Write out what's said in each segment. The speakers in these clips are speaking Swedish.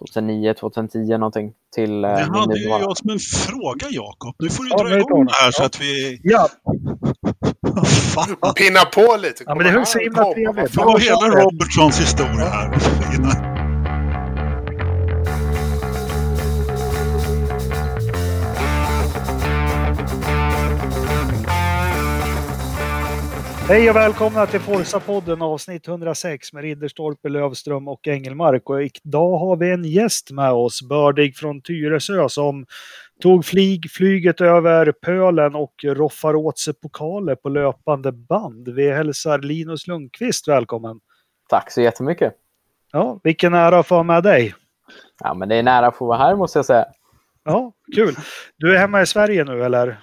2009, 2010 någonting till Det eh, min hade ju jag som en fråga Jakob. Nu får du Ja, dra igång det här så att vi... Ja. Pinna på lite. Ja, men det är så himla trevligt. Det var hela Robertsons historia här. Hej och välkomna till Forza-podden avsnitt 106 med Ridderstolpe, Lövström och Engelmark. Och idag har vi en gäst med oss, Bördig från Tyresö, som tog flyg, flyget över pölen och roffar åt sig pokaler på löpande band. Vi hälsar Linus Lundqvist välkommen. Tack så jättemycket. Ja, vilken ära att få ha med dig. Ja, men det är nära att få vara här måste jag säga. Ja, kul. Du är hemma i Sverige nu eller?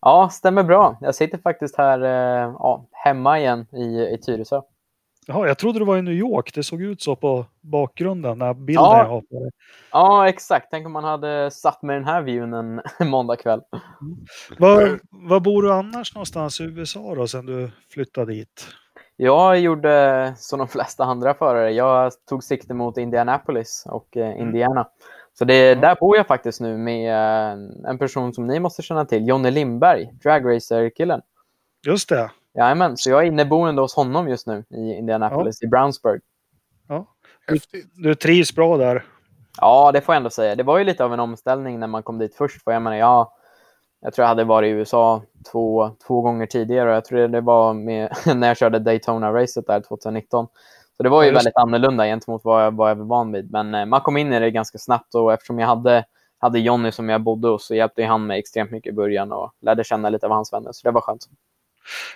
Ja, stämmer bra. Jag sitter faktiskt här eh, ja, hemma igen i, i Tyresö. Jaha, jag trodde du var i New York. Det såg ut så på bakgrunden, när bilden Ja. jag dig. Ja, exakt. Tänk om man hade satt med den här viewn en måndag kväll. Var, var bor du annars någonstans i USA då, sen du flyttade dit? Jag gjorde som de flesta andra förare. Jag tog sikte mot Indianapolis och eh, Indiana. Så det, där bor jag faktiskt nu med eh, en person som ni måste känna till, Jonny Lindberg, dragracer-killen. Just det. Jajamän, så jag är inneboende hos honom just nu i Indianapolis, i Brownsburg. Ja. Häftigt. Du trivs bra där. Ja, det får jag ändå säga. Det var ju lite av en omställning när man kom dit först. För jag menar, jag, jag tror jag hade varit i USA två, två gånger tidigare och jag tror det var med, när jag körde Daytona-racet där 2019. Så det var ju Ja, väldigt annorlunda gentemot vad jag, vad jag var van vid. Men eh, man kom in i det ganska snabbt och eftersom jag hade, hade Jonny som jag bodde hos så hjälpte han mig extremt mycket i början och lärde känna lite av hans vänner. Så det var skönt.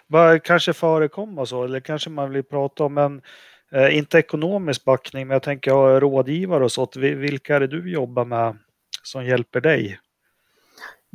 Bara kanske förekomma så, eller kanske man vill prata om en, eh, inte ekonomisk backning, men jag tänker ha rådgivare och sånt. Vilka är det du jobbar med som hjälper dig?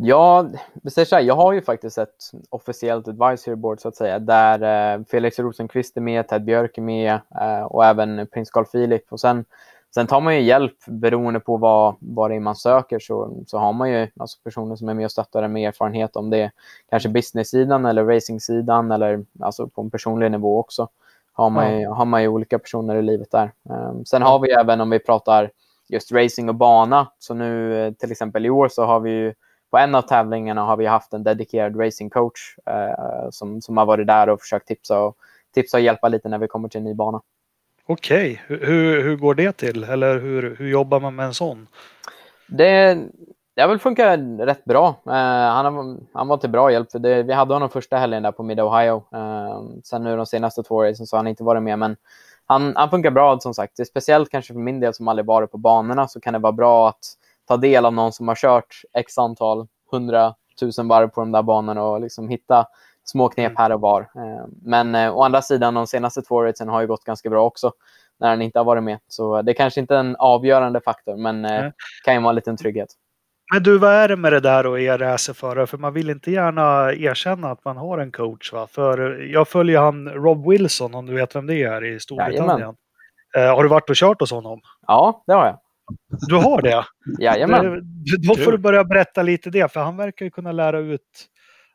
Ja, säger så här, jag har ju faktiskt ett officiellt advisory board så att säga, där eh, Felix Rosenqvist är med, Ted Björk är med eh, och även prins Carl Philip. Och sen, sen tar man ju hjälp beroende på vad, vad det är man söker så, så har man ju alltså personer som är med och stöttar en med erfarenhet om det är kanske business-sidan eller racing-sidan eller alltså på en personlig nivå också. Har man, ju, har man ju olika personer i livet där. Eh, sen har vi även om vi pratar just racing och bana, så nu eh, till exempel i år så har vi ju på en av tävlingarna har vi haft en dedikerad racing coach eh, som, som har varit där och försökt tipsa och, tipsa och hjälpa lite när vi kommer till en ny bana. Okej, hur, hur, hur går det till? Eller hur, hur jobbar man med en sån? Det, det har väl funkat rätt bra. Eh, han, han var till bra hjälp. För det, vi hade honom första helgen där på Mid Ohio. Eh, sen nu de senaste två åren så har han inte varit med. Men han, han funkar bra som sagt. Det är speciellt kanske för min del som aldrig varit på banorna så kan det vara bra att ta del av någon som har kört x antal hundratusen varv på de där banorna och liksom hitta små knep här och var. Eh, Men eh, å andra sidan, de senaste två racen har ju gått ganska bra också när han inte har varit med. Så det är kanske inte är en avgörande faktor, men eh, Nej. kan ju vara en liten trygghet. Men du, vad är det med det där och er racerförare? För man vill inte gärna erkänna att man har en coach. Va? För jag följer han Rob Wilson, om du vet vem det är, i Storbritannien. Jajamän. Eh, har du varit och kört hos honom? Ja, det har jag. Du har det? Jajamän. Det- Då får du börja berätta lite det, för han verkar ju kunna lära ut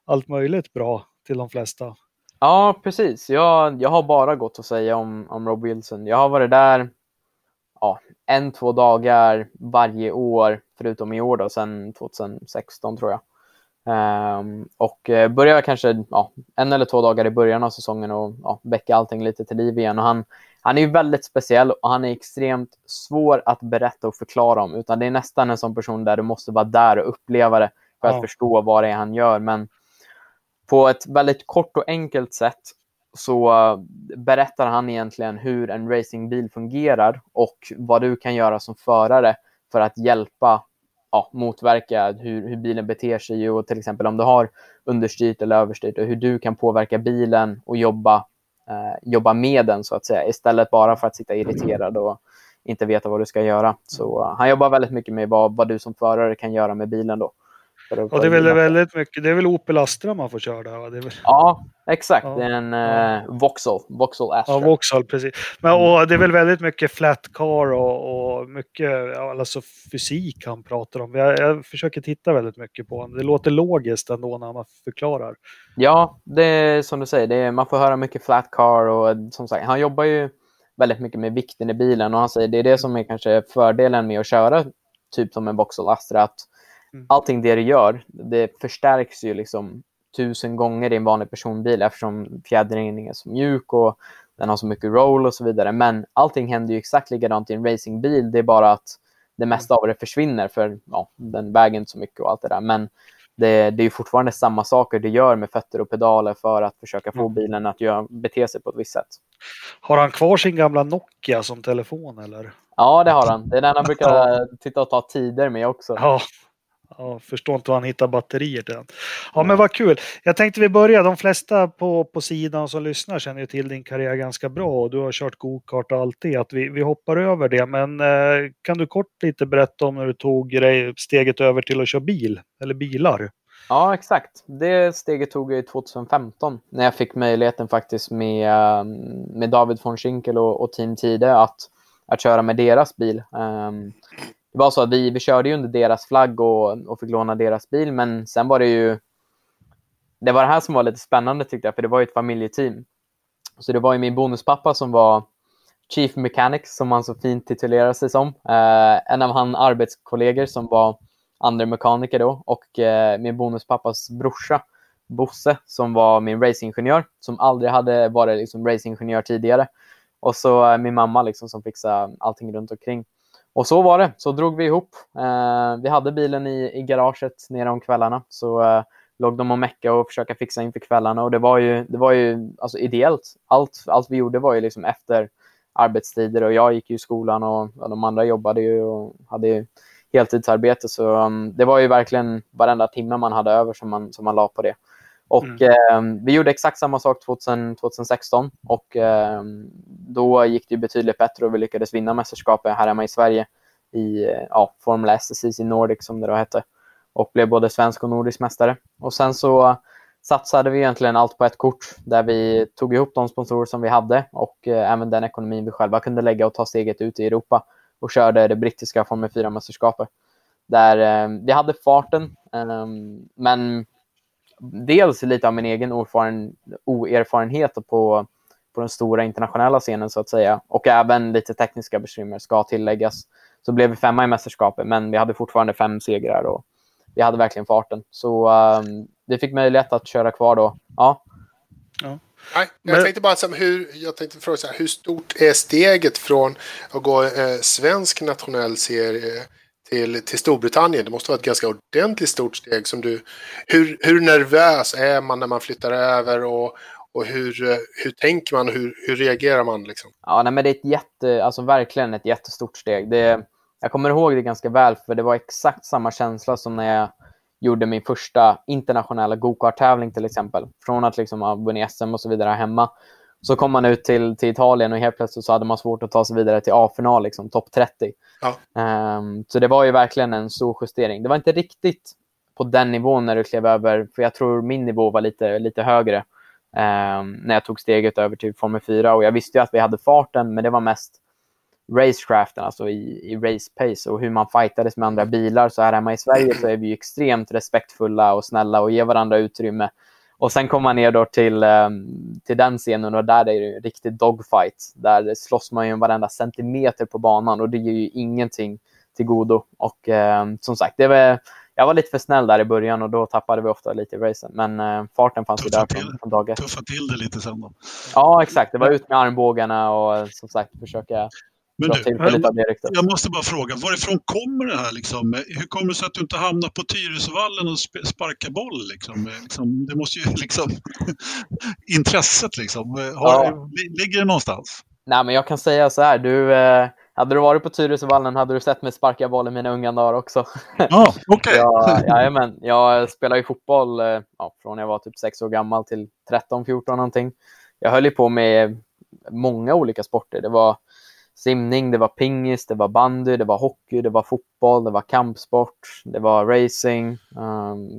allt möjligt bra till de flesta. Ja, precis. Jag, jag har bara gått att säga om, om Rob Wilson. Jag har varit där ja, en, två dagar varje år, förutom i år då, sedan 2016 tror jag. Ehm, och eh, började kanske ja, en eller två dagar i början av säsongen och ja, väcka allting lite till liv igen. Och han, han är väldigt speciell och han är extremt svår att berätta och förklara om. Utan det är nästan en sån person där du måste vara där och uppleva det för att Ja. förstå vad det är han gör. Men på ett väldigt kort och enkelt sätt så eh, berättar han egentligen hur en racingbil fungerar och vad du kan göra som förare för att hjälpa ja, motverka hur, hur bilen beter sig och till exempel om du har understyrt eller överstyrt och hur du kan påverka bilen och jobba, eh, jobba med den så att säga istället bara för att sitta irriterad och inte veta vad du ska göra. Så eh, han jobbar väldigt mycket med vad, vad du som förare kan göra med bilen då. Och det är väl väldigt mycket, det är väl Opel Astra man får köra där va? Det är väl, Ja, exakt. Ja. Det är en eh, Vauxhall, Vauxhall Astra. ja, Vauxhall precis. Men och det är väl väldigt mycket flat car och, och mycket alltså fysik han pratar om. Jag, jag försöker titta väldigt mycket på honom. Det låter logiskt ändå när man förklarar. Ja, det är som du säger. Det är, man får höra mycket flat car och som sagt, han jobbar ju väldigt mycket med vikten i bilen och han säger det är det som är kanske fördelen med att köra typ som en Vauxhall Astra att Mm. Allting det du gör, det förstärks ju liksom tusen gånger i en vanlig personbil eftersom fjädringen är så mjuk och den har så mycket roll och så vidare. Men allting händer ju exakt likadant i en racingbil. Det är bara att det mesta av det försvinner för ja, den väger inte så mycket och allt det där. Men det, det är ju fortfarande samma saker du gör med fötter och pedaler för att försöka få Mm. bilen att göra, bete sig på ett visst sätt. Har han kvar sin gamla Nokia som telefon eller? Ja, det har han. Det är den han brukar titta och ta tider med också. Ja. Ja, förstår inte var han hittar batterier till den. Ja, men vad kul. Jag tänkte vi börjar. De flesta på, på sidan som lyssnar känner ju till din karriär ganska bra och du har kört gokart och allt det. Att vi, vi hoppar över det. Men eh, kan du kort lite berätta om när du tog dig steget över till att köra bil eller bilar? Ja, exakt. Det steget tog jag i 2015 när jag fick möjligheten faktiskt med, med David von Schinkel och, och Team Tide att, att köra med deras bil. Um, det var så att vi, vi körde ju under deras flagg och, och fick låna deras bil, men sen var det ju... Det var det här som var lite spännande tyckte jag, för det var ju ett familjeteam. Så det var ju min bonuspappa som var Chief Mechanic, som han så fint titulerar sig som. Eh, en av hans arbetskollegor som var andra mekaniker då och eh, min bonuspappas brorsa Bosse som var min racingingenjör som aldrig hade varit liksom, racingingenjör tidigare. Och så eh, min mamma liksom, som fixade allting runt omkring. Och så var det. Så drog vi ihop. Eh, vi hade bilen i, i garaget nere om kvällarna. Så eh, låg de och mecka och försöka fixa inför kvällarna. Och det var ju, det var ju alltså, ideellt. Allt, allt vi gjorde var ju liksom efter arbetstider och jag gick ju i skolan och, ja, de andra jobbade ju och hade ju heltidsarbete. Så um, det var ju verkligen varenda timme man hade över som man, som man la på det. Och eh, vi gjorde exakt samma sak 2000, 2016 och eh, då gick det betydligt bättre och vi lyckades vinna mästerskapet här hemma i Sverige i ja, Formel S, CC Nordic som det då hette och blev både svensk och nordisk mästare. Och sen så satsade vi egentligen allt på ett kort där vi tog ihop de sponsorer som vi hade och eh, även den ekonomin vi själva kunde lägga och ta steget ut i Europa och körde det brittiska Formel 4-mästerskapet. Där eh, vi hade farten, eh, men dels lite av min egen oerfaren, oerfarenhet på, på den stora internationella scenen så att säga och även lite tekniska bekymmer ska tilläggas. Så blev vi femma i mästerskapet, men vi hade fortfarande fem segrar och vi hade verkligen farten. Så um, vi fick möjlighet att köra kvar då. Ja. Nej, jag tänkte bara så här, hur, jag tänkte fråga så här, hur stort är steget från att gå eh, svensk nationell serie till, till Storbritannien? Det måste vara ett ganska ordentligt stort steg. Som du, hur, hur nervös är man när man flyttar över och, och hur, eh, hur tänker man? Hur, hur reagerar man? Liksom? Ja, nej, men det är ett jätte, alltså verkligen ett jättestort steg. Det, jag kommer ihåg det ganska väl, för det var exakt samma känsla som när jag gjorde min första internationella go-kart-tävling till exempel. Från att liksom ha vunnit SM och så vidare hemma. Så kom man ut till, till Italien och helt plötsligt så hade man svårt att ta sig vidare till A-final, liksom, topp 30. Ja. Ehm, så det var ju verkligen en stor justering. Det var inte riktigt på den nivån när du klev över, för jag tror min nivå var lite, lite högre ehm, när jag tog steget över till Formel 4. Och jag visste ju att vi hade farten, men det var mest racecraften, alltså i, i race pace och hur man fightades med andra bilar. Så här hemma i Sverige så är vi extremt respektfulla och snälla och ger varandra utrymme. Och sen kommer man ner då till, ehm, till den scenen och där är det en riktig dogfight. Där slåss man ju om varenda centimeter på banan och det ger ju ingenting till godo. Och ehm, som sagt, det var, jag var lite för snäll där i början och då tappade vi ofta lite i racen. Men eh, farten fanns ju där från, från dag ett. Tuffa till det lite sen då. Ja, exakt. Det var ut med armbågarna och eh, som sagt försöka Men du, jag måste bara fråga, varifrån kommer det här? Liksom? Hur kommer det sig att du inte hamnar på Tyresövallen och sp- sparkar boll? Liksom? Liksom, det måste ju liksom... intresset liksom. Har, Ja. li- Ligger det någonstans? Nej, men jag kan säga så här. Du, eh, hade du varit på Tyresövallen hade du sett mig sparka boll i mina unga dagar också. Ja, okej. jag, jajamän, jag spelade ju fotboll eh, ja, från jag var typ sex år gammal till 13, 14 någonting. Jag höll ju på med många olika sporter. Det var simning, det var pingis, det var bandy, det var hockey, det var fotboll, det var kampsport, det var racing. Um,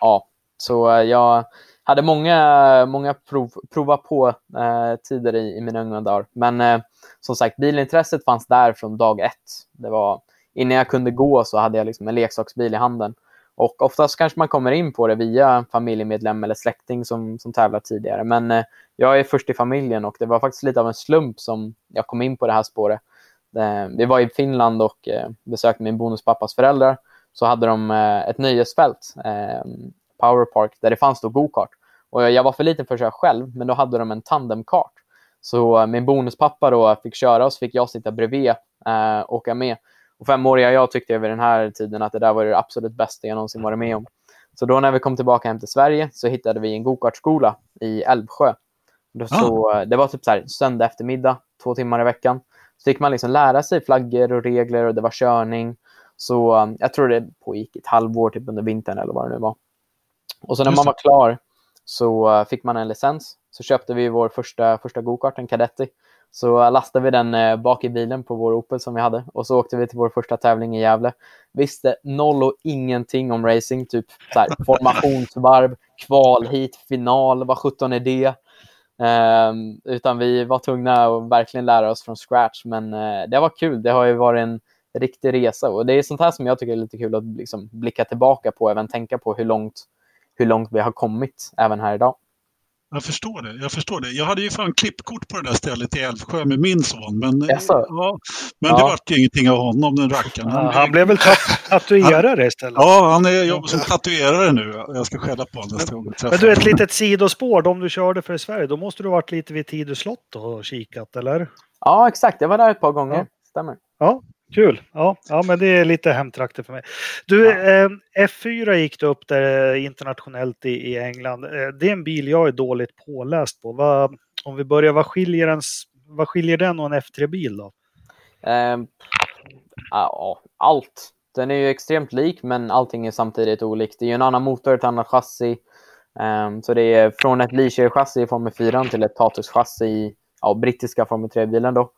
ja, så eh, jag hade många, många prov, prova på eh, tider i, i mina unga dagar. Men eh, som sagt, bilintresset fanns där från dag ett. Det var, innan jag kunde gå så hade jag liksom en leksaksbil i handen. Och oftast kanske man kommer in på det via familjemedlem eller släkting som, som tävlar tidigare. Men eh, jag är först i familjen och det var faktiskt lite av en slump som jag kom in på det här spåret. Eh, vi var i Finland och eh, besökte min bonuspappas föräldrar. Så hade de eh, ett nöjesfält, eh, Powerpark, där det fanns då gokart. Och jag var för liten för att köra själv, men då hade de en tandemkart. Så eh, min bonuspappa då fick köra och så fick jag sitta bredvid eh, och åka med. Och femåriga jag tyckte vid den här tiden att det där var det absolut bästa jag någonsin varit med om. Så då när vi kom tillbaka hem till Sverige så hittade vi en gokartskola i Älvsjö. Så, ah. Det var typ så här, söndag eftermiddag, två timmar i veckan. Så fick man liksom lära sig flaggor och regler och det var körning. Så jag tror det pågick ett halvår typ under vintern eller vad det nu var. Och så när man var klar så fick man en licens. Så köpte vi vår första, första gokart, en Cadetti. Så lastade vi den eh, bak i bilen på vår Opel som vi hade och så åkte vi till vår första tävling i Gävle. Visste noll och ingenting om racing, typ så här, formationsvarv, kval hit, final, vad sjutton är det? Um, utan vi var tvungna att verkligen lära oss från scratch, men uh, det var kul. Det har ju varit en riktig resa och det är sånt här som jag tycker är lite kul att liksom, blicka tillbaka på, även tänka på hur långt, hur långt vi har kommit även här idag. Jag förstår det. Jag förstår det. Jag hade ju fan klippkort på det där stället i Älvsjö med min son. Men, ja, men ja. det vart ju ingenting av honom, den rackaren. Han, ja, han blev väl tatuerare istället? Ja, han är jobbar som tatuerare nu. Jag ska skälla på honom nästa gång. Men du, ett litet sidospår. De du körde för i Sverige, då måste du ha varit lite vid Tidö slott och kikat, eller? Ja, exakt. Jag var där ett par gånger. Ja. Stämmer. Ja, Kul! Ja, ja, men det är lite hemtrakter för mig. Du, ja. eh, F4 gick du upp där internationellt i, i England. Eh, det är en bil jag är dåligt påläst på. Vad, om vi börjar, vad skiljer, en, vad skiljer den och en F3-bil då? Eh, ja, allt. Den är ju extremt lik, men allting är samtidigt olikt. Det är ju en annan motor, ett annat chassi. Um, så det är från ett Leisure-chassi i Formel 4 till ett Tatus-chassi i ja, brittiska Formel 3-bilen då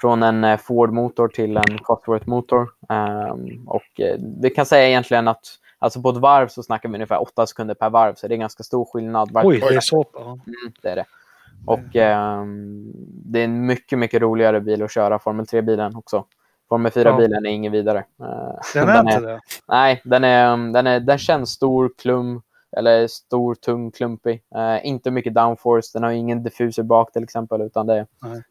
från en eh, Ford-motor till en Cosworth-motor. Um, och eh, vi kan säga egentligen att alltså på ett varv så snackar vi ungefär 8 sekunder per varv, så det är ganska stor skillnad. Oj, det är så? Mm, det är det. Och um, det är en mycket, mycket roligare bil att köra, Formel 3-bilen också. Formel 4-bilen ja. är ingen vidare. Den är den inte är, det? Nej, den, är, den, är, den känns stor, klum, eller stor, tung, klumpig. Uh, inte mycket downforce. Den har ingen diffuser bak till exempel, utan det,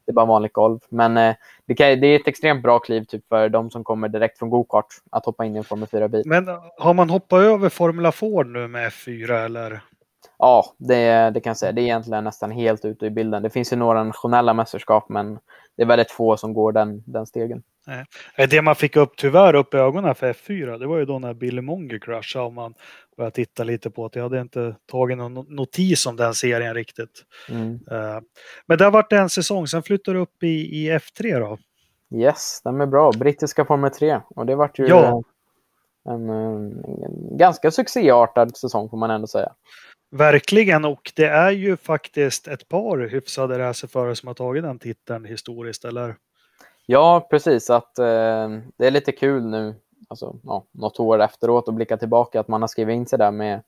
det är bara vanligt golv. Men uh, det, kan, det, är ett extremt bra kliv typ, för de som kommer direkt från gokart att hoppa in i en Formel 4-bil. Men har man hoppat över Formula Ford nu med F4 eller? Ja, det, det kan jag säga. Det är egentligen nästan helt ute i bilden. Det finns ju några nationella mästerskap, men det är väldigt få som går den, den stegen. Nej. Det man fick upp tyvärr upp i ögonen för F4, det var ju då när Billy Monger kraschade och man började titta lite på att jag hade inte tagit någon notis om den serien riktigt. Mm. Uh, men det har varit en säsong, sen flyttar du upp i, i F3 då? Yes, den är bra. Brittiska Formel 3. Och det vart ju ja. en, en, en ganska succéartad säsong får man ändå säga. Verkligen, och det är ju faktiskt ett par hyfsade racerförare som har tagit den titeln historiskt, eller? Ja, precis. Att, eh, det är lite kul nu, alltså, ja, något år efteråt, och blicka tillbaka att man har skrivit in sig där med,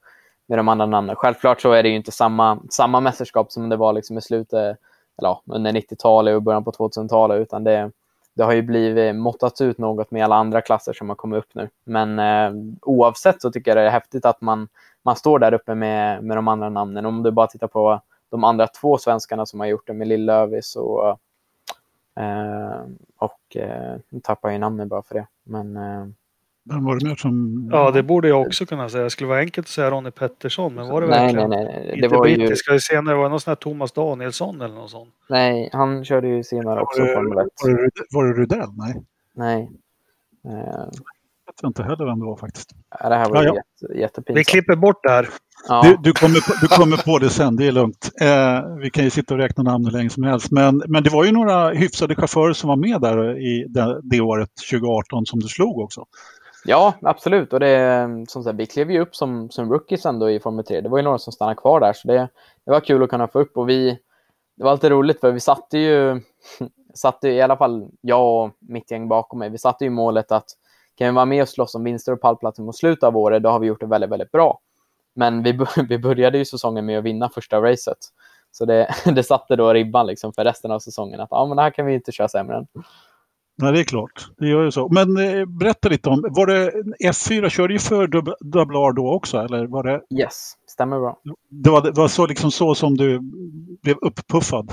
med de andra namnen. Självklart så är det ju inte samma, samma mästerskap som det var liksom i slutet, eller ja, under 90-talet och början på 2000-talet, utan det, det har ju blivit måttats ut något med alla andra klasser som har kommit upp nu. Men eh, oavsett så tycker jag det är häftigt att man, man står där uppe med, med de andra namnen. Om du bara tittar på de andra två svenskarna som har gjort det med Lill-Lövis och Eh, och eh, nu tappar jag namnet bara för det. Men, eh, vem var det mer som... Ja, det borde jag också kunna säga. Det skulle vara enkelt att säga Ronny Pettersson, men var det nej, verkligen? Nej, nej, nej. Det Inte var ju... Ska vi senare, var det någon sån här Thomas Danielsson eller något sånt? Nej, han körde ju senare också var det, Formel 1. Var det, var det Rudell? Nej. Nej. Uh... Jag vet inte heller vem det var faktiskt. Ja, det här var ja, ja. Jätte, jättepinsamt. Vi klipper bort det här. Ja. Du, du, kommer på, du kommer på det sen, det är lugnt. Eh, vi kan ju sitta och räkna namn hur länge som helst. Men, men det var ju några hyfsade chaufförer som var med där i det, det året, 2018, som du slog också. Ja, absolut. Och det, som sagt, vi klev ju upp som, som rookies ändå i Formel 3. Det var ju några som stannade kvar där, så det, det var kul att kunna få upp. Och vi, det var lite roligt, för vi satte ju, satte i alla fall jag och mitt gäng bakom mig, vi satte ju målet att kan vi vara med och slåss om vinster och pallplatser mot slutet av året, då har vi gjort det väldigt, väldigt bra. Men vi, vi började ju säsongen med att vinna första racet. Så det, det satte då ribban liksom för resten av säsongen. Att ah, men det här kan vi inte köra sämre än. Nej, det är klart. Det gör ju så. Men eh, berätta lite om, var det F4 körde ju för Dub- Double R då också, eller var det, Yes, stämmer bra. det var, det var så, liksom så som du blev upppuffad?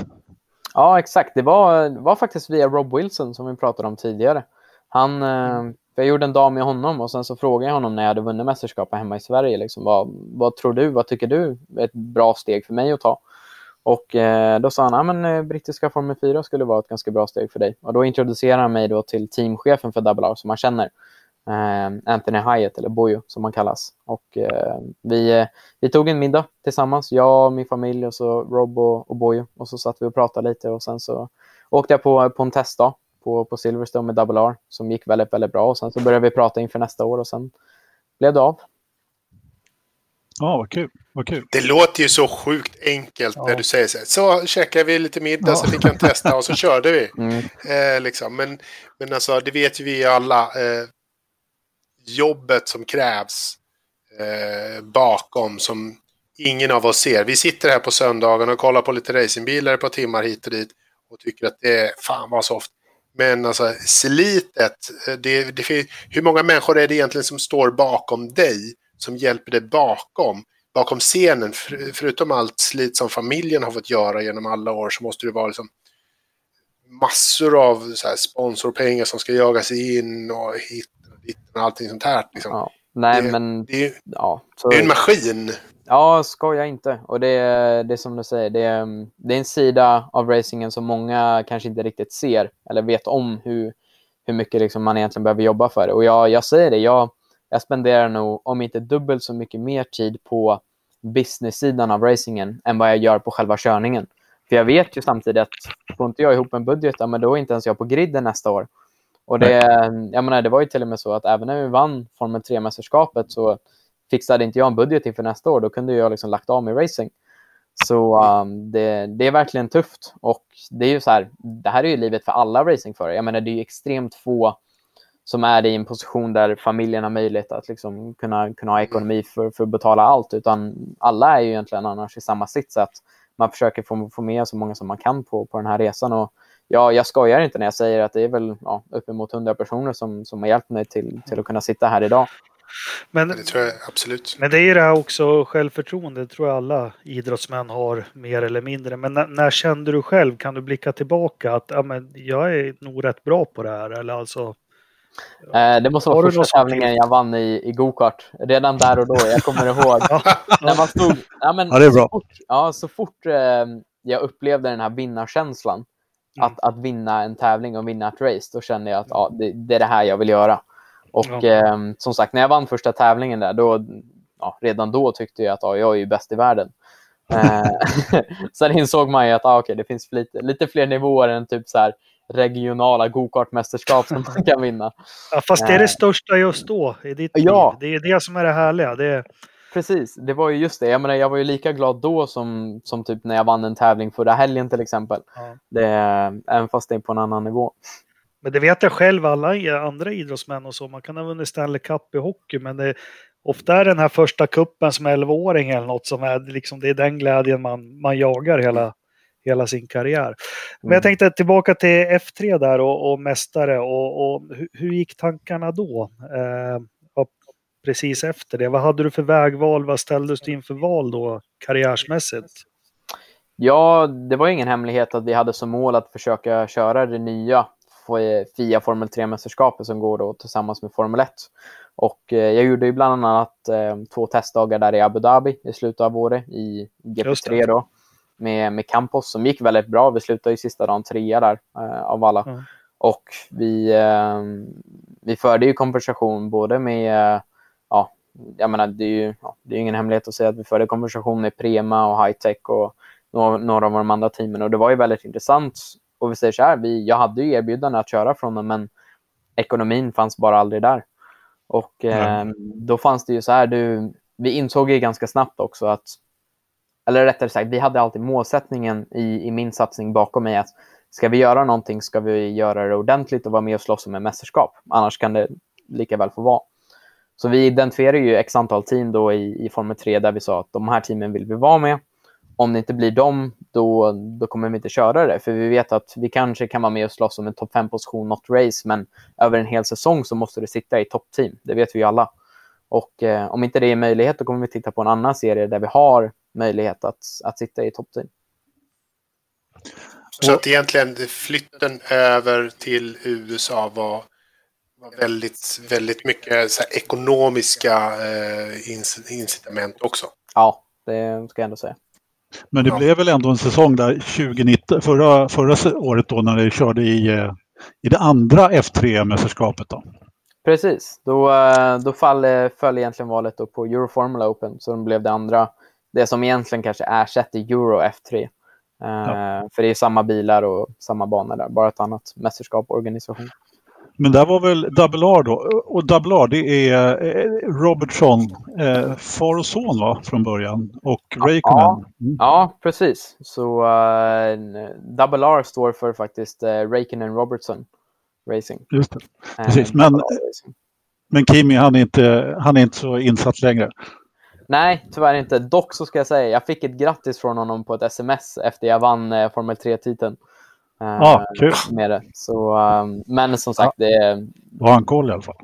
Ja, exakt. Det var, var faktiskt via Rob Wilson som vi pratade om tidigare. Han, eh, jag gjorde en dag med honom och sen så frågade jag honom när jag hade vunnit mästerskapet hemma i Sverige. Liksom, vad, vad tror du? Vad tycker du är ett bra steg för mig att ta? Och eh, då sa han att men eh, brittiska Formel 4 skulle vara ett ganska bra steg för dig. Och då introducerade han mig då till teamchefen för Double R som han känner. Eh, Anthony Hyatt, eller Bojo som han kallas. Och vi, vi tog en middag tillsammans, jag, min familj och så Rob och, och Bojo. Och så satt vi och pratade lite och sen så åkte jag på, på en testdag på, på Silverstone med Double R som gick väldigt, väldigt bra. Och sen så började vi prata inför nästa år och sen blev det av. Ja, vad kul. Vad kul. Det låter ju så sjukt enkelt när Ja. du säger så här. Så käkade vi lite middag Ja. så fick han testa och så körde vi. Mm. Eh, liksom. men, men alltså, det vet ju vi alla. Eh, jobbet som krävs eh, bakom som ingen av oss ser. Vi sitter här på söndagen och kollar på lite racingbilar par timmar hit och dit och tycker att det är fan vad soft. Men alltså slitet, eh, det, det, hur många människor är det egentligen som står bakom dig? Som hjälper dig bakom? Bakom scenen, för, förutom allt slit som familjen har fått göra genom alla år så måste det vara liksom massor av så här, sponsorpengar som ska jagas in och hit och dit och allting sånt här. Liksom. Ja. Nej, Det- men Det, är, ju- ja. Så, det är en maskin. ja, skoja inte. Och det, är- det är som du säger, det är, det är en sida av racingen som många kanske inte riktigt ser eller vet om hur, hur mycket liksom man egentligen behöver jobba för det. Och jag, jag säger det, jag, jag spenderar nog, om inte dubbelt så mycket mer tid på business-sidan av racingen än vad jag gör på själva körningen. För jag vet ju samtidigt att får inte jag ihop en budget, ja, men då är inte ens jag på griden nästa år. Och det, jag menar, det var ju till och med så att även när vi vann Formel 3-mästerskapet så fixade inte jag en budget inför nästa år. Då kunde jag liksom lagt av med racing. Så um, det, det är verkligen tufft. Och det är ju så här, det här är ju livet för alla racingförare. Jag menar, det är ju extremt få som är i en position där familjen har möjlighet att liksom kunna, kunna ha ekonomi för, för att betala allt. Utan alla är ju egentligen annars i samma sits. Att man försöker få, få med så många som man kan på, på den här resan. Och ja, jag skojar inte när jag säger att det är väl ja, uppemot 100 personer som, som har hjälpt mig till, till att kunna sitta här idag. Men, Det tror jag absolut. men det är ju det här också självförtroende. Det tror jag alla idrottsmän har mer eller mindre. Men när, när kände du själv? Kan du blicka tillbaka att ja, men jag är nog rätt bra på det här? Eller alltså, det måste vara första tävlingen jag vann i, i gokart. Redan där och då. Jag kommer ihåg. när man stod, ja, men, Ja, det är bra. Så fort, ja, så fort eh, jag upplevde den här vinnarkänslan, Mm. att, att vinna en tävling och vinna ett race, då kände jag att ja, det, det är det här jag vill göra. Och Ja. eh, som sagt, när jag vann första tävlingen där, då, ja, redan då tyckte jag att ja, jag är ju bäst i världen. Eh, sen insåg man ju att ah, okay, det finns lite, lite fler nivåer än typ så här regionala gokartmästerskap som man kan vinna. ja, fast det är det största just då i ditt Ja. liv. Det är det som är det härliga. Det är, Precis, det var ju just det. Jag, menar, jag var ju lika glad då som, som typ när jag vann en tävling förra helgen till exempel. Ja. Det, även fast det är på en annan nivå. Men det vet jag själv, alla andra idrottsmän och så. Man kan ha vunnit Stanley Cup i hockey, men det, ofta är den här första kuppen som 11-åring eller något som är liksom, det är den glädjen man, man jagar hela, hela sin karriär. Men jag Mm. tänkte tillbaka till F3 där och, och mästare och, och hur, hur gick tankarna då? Eh, precis efter det. Vad hade du för vägval? Vad ställdes du inför val då karriärsmässigt? Ja, det var ingen hemlighet att vi hade som mål att försöka köra det nya FIA Formel 3-mästerskapet som går då tillsammans med Formel 1. Och eh, jag gjorde ju bland annat eh, två testdagar där i Abu Dhabi i slutet av året i Just GP3 det. då. Med, med Campos som gick väldigt bra. Vi slutade ju sista dagen trea där eh, av alla. Mm. Och vi, eh, vi förde ju konversation både med, eh, ja, jag menar det är ju ja, det är ingen hemlighet att säga att vi förde konversation med Prema och Hightech och några, några av de andra teamen och det var ju väldigt intressant. Och vi säger så här, vi, jag hade ju erbjudande att köra från dem men ekonomin fanns bara aldrig där. Och eh, då fanns det ju så här, du, vi insåg ju ganska snabbt också att, eller rättare sagt, vi hade alltid målsättningen i, i min satsning bakom mig att ska vi göra någonting ska vi göra det ordentligt och vara med och slåss om ett mästerskap. Annars kan det lika väl få vara. Så vi identifierade ju x antal team då i, i Formel 3 där vi sa att de här teamen vill vi vara med. om det inte blir dem, då, då kommer vi inte köra det. För vi vet att vi kanske kan vara med och slåss om en topp 5-position, något race, men över en hel säsong så måste det sitta i toppteam. Det vet vi ju alla. Och eh, om inte det är möjlighet, då kommer vi titta på en annan serie där vi har möjlighet att, att sitta i toppteam. Så att egentligen flytten över till USA var, var väldigt, väldigt mycket så ekonomiska eh, incitament också. Ja, det ska jag ändå säga. Men det ja. blev väl ändå en säsong där 2019, förra, förra året då när ni körde i, eh, i det andra F3-mästerskapet då? Precis, då, eh, då fall, föll egentligen valet då på Euroformula Open, så de blev det andra, det som egentligen kanske ersätter Euro F3. Ja. För det är samma bilar och samma banor där, bara ett annat mästerskap och organisation. Men där var väl Double R då, och Double R det är eh, Robertson, eh, far och son va, från början, och Raikkonen. Ja, mm. ja precis. Så uh, Double R står för faktiskt uh, Raikkonen Robertson Racing. Just det, precis. Men, men Kimi, han är, inte, han är inte så insatt längre. Nej, tyvärr inte. Dock så ska jag säga, jag fick ett grattis från honom på ett sms efter jag vann eh, Formel 3-titeln. Ja, ah, kul. Med det. Så, um, men som sagt, ja. det... Har han koll i alla fall?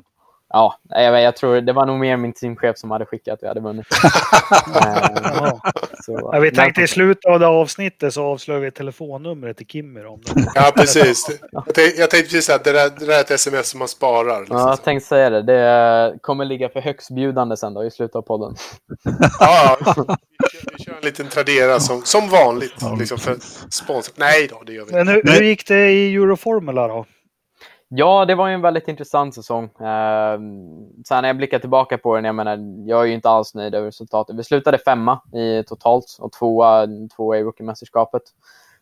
Ja, jag, jag, tror det var nog mer min teamchef som hade skickat att vi hade vunnit. ja. Så, ja, vi tänkte i slutet av det avsnittet så avslöjar vi telefonnumret till Kimmy. Om det. Ja, precis. Jag tänkte, jag tänkte precis att det, där, det där är ett sms som man sparar. Liksom. Ja, jag tänkte säga det. Det kommer ligga för högstbjudande sen då i slutet av podden. ja, vi kör, vi kör en liten Tradera som, som vanligt. Liksom för sponsor. Nej då, det gör vi inte. Men hur, hur gick det i Euroformula då? Ja, det var ju en väldigt intressant säsong. Eh, sen när jag blickar tillbaka på den, jag menar, jag är ju inte alls nöjd över resultatet. Vi slutade femma i totalt och tvåa, tvåa i rookie-mästerskapet.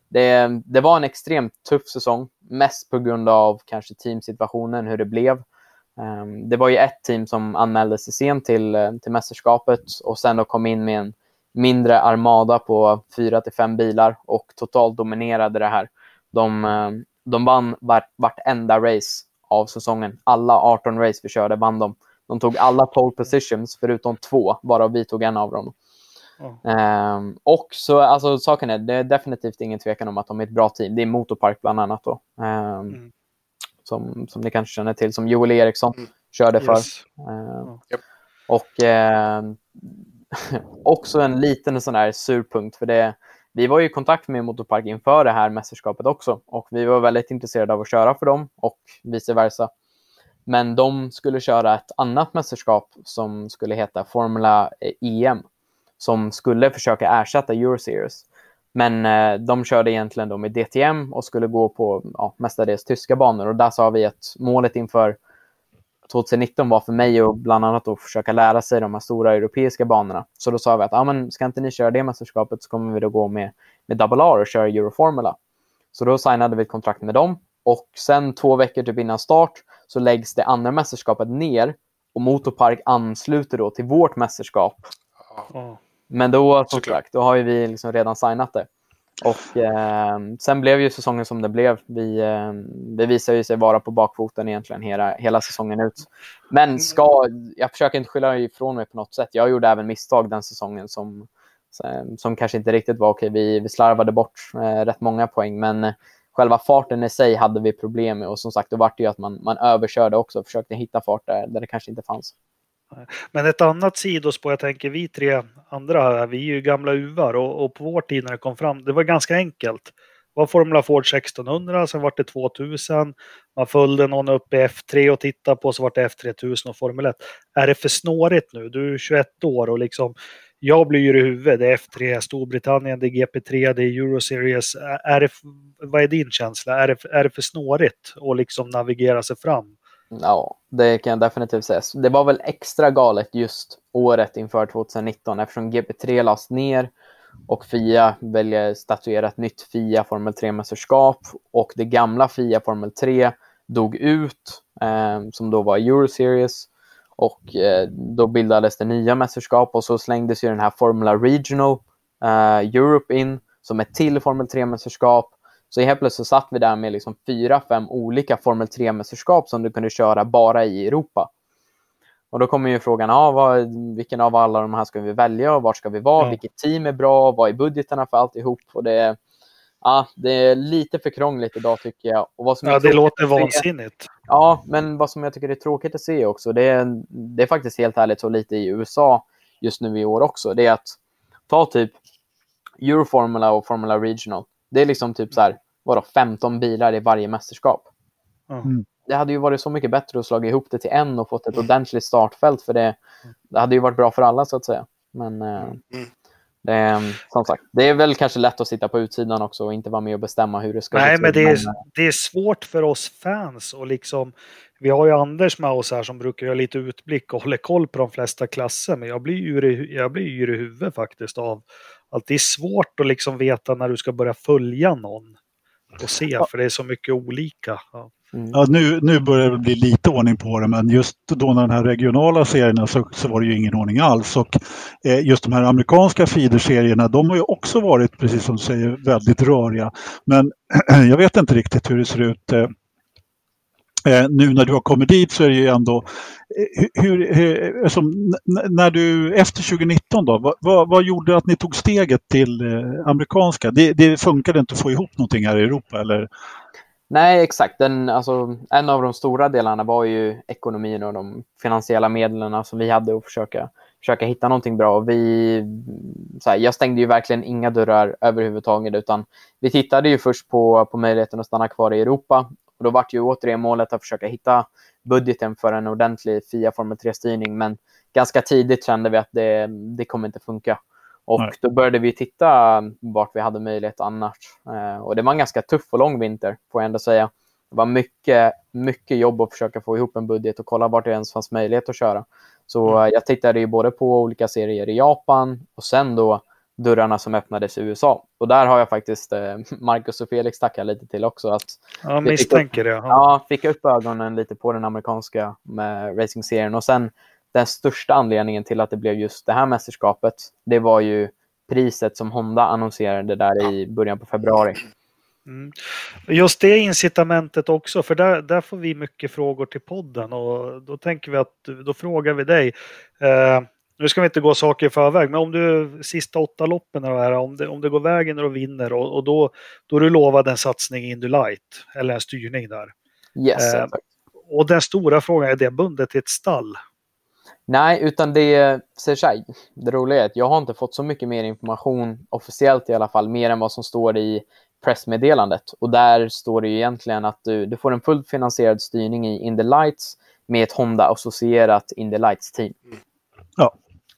Det, det var en extremt tuff säsong, mest på grund av kanske teamsituationen, hur det blev. Eh, det var ju ett team som anmälde sig sent till, till mästerskapet och sen då kom in med en mindre armada på fyra till fem bilar och totalt dominerade det här. De, ehm, de vann vart, vartenda race av säsongen. Alla 18 race vi körde vann de. De tog alla 12 positions förutom två, varav vi tog en av dem. Mm. Um, och så, alltså saken är, det är definitivt ingen tvekan om att de är ett bra team. Det är Motorpark bland annat då. Um, mm. som, som ni kanske känner till, som Joel Eriksson mm. körde för. Yes. Uh, yep. Och uh, också en liten sån där surpunkt, för det vi var i kontakt med Motorpark inför det här mästerskapet också och vi var väldigt intresserade av att köra för dem och vice versa. Men de skulle köra ett annat mästerskap som skulle heta Formula EM som skulle försöka ersätta Euroseries. Men eh, de körde egentligen då med DTM och skulle gå på ja, mestadels tyska banor och där sa vi att målet inför 2019 var för mig att bland annat att försöka lära sig de här stora europeiska banorna. Så då sa vi att ah, men ska inte ni köra det mästerskapet så kommer vi då gå med, med Double R och köra Euroformula. Så då signade vi ett kontrakt med dem och sen två veckor typ innan start så läggs det andra mästerskapet ner och Motorpark ansluter då till vårt mästerskap. Men då, som sagt, då har ju vi liksom redan signat det. Och eh, sen blev ju säsongen som det blev. Vi, eh, det visade ju sig vara på bakfoten egentligen hela, hela säsongen ut. Men mm. ska, jag försöker inte skylla ifrån mig på något sätt. Jag gjorde även misstag den säsongen som, som kanske inte riktigt var okej. Vi, vi slarvade bort eh, rätt många poäng, men själva farten i sig hade vi problem med. Och som sagt, då var det ju att man, man överkörde också och försökte hitta fart där, där det kanske inte fanns. Men ett annat sidospår, jag tänker vi tre andra, vi är ju gamla uvar och, och på vår tid när det kom fram, det var ganska enkelt. Det var Formula Ford 1600, sen var det 2000. Man följde någon upp i F3 och tittade på, så var det F3000 och Formel 1. Är det för snårigt nu? Du är 21 år och liksom, jag blir i huvudet. Det är F3, Storbritannien, det är GP3, det är Euroseries. Är det, vad är din känsla? Är det, är det för snårigt att liksom navigera sig fram? Ja, det kan jag definitivt säga. Det var väl extra galet just året inför 2019 eftersom GP3 lades ner och FIA väljer statuera ett nytt FIA Formel 3-mästerskap och det gamla FIA Formel 3 dog ut, eh, som då var Euroseries. Och eh, då bildades det nya mästerskap och så slängdes ju den här Formula Regional eh, Europe in som ett till Formel 3-mästerskap så helt plötsligt satt vi där med liksom fyra, fem olika Formel 3-mästerskap som du kunde köra bara i Europa. Och då kommer ju frågan, ja, vad, vilken av alla de här ska vi välja och var ska vi vara? Ja. Vilket team är bra? Vad är budgeterna för alltihop? Och det, ja, det är lite för krångligt idag tycker jag. Och vad som Ja, det låter att se- vansinnigt. Ja, men vad som jag tycker är tråkigt att se också, det är, det är faktiskt helt ärligt så lite i USA just nu i år också. Det är att ta typ Euroformula och Formula Regional. Det är liksom typ så här, vadå, 15 bilar i varje mästerskap. Mm. Det hade ju varit så mycket bättre att slå ihop det till en och fått ett ordentligt startfält för det. Det hade ju varit bra för alla så att säga. Men eh, Mm. det, är, som sagt, det är väl kanske lätt att sitta på utsidan också och inte vara med och bestämma hur det ska Nej, men det är, det är svårt för oss fans och liksom. Vi har ju Anders med oss här som brukar göra lite utblick och håller koll på de flesta klasser. Men jag blir yr i, jag blir yr i huvudet faktiskt av att det är svårt att liksom veta när du ska börja följa någon och se, för det är så mycket olika. Ja. Mm. Ja, nu, nu börjar det bli lite ordning på det, men just då när den här regionala serierna så, så var det ju ingen ordning alls. Och eh, just de här amerikanska feederserierna, de har ju också varit, precis som du säger, väldigt röriga. Men jag vet inte riktigt hur det ser ut. Eh, eh, nu när du har kommit dit så är det ju ändå, eh, hur, eh, hur, alltså, när du, efter 2019 då, vad, vad, vad gjorde att ni tog steget till eh, amerikanska? Det, det funkade inte att få ihop någonting här i Europa eller? Nej, exakt. Den, alltså, en av de stora delarna var ju ekonomin och de finansiella medlen som vi hade att försöka, försöka hitta någonting bra. Och vi, så här, jag stängde ju verkligen inga dörrar överhuvudtaget, utan vi tittade ju först på, på möjligheten att stanna kvar i Europa. Och då var det ju återigen målet att försöka hitta budgeten för en ordentlig FIA Formel 3-styrning, men ganska tidigt kände vi att det, det kommer inte funka. Och Nej. då började vi titta vart vi hade möjlighet annars. Eh, och det var en ganska tuff och lång vinter, får jag ändå säga. Det var mycket, mycket jobb att försöka få ihop en budget och kolla vart det ens fanns möjlighet att köra. Så eh, jag tittade ju både på olika serier i Japan och sen då dörrarna som öppnades i USA. Och där har jag faktiskt eh, Marcus och Felix tacka lite till också. Att fick misstänker det. Ja. Ja, fick upp ögonen lite på den amerikanska med racingserien. Och sen den största anledningen till att det blev just det här mästerskapet, det var ju priset som Honda annonserade där i början på februari. Mm. Just det incitamentet också, för där, där får vi mycket frågor till podden och då tänker vi att då frågar vi dig. Eh, nu ska vi inte gå saker i förväg, men om du sista åtta loppen här, om det, om det går vägen och du vinner och, och då, då är du lovad en satsning i Indy Light eller en styrning där. Yes, Eh. Och den stora frågan är det bundet till ett stall? Nej, utan det, här, det roliga är att jag har inte fått så mycket mer information, officiellt i alla fall, mer än vad som står i pressmeddelandet. Och där står det ju egentligen att du, du får en fullt finansierad styrning i Indy Lights med ett Honda-associerat Indy Lights-team.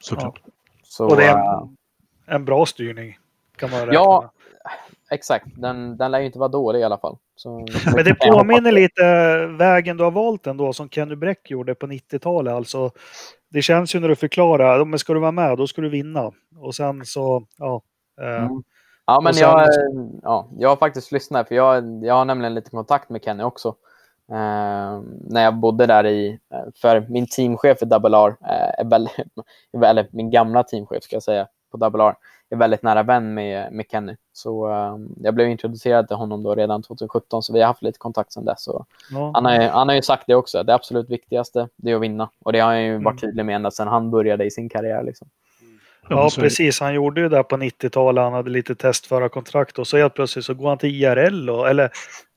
Såklart. Så, Och det är eh, en, en bra styrning kan man räkna Ja, exakt. Den, den lär ju inte vara dålig i alla fall. Så, Men det påminner lite vägen du har valt ändå som Kenny Bräck gjorde på 90-talet. Alltså, det känns ju när du förklarar, men ska du vara med då ska du vinna. Och sen så, ja. eh, Mm. Ja, men sen- jag, ja, jag har faktiskt lyssnat, för jag, jag har nämligen lite kontakt med Kenny också. Eh, när jag bodde där i, eh, för min teamchef i Double R, eh, är väldigt, eller min gamla teamchef ska jag säga, på Double R, är väldigt nära vän med, med Kenny. Så eh, jag blev introducerad till honom då redan 2017, så vi har haft lite kontakt sedan dess. Ja. han, har, ju- han har ju sagt det också, det absolut viktigaste det är att vinna. Och det har han ju Mm. varit tydlig med ända sedan han började i sin karriär. Liksom. Ja, men precis. Han gjorde ju det på 90-talet. Han hade lite testförarkontrakt och så helt plötsligt så går han till IRL. Och, eller,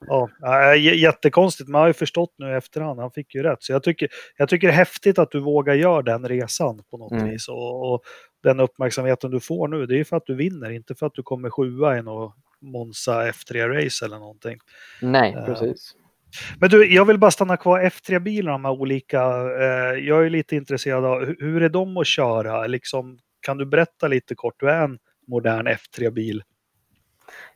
ja, äh, jättekonstigt. Man har ju förstått nu i efterhand. Han fick ju rätt. Så jag tycker, jag tycker det är häftigt att du vågar göra den resan på något Mm. vis. Och, och den uppmärksamheten du får nu, det är ju för att du vinner. Inte för att du kommer sjua i något Monza F3-race eller någonting. Nej, Ja. precis. Men du, jag vill bara stanna kvar F3-bilarna, de här olika. Eh, jag är lite intresserad av hur, hur är de att köra? Liksom, kan du berätta lite kort? Du är en modern F3-bil.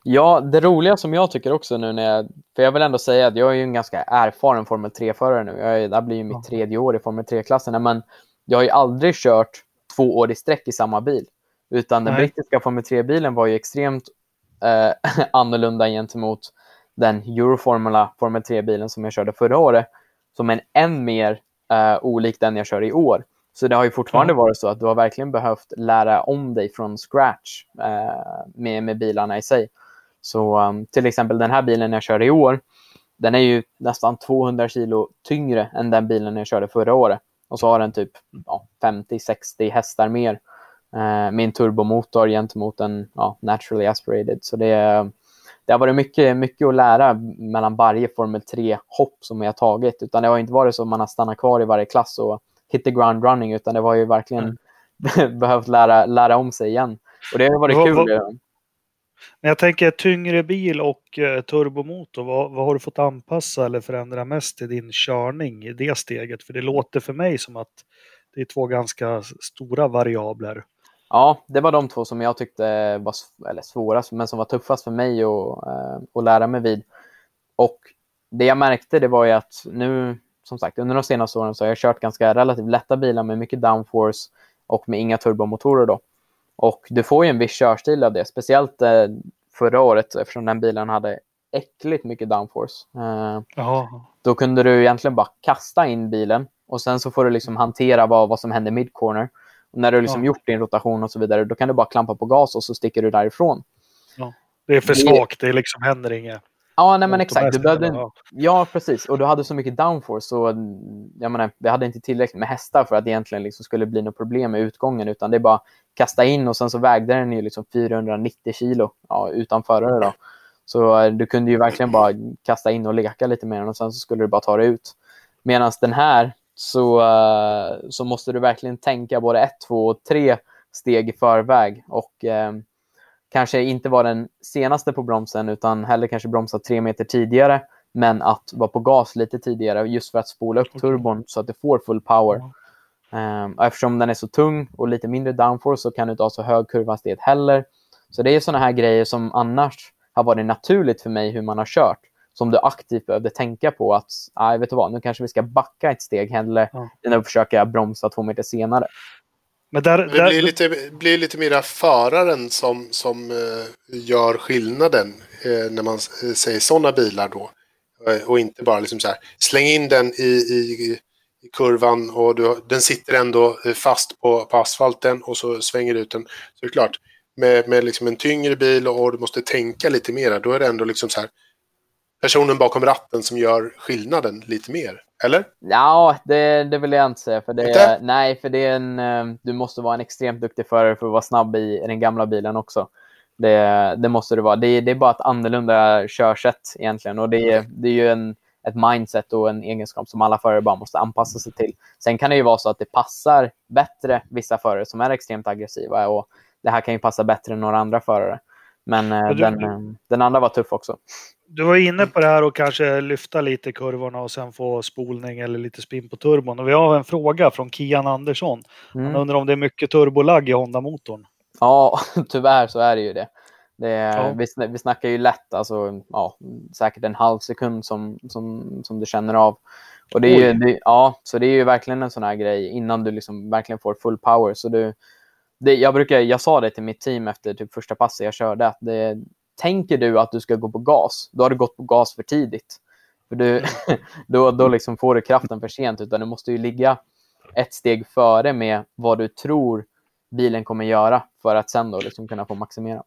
Ja, det roliga som jag tycker också nu när jag... För jag vill ändå säga att jag är ju en ganska erfaren Formel 3-förare nu. Jag är, det här blir ju mitt tredje år i Formel 3-klassen. Men jag har ju aldrig kört två år i sträck i samma bil. Utan den Nej. brittiska Formel 3-bilen var ju extremt eh, annorlunda gentemot den Euroformula Formel 3-bilen som jag körde förra året. Som är än mer eh, olik den jag kör i år. Så det har ju fortfarande Ja. varit så att du har verkligen behövt lära om dig från scratch eh, med, med bilarna i sig. Så um, till exempel den här bilen jag kör i år, den är ju nästan 200 kilo tyngre än den bilen jag körde förra året. och så har den typ ja, 50-60 hästar mer eh, med en turbomotor gentemot en ja, naturally aspirated. Så det, det har varit mycket, mycket att lära mellan varje Formel 3-hopp som jag tagit. Utan det har inte varit så att man har stannat kvar i varje klass och hit the ground running, utan det var ju verkligen mm. behövt lära, lära om sig igen. Och det har varit vad, kul. Vad, men jag tänker tyngre bil och eh, turbomotor, vad, vad, har du fått anpassa eller förändra mest i din körning i det steget? För det låter för mig som att det är två ganska stora variabler. Ja, det var de två som jag tyckte var eller svårast, men som var tuffast för mig att, äh, att lära mig vid. Och det jag märkte det var ju att nu, som sagt, under de senaste åren så har jag kört ganska relativt lätta bilar med mycket downforce och med inga turbomotorer då. Och du får ju en viss körstil av det, speciellt eh, förra året eftersom den bilen hade äckligt mycket downforce. Eh, då kunde du egentligen bara kasta in bilen och sen så får du liksom hantera vad, vad som händer mid-corner. Och när du liksom ja. gjort din rotation och så vidare, då kan du bara klampa på gas och så sticker du därifrån. Ja. Det är för svagt, det liksom händer inget. Ja, nej, men exakt. Du behövde, ja, precis. Och du hade så mycket downforce så jag menar, vi hade inte tillräckligt med hästar för att det egentligen liksom skulle bli något problem med utgången. Utan det är bara kasta in och sen så vägde den ju liksom 490 kilo ja, utan förare. Då. Så eh, du kunde ju verkligen bara kasta in och leka lite med den och sen så skulle du bara ta det ut. Medan den här så, uh, så måste du verkligen tänka både ett, två och tre steg i förväg. Och uh, kanske inte vara den senaste på bromsen utan hellre kanske bromsa tre meter tidigare men att vara på gas lite tidigare just för att spola upp turbon så att det får full power. Um, eftersom den är så tung och lite mindre downforce så kan du inte ha så hög kurvhastighet heller. Så det är sådana här grejer som annars har varit naturligt för mig hur man har kört. Som du aktivt behövde tänka på att, nej vet du vad, nu kanske vi ska backa ett steg hellre ja. än att försöka bromsa två meter senare. Men där, det blir, lite, blir lite mera föraren som, som uh, gör skillnaden uh, när man uh, säger sådana bilar då. och inte bara liksom så här, släng in den i, i, i kurvan och du, den sitter ändå fast på, på asfalten och så svänger ut den. Så det är klart, med, med liksom en tyngre bil och, och du måste tänka lite mera, då är det ändå liksom så här, personen bakom ratten som gör skillnaden lite mer. Eller? Ja, det, det vill jag inte säga. För det, inte? Nej, för det är en, eh, du måste vara en extremt duktig förare för att vara snabb i, den gamla bilen också. Det, det måste du vara. Det, det, är bara ett annorlunda körsätt egentligen. Och det, är, det är ju en, ett mindset och en egenskap som alla förare bara måste anpassa sig till. Sen kan det ju vara så att det passar bättre vissa förare som är extremt aggressiva. Och det här kan ju passa bättre än några andra förare. Men eh, du, den, eh, den andra var tuff också. Du var inne på det här och kanske lyfta lite kurvorna och sen få spolning eller lite spinn på turbon. Och vi har en fråga från Kian Andersson. Han mm. undrar om det är mycket turbolag i Honda-motorn. Ja, tyvärr så är det ju det. det ja. vi, vi snackar ju lätt, alltså, ja, säkert en halv sekund som, som, som du känner av. Och det är ju, det, ja, så det är ju verkligen en sån här grej innan du liksom verkligen får full power. Så du, det, jag, brukar, jag sa det till mitt team efter typ första passet jag körde, att det, tänker du att du ska gå på gas, då har du gått på gas för tidigt. För du, då då liksom får du kraften för sent, utan du måste ju ligga ett steg före med vad du tror bilen kommer göra för att sen då liksom kunna få maximera.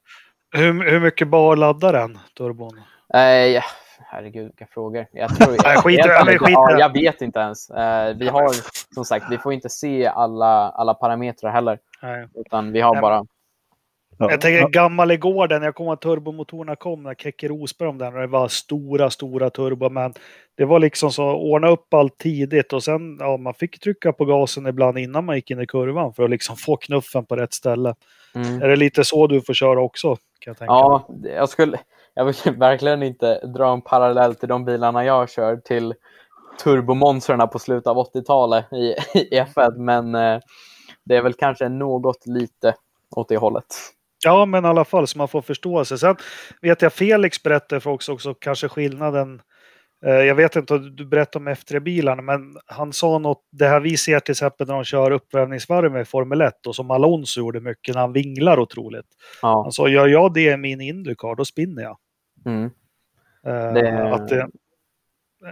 Hur, hur mycket bar laddar den, turbon? Eh, herregud, vilka frågor. Jag, tror, jag, skit, jag, jag, ja, jag vet inte ens. Eh, vi har, som sagt, vi får inte se alla, alla parametrar heller. Nej. Utan vi har bara Ja. Jag tänker gammal i gården, jag kommer att turbomotorerna kom när Kekke Rosberg om den och det var stora, stora turbo. Men det var liksom så ordna upp allt tidigt och sen, ja, man fick trycka på gasen ibland innan man gick in i kurvan för att liksom få knuffen på rätt ställe. Mm. Är det lite så du får köra också? Kan jag tänka ja, jag skulle, jag vill verkligen inte dra en parallell till de bilarna jag kör till turbomonstren på slutet av 80-talet i, i F1, men eh, det är väl kanske något lite åt det hållet. Ja, men i alla fall så man får förståelse. Sen vet jag Felix berättade för oss också kanske skillnaden. Eh, jag vet inte om du berättade om F3-bilarna, men han sa något. Det här vi ser till exempel när de kör uppvärmningsvarv med Formel 1 och som Alonso gjorde mycket när han vinglar otroligt. Ja. Han sa, gör jag det i min Indycar, då spinner jag. Mm. Eh, det... Att det,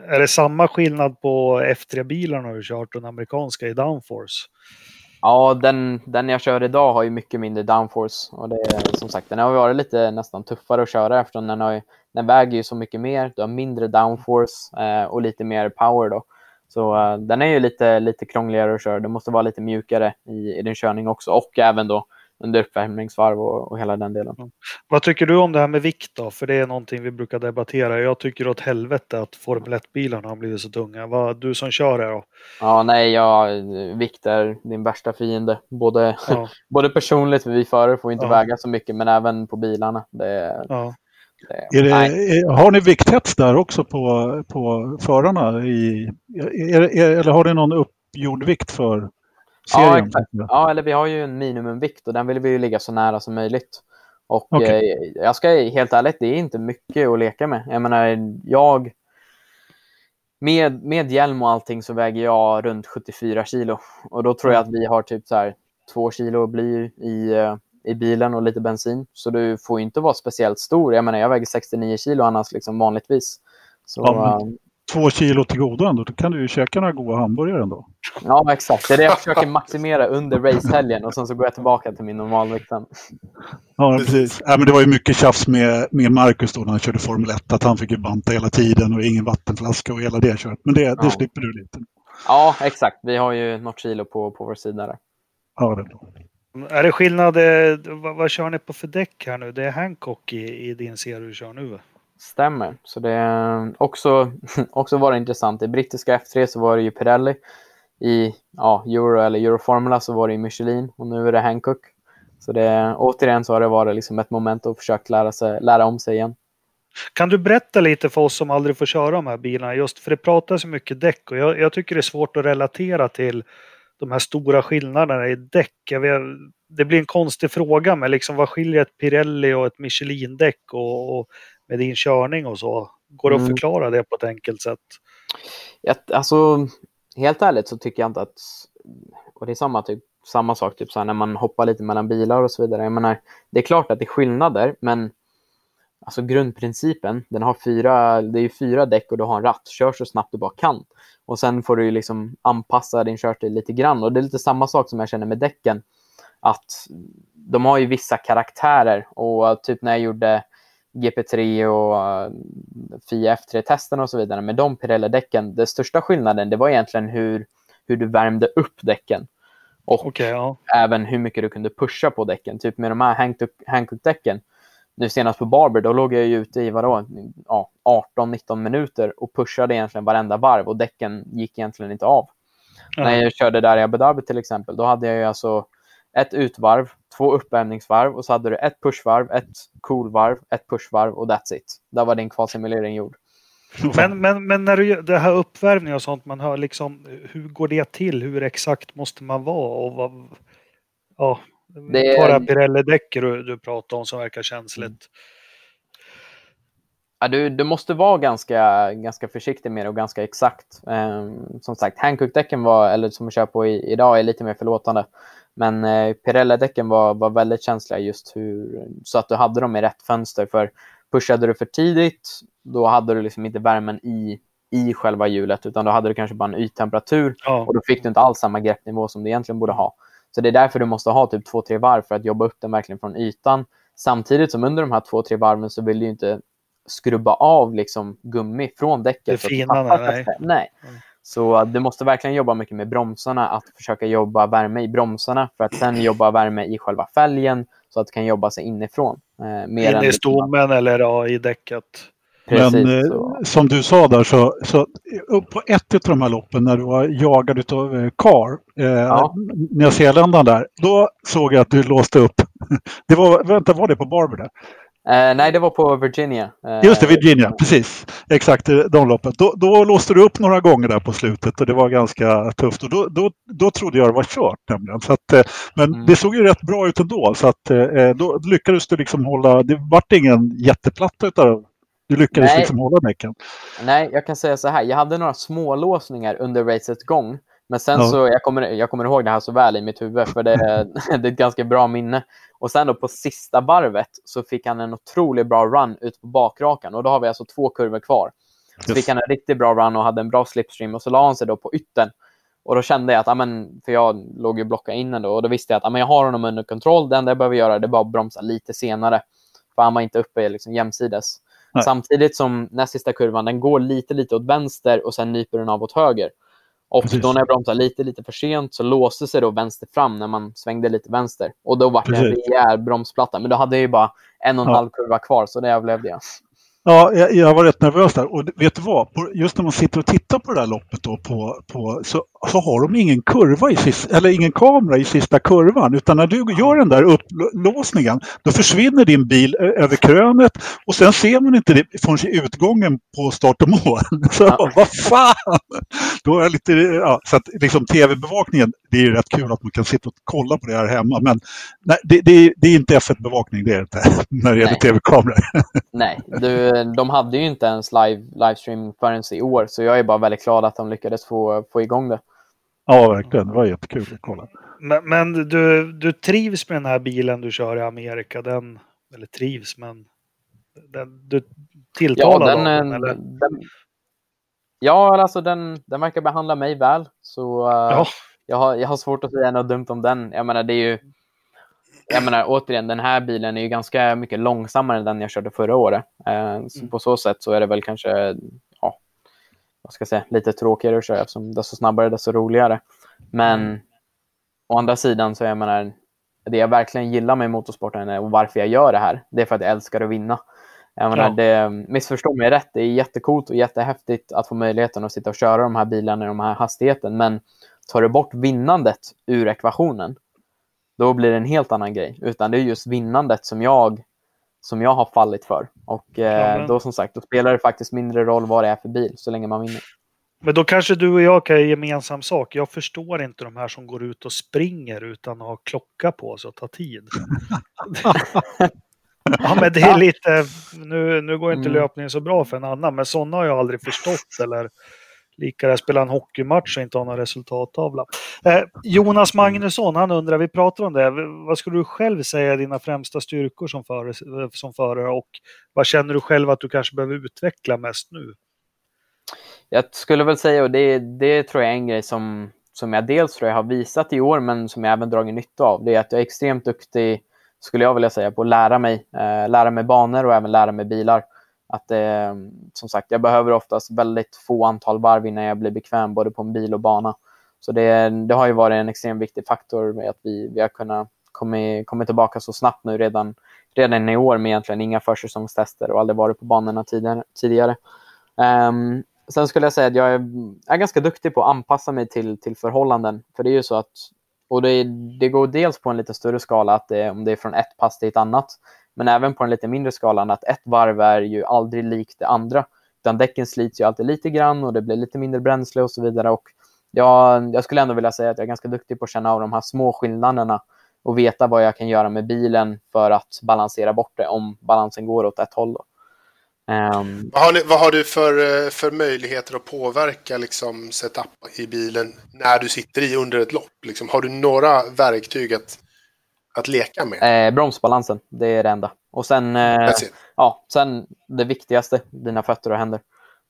är det samma skillnad på F3-bilarna du kört och den amerikanska i downforce? Ja, den, den jag kör idag har ju mycket mindre downforce. Och det är som sagt, den har varit lite nästan tuffare att köra eftersom den, har, den väger ju så mycket mer. Du har mindre downforce eh, och lite mer power då. Så uh, den är ju lite, lite krångligare att köra. Det måste vara lite mjukare i, i din körning också och även då under uppvärmningsvarv och, och hela den delen. Mm. Vad tycker du om det här med vikt då? För det är någonting vi brukar debattera. Jag tycker åt helvete att Formel 1-bilarna har blivit så tunga. Vad du som kör det då? Ja, nej, ja, vikt är din värsta fiende. Både, ja. både personligt, vi förare får inte ja. väga så mycket, men även på bilarna. Det, ja. det, det, har ni vikthets där också på, på förarna? I, är, är, eller har ni någon uppgjord vikt för Ja, exakt. ja, eller vi har ju en minimumvikt och den vill vi ju ligga så nära som möjligt. Och okay. eh, jag ska helt ärligt, det är inte mycket att leka med. Jag menar, jag... Med, med hjälm och allting så väger jag runt 74 kilo. Och då tror jag att vi har typ så här två kilo bly i, eh, i bilen och lite bensin. Så du får inte vara speciellt stor. Jag menar, jag väger 69 kilo annars liksom vanligtvis. Så, ja, två kilo till godo ändå. Då kan du ju käka några goda hamburgare ändå. Ja, exakt. Det är det jag försöker maximera under racehelgen och sen så går jag tillbaka till min normalvikt sen. Ja, precis. Ja, men det var ju mycket tjafs med, med Marcus då när han körde Formel 1. Att han fick ju banta hela tiden och ingen vattenflaska och hela det kört. Men det, ja. det slipper du lite. Ja, exakt. Vi har ju något kilo på, på vår sida där. Ja, det är bra. Är det skillnad? Eh, vad, vad kör ni på för däck här nu? Det är Hancock i, i din serie du kör nu? Stämmer. Så det är också, också var det intressant. I brittiska F3 så var det ju Pirelli. I ja, Euro eller Euroformula så var det Michelin och nu är det Hankook. Så det, återigen så har det varit liksom ett moment att försöka lära, sig, lära om sig igen. Kan du berätta lite för oss som aldrig får köra de här bilarna? Just för det pratas så mycket däck och jag, jag tycker det är svårt att relatera till de här stora skillnaderna i däck. Vet, det blir en konstig fråga, men liksom vad skiljer ett Pirelli och ett Michelin-däck och, och med din körning och så? Går det att mm. förklara det på ett enkelt sätt? Alltså, helt ärligt så tycker jag inte att... Och det är samma, typ, samma sak typ så här, när man hoppar lite mellan bilar och så vidare. Jag menar, det är klart att det är skillnader, men alltså grundprincipen, den har fyra, det är fyra däck och du har en ratt. Kör så snabbt du bara kan. Och sen får du liksom anpassa din körstil lite grann. Och det är lite samma sak som jag känner med däcken. Att de har ju vissa karaktärer och typ när jag gjorde GP3 och uh, FIA F3-testerna och så vidare med de Pirelli-däcken, den största skillnaden det var egentligen hur, hur du värmde upp däcken. Och okay, ja. även hur mycket du kunde pusha på däcken. Typ med de här Hankook-däcken, nu senast på Barber, då låg jag ju ute i vadå, ja, 18-19 minuter och pushade egentligen varenda varv och däcken gick egentligen inte av. Mm. När jag körde där i Abu Dhabi till exempel, då hade jag ju alltså ett utvarv, två uppvärmningsvarv och så hade du ett pushvarv, ett coolvarv, ett pushvarv och that's it. Där var din kvalsimulering gjord. Men, men, men när du det här uppvärmning och sånt, man hör liksom, hur går det till? Hur exakt måste man vara? Och vad, ja, det är... Pirelli-däck du, du pratar om som verkar känsligt. Ja, du, du måste vara ganska, ganska försiktig med det och ganska exakt. Um, som sagt, Hankook-däcken var, eller som jag kör på i, idag, är lite mer förlåtande. Men eh, Pirelli-däcken var, var väldigt känsliga just hur, så att du hade dem i rätt fönster. För pushade du för tidigt, då hade du liksom inte värmen i, i själva hjulet, utan då hade du kanske bara en yttemperatur ja. och då fick du inte alls samma greppnivå som du egentligen borde ha. Så det är därför du måste ha typ två, tre varv för att jobba upp den verkligen från ytan. Samtidigt som under de här två, tre varven så vill du inte skrubba av liksom gummi från däcket. Det fina, nej. nej. Mm. Så du måste verkligen jobba mycket med bromsarna, att försöka jobba värme i bromsarna för att sen jobba värme i själva fälgen så att det kan jobba sig inifrån. Eh, mer In i liksom stommen eller ja, i däcket. Precis, Men eh, som du sa där så, så på ett av de här loppen när du var jagad av eh, Car, eh, ja. Nya Zeeländaren där, då såg jag att du låste upp. Det var, vänta, var det på Barber där? Uh, nej, det var på Virginia. Uh, Just det, Virginia, precis. Exakt, de loppen. Då, då låste du upp några gånger där på slutet och det var ganska tufft. Och då, då, då trodde jag det var kört nämligen. Så att, uh, men mm. det såg ju rätt bra ut ändå. Så att, då lyckades du liksom hålla, det vart ingen jätteplatta utav du lyckades nej. liksom hålla däcken. Nej, jag kan säga så här. Jag hade några små låsningar under racets gång. Men sen ja. så, jag kommer, jag kommer ihåg det här så väl i mitt huvud, för det, det är ett ganska bra minne. Och sen då på sista varvet så fick han en otroligt bra run ut på bakrakan och då har vi alltså två kurvor kvar. Så yes. fick han en riktigt bra run och hade en bra slipstream och så la han sig då på ytten. Och då kände jag att, amen, för jag låg ju blocka in då och då visste jag att amen, jag har honom under kontroll. Det enda jag behöver göra är bara att bromsa lite senare. För han var inte uppe liksom jämsides. Nej. Samtidigt som näst sista kurvan, den går lite, lite åt vänster och sen nyper den av åt höger. Och Precis. då när jag bromsade lite, lite för sent så låste sig då vänster fram när man svängde lite vänster. Och då var det en rejäl bromsplatta. Men då hade jag ju bara en och en Ja. halv kurva kvar, så det överlevde jag. Ja, jag, jag var rätt nervös där. Och vet du vad? På, just när man sitter och tittar på det där loppet då, på, på, så, så har de ingen kurva i sista, eller ingen kamera i sista kurvan. Utan när du gör den där upplåsningen, då försvinner din bil över krönet och sen ser man inte det förrän i utgången på start och mål. Så Ja. vad fan! Då är jag lite, ja, så att liksom tv-bevakningen, det är ju rätt kul att man kan sitta och kolla på det här hemma. Men nej, det, det, det är inte F1-bevakning, det är det inte, när det gäller tv-kameror. Nej, du, de hade ju inte ens live, livestream förrän i år. Så jag är bara väldigt glad att de lyckades få, få igång det. Ja, verkligen. Det var jättekul att kolla. Men, men du, du trivs med den här bilen du kör i Amerika? Den, eller trivs, men den, du Ja, tilltalar den, av den, eh, eller? den, ja, alltså den, den verkar behandla mig väl. Så eh, Ja. jag, har, jag har svårt att säga något dumt om den. Jag menar, det är ju... Jag menar, återigen, den här bilen är ju ganska mycket långsammare än den jag körde förra året. Eh, så Mm. På så sätt så är det väl kanske, ja, vad ska jag säga, lite tråkigare att köra eftersom desto snabbare, desto roligare. Men Mm. å andra sidan så jag menar, det jag verkligen gillar med motorsporten och varför jag gör det här, det är för att jag älskar att vinna. Jag menar, Ja. det, missförstå mig rätt, det är jättecoolt och jättehäftigt att få möjligheten att sitta och köra de här bilarna i de här hastigheten. Men tar du bort vinnandet ur ekvationen, då blir det en helt annan grej. Utan det är just vinnandet som jag, som jag har fallit för. Och eh, då som sagt, då spelar det faktiskt mindre roll vad det är för bil, så länge man vinner. Men då kanske du och jag kan göra gemensam sak. Jag förstår inte de här som går ut och springer utan att ha klocka på sig och ta tid. ja, men det är lite... Nu, nu går inte Mm. löpningen så bra för en annan, men sådana har jag aldrig förstått. Eller lika där spela en hockeymatch och inte ha någon resultattavla. Eh, Jonas Magnusson, han undrar, vi pratar om det. Vad skulle du själv säga är dina främsta styrkor som förare, eh, som förare och vad känner du själv att du kanske behöver utveckla mest nu? Jag skulle väl säga, och det, det tror jag är en grej som, som jag dels tror jag har visat i år, men som jag även dragit nytta av, det är att jag är extremt duktig, skulle jag vilja säga, på att lära mig, eh, lära mig banor och även lära mig bilar. Att eh, som sagt, jag behöver oftast väldigt få antal varv innan jag blir bekväm, både på en bil och bana. Så det, det har ju varit en extremt viktig faktor med att vi, vi har kunnat komma, komma tillbaka så snabbt nu redan, redan i år med egentligen inga försäsongstester och aldrig varit på banorna tidigare. tidigare. Um, sen skulle jag säga att jag är, är ganska duktig på att anpassa mig till, till förhållanden. För det är ju så att, och det, det går dels på en lite större skala, att det, om det är från ett pass till ett annat, men även på en lite mindre skalan att ett varv är ju aldrig likt det andra. Utan däcken slits ju alltid lite grann och det blir lite mindre bränsle och så vidare. Och jag, jag skulle ändå vilja säga att jag är ganska duktig på att känna av de här små skillnaderna och veta vad jag kan göra med bilen för att balansera bort det om balansen går åt ett håll. Då. Um, Vad har, ni, vad har du för, eh, för möjligheter att påverka liksom, setup i bilen när du sitter i under ett lopp? Liksom, har du några verktyg att, att leka med? Eh, bromsbalansen, det är det enda. Och sen, eh, ja, sen det viktigaste, dina fötter och händer.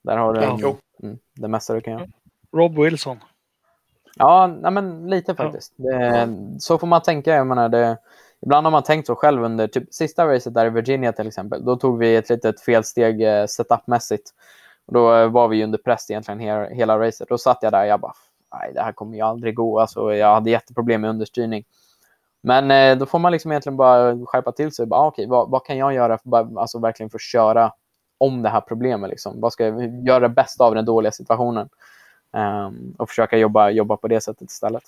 Där har du Ja. Jo. mm, det mesta du kan göra. Rob Wilson. Ja, nej, men lite faktiskt. Det, så får man tänka. Jag menar, det, ibland har man tänkt så själv under typ, sista racet där i Virginia till exempel. Då tog vi ett litet felsteg eh, setupmässigt. Och då eh, var vi under press egentligen hela, hela racet. Då satt jag där och jag bara, nej det här kommer ju aldrig gå. Alltså, jag hade jätteproblem med understyrning. Men eh, då får man liksom egentligen bara skärpa till sig. Bara, ah, okej, vad, vad kan jag göra för, bara, alltså, verkligen för att köra om det här problemet? Liksom? Vad ska jag göra det bästa av den dåliga situationen? Ehm, och försöka jobba, jobba på det sättet istället.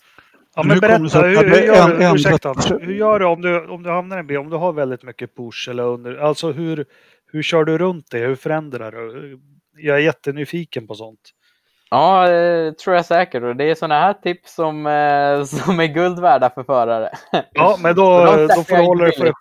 Ja, Men berätta, hur, hur, gör, du, ursäkta, hur gör du om du, om du hamnar i en bil, om du har väldigt mycket push eller under, alltså hur, hur kör du runt det? Hur förändrar du? Jag är jättenyfiken på sånt. Ja, det tror jag säkert. Och det är sådana här tips som, eh, som är guld värda för förare. Ja, men då, då får du hålla dig för dig.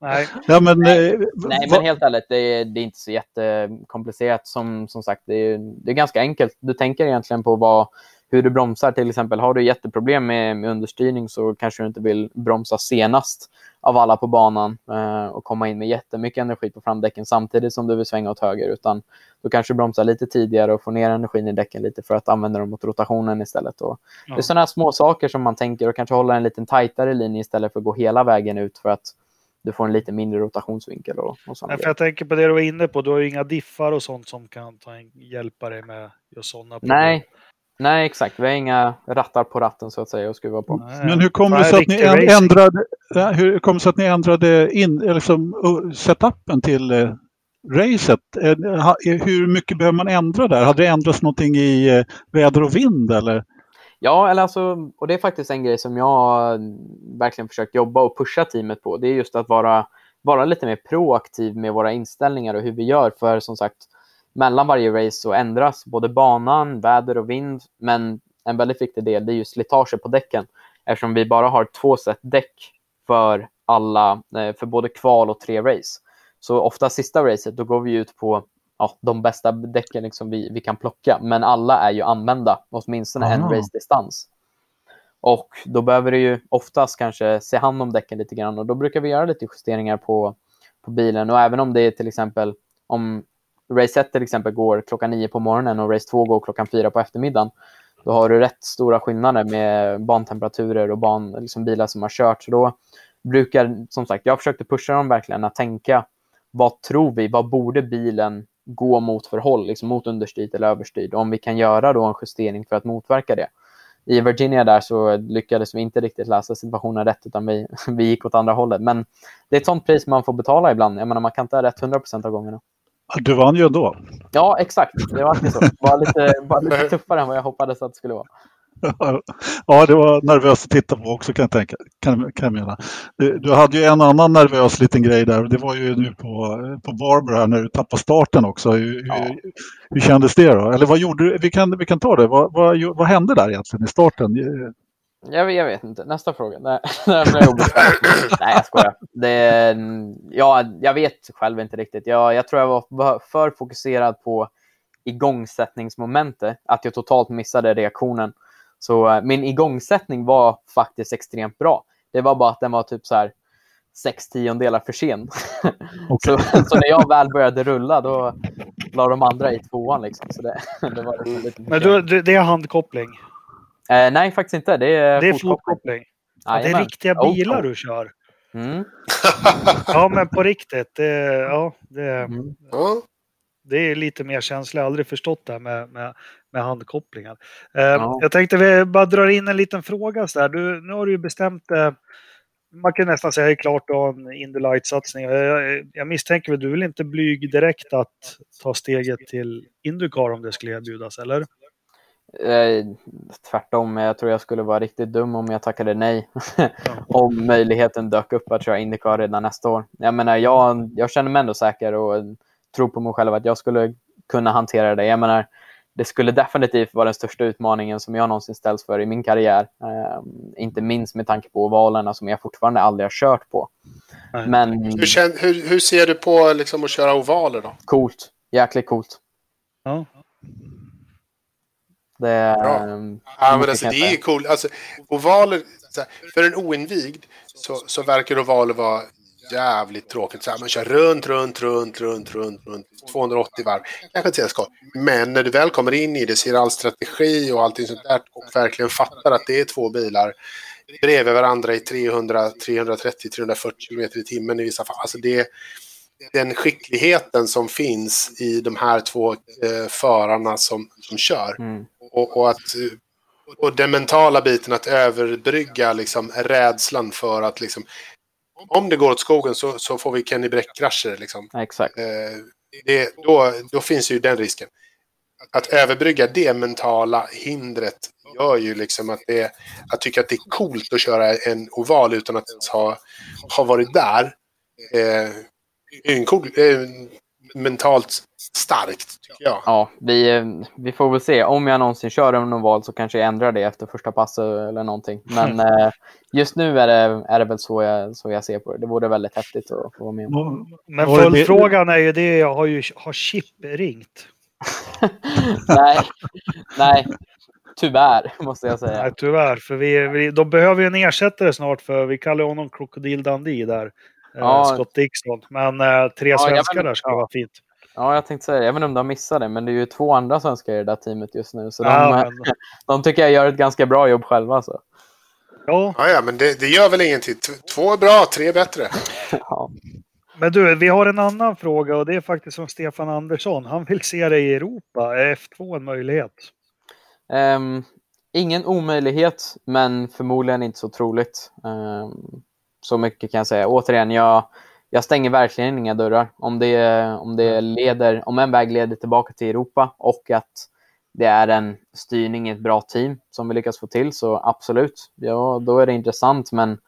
Nej, Ja, men, eh, Nej, men helt ärligt, det är, det är inte så jättekomplicerat. Som, som sagt, det är, det är ganska enkelt. Du tänker egentligen på vad, hur du bromsar. Till exempel, har du jätteproblem med, med understyrning så kanske du inte vill bromsa senast av alla på banan eh, och komma in med jättemycket energi på framdäcken samtidigt som du vill svänga åt höger. Utan du kanske bromsar lite tidigare och får ner energin i däcken lite för att använda dem mot rotationen istället. Och Ja. Det är sådana små saker som man tänker och kanske hålla en lite tajtare linje istället för att gå hela vägen ut för att du får en lite mindre rotationsvinkel och, och sådana Nej, för jag tänker på det du var inne på. Du har ju inga diffar och sånt som kan ta en, hjälpa dig med just sådana problem. Nej, Nej, exakt. Vi har inga rattar på ratten så att säga att skruva på. Nej. Men hur kommer det sig att ni racing. ändrade, hur kom det sig att ni ändrade in, eller liksom, uh, setupen till eh, racet? Eh, eh, hur mycket behöver man ändra där? Hade det ändrats någonting i eh, väder och vind eller? Ja, eller alltså, och det är faktiskt en grej som jag verkligen försökt jobba och pusha teamet på. Det är just att vara, vara lite mer proaktiv med våra inställningar och hur vi gör. För som sagt, mellan varje race så ändras både banan, väder och vind. Men en väldigt viktig del det är ju slitage på däcken. Eftersom vi bara har två set däck för alla, eh, för både kval och tre race. Så ofta sista racet, då går vi ut på ja, de bästa däcken liksom vi, vi kan plocka. Men alla är ju använda, åtminstone en Aha. race-distans. Och då behöver du ju oftast kanske se hand om däcken lite grann och då brukar vi göra lite justeringar på, på bilen. Och även om det är till exempel om race 1 till exempel går klockan 9 på morgonen och race 2 går klockan 4 på eftermiddagen. Då har du rätt stora skillnader med bantemperaturer och ban, liksom bilar som har kört. Så då brukar, som sagt, jag försökte pusha dem verkligen att tänka vad tror vi, vad borde bilen gå mot för håll, liksom mot understyrd eller överstyrd? Om vi kan göra då en justering för att motverka det. I Virginia där så lyckades vi inte riktigt läsa situationen rätt utan vi, vi gick åt andra hållet. Men det är ett sånt pris man får betala ibland. Jag menar, man kan inte ha rätt 100% av gångerna. Du vann ju ändå. Ja, exakt. Det var så. Bara lite, bara lite tuffare än vad jag hoppades att det skulle vara. Ja, det var nervöst att titta på också kan jag tänka. Kan, kan jag mena. Du, du hade ju en annan nervös liten grej där. Det var ju nu på, på Barbara här när du tappade starten också. Hur, Ja. hur, hur kändes det då? Eller vad gjorde du? Vi kan, vi kan ta det. Vad, vad, vad hände där egentligen i starten? Jag, vet- jag vet inte. Nästa fråga. Nej, nej, jag skojar. Det, ja, jag vet själv inte riktigt. Jag, jag tror jag var för fokuserad på igångsättningsmomentet att jag totalt missade reaktionen. Så eh, min igångsättning var faktiskt extremt bra. Det var bara att den var typ så här sex tiondelar för sen. Okej. så, så när jag väl började rulla då la de andra i tvåan. Liksom. Så det, det var liksom lite Men du, det är handkoppling. Eh, nej, faktiskt inte. Det är, Det är fotkoppling. Ja, det är riktiga Old bilar school. du kör. Mm. Ja, men på riktigt. Det, ja, det, Mm. Det är lite mer känsligt. Jag har aldrig förstått det här med, med, med handkopplingar. Eh, Ja. Jag tänkte vi bara drar in en liten fråga. Så där. Du, nu har du ju bestämt eh, man kan nästan säga det är klart du har en Indy Light-satsning. Jag, jag misstänker väl, du vill inte blyg direkt att ta steget till Indycar om det skulle erbjudas, eller? Eh, tvärtom, jag tror jag skulle vara riktigt dum om jag tackade nej. om möjligheten dök upp att köra Indycar redan nästa år. Jag menar, jag, jag känner mig ändå säker och tror på mig själv att jag skulle kunna hantera det. Jag menar, det skulle definitivt vara den största utmaningen som jag någonsin ställts för i min karriär. Eh, inte minst med tanke på ovalerna som jag fortfarande aldrig har kört på. Nej. Men Hur, kän, hur, hur ser du på liksom, att köra ovaler då? coolt. Jäkligt coolt. Ja. Det är... Bra. ehm, Ja, men alltså, det är coolt. Alltså, ovaler, för en oinvigd så, så verkar ovaler vara jävligt tråkigt. Så här, man kör runt, runt, runt, runt, runt, runt 280 varv. Kanske inte skoj. Men när du väl kommer in i det, ser all strategi och allting sånt där och verkligen fattar att det är två bilar bredvid varandra i 300, 330, 340 kilometer i timmen i vissa fall. Alltså det, den skickligheten som finns i de här två eh, förarna som, som kör. Mm. Och, och, att, och den mentala biten att överbrygga liksom, rädslan för att liksom, om det går åt skogen så, så får vi Kenny Bräck-krascher. Liksom. Exakt. Eh, det, då, då finns ju den risken. Att överbrygga det mentala hindret gör ju liksom att det, att tycka att det är coolt att köra en oval utan att ens ha, ha varit där. Eh, en cool, eh, mentalt starkt, tycker jag. Ja, vi, eh, vi får väl se. Om jag någonsin kör en oval så kanske jag ändrar det efter första passet eller någonting. Men eh, just nu är det, är det väl så jag, så jag ser på det. Det vore väldigt häftigt att få vara med om. Men följdfrågan är ju det, jag har ju har Chip ringt? nej, nej, tyvärr måste jag säga. Nej, tyvärr, för vi, vi, de behöver ju en ersättare snart för vi kallar honom Krokodil Dundee där. Ja. Ja. Scott Dixon. Men eh, tre Ja, svenskar vet- där skulle ja. vara fint. Ja, jag tänkte säga det. Jag vet inte om de missade det, men det är ju två andra svenskar i det där teamet just nu. Så de, Ja, eh, men, de tycker jag gör ett ganska bra jobb själva. Så. ja, Ja, ja, men det, det gör väl ingenting. Två är bra, tre är bättre. Ja. men du, vi har en annan fråga och det är faktiskt från Stefan Andersson. Han vill se dig i Europa. Är F2 en möjlighet? Um, ingen omöjlighet, men förmodligen inte så troligt. Um, så mycket kan jag säga. Återigen, jag, jag stänger verkligen inga dörrar. Om, det, om, det leder, om en väg leder tillbaka till Europa och att det är en styrning i ett bra team som vi lyckas få till, så absolut, ja, då är det intressant. Men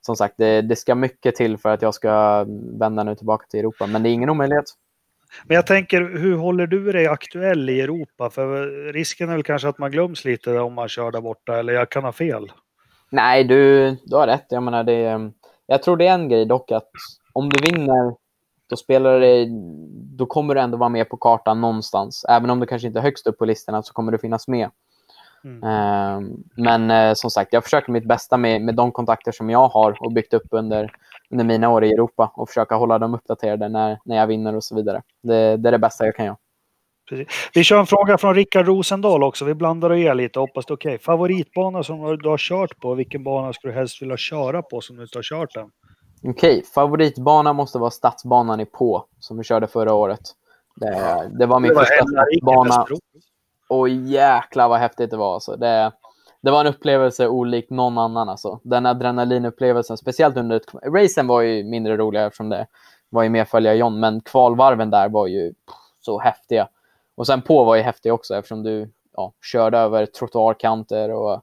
som sagt, det, det ska mycket till för att jag ska vända nu tillbaka till Europa. Men det är ingen omöjlighet. Men jag tänker, hur håller du dig aktuell i Europa? För risken är väl kanske att man glöms lite om man kör där borta, eller jag kan ha fel? Nej, du, du har rätt. Jag menar, det, jag tror det är en grej dock att om du vinner, då spelar det, då kommer du ändå vara med på kartan någonstans. Även om du kanske inte är högst upp på listorna så kommer du finnas med. Mm. Uh, men uh, som sagt, jag försöker mitt bästa med, med de kontakter som jag har och byggt upp under, under mina år i Europa och försöka hålla dem uppdaterade när, när jag vinner och så vidare. Det, det är det bästa jag kan göra. Precis. Vi kör en fråga från Rickard Rosendahl också. Vi blandar och ger lite, hoppas det är okej. Okay. Favoritbana som du har kört på, vilken bana skulle du helst vilja köra på som du inte har kört än? Okej, okay. favoritbana måste vara stadsbanan i På, som vi körde förra året. Det, det var min det var första stadsbana. Och jäklar vad häftigt det var. Alltså. Det, det var en upplevelse olik någon annan. Alltså. Den adrenalinupplevelsen, speciellt under... Racen var ju mindre roliga eftersom det var ju mer följa John, men kvalvarven där var ju pff, så häftiga. Och sen på var ju häftig också eftersom du ja, körde över trottoarkanter och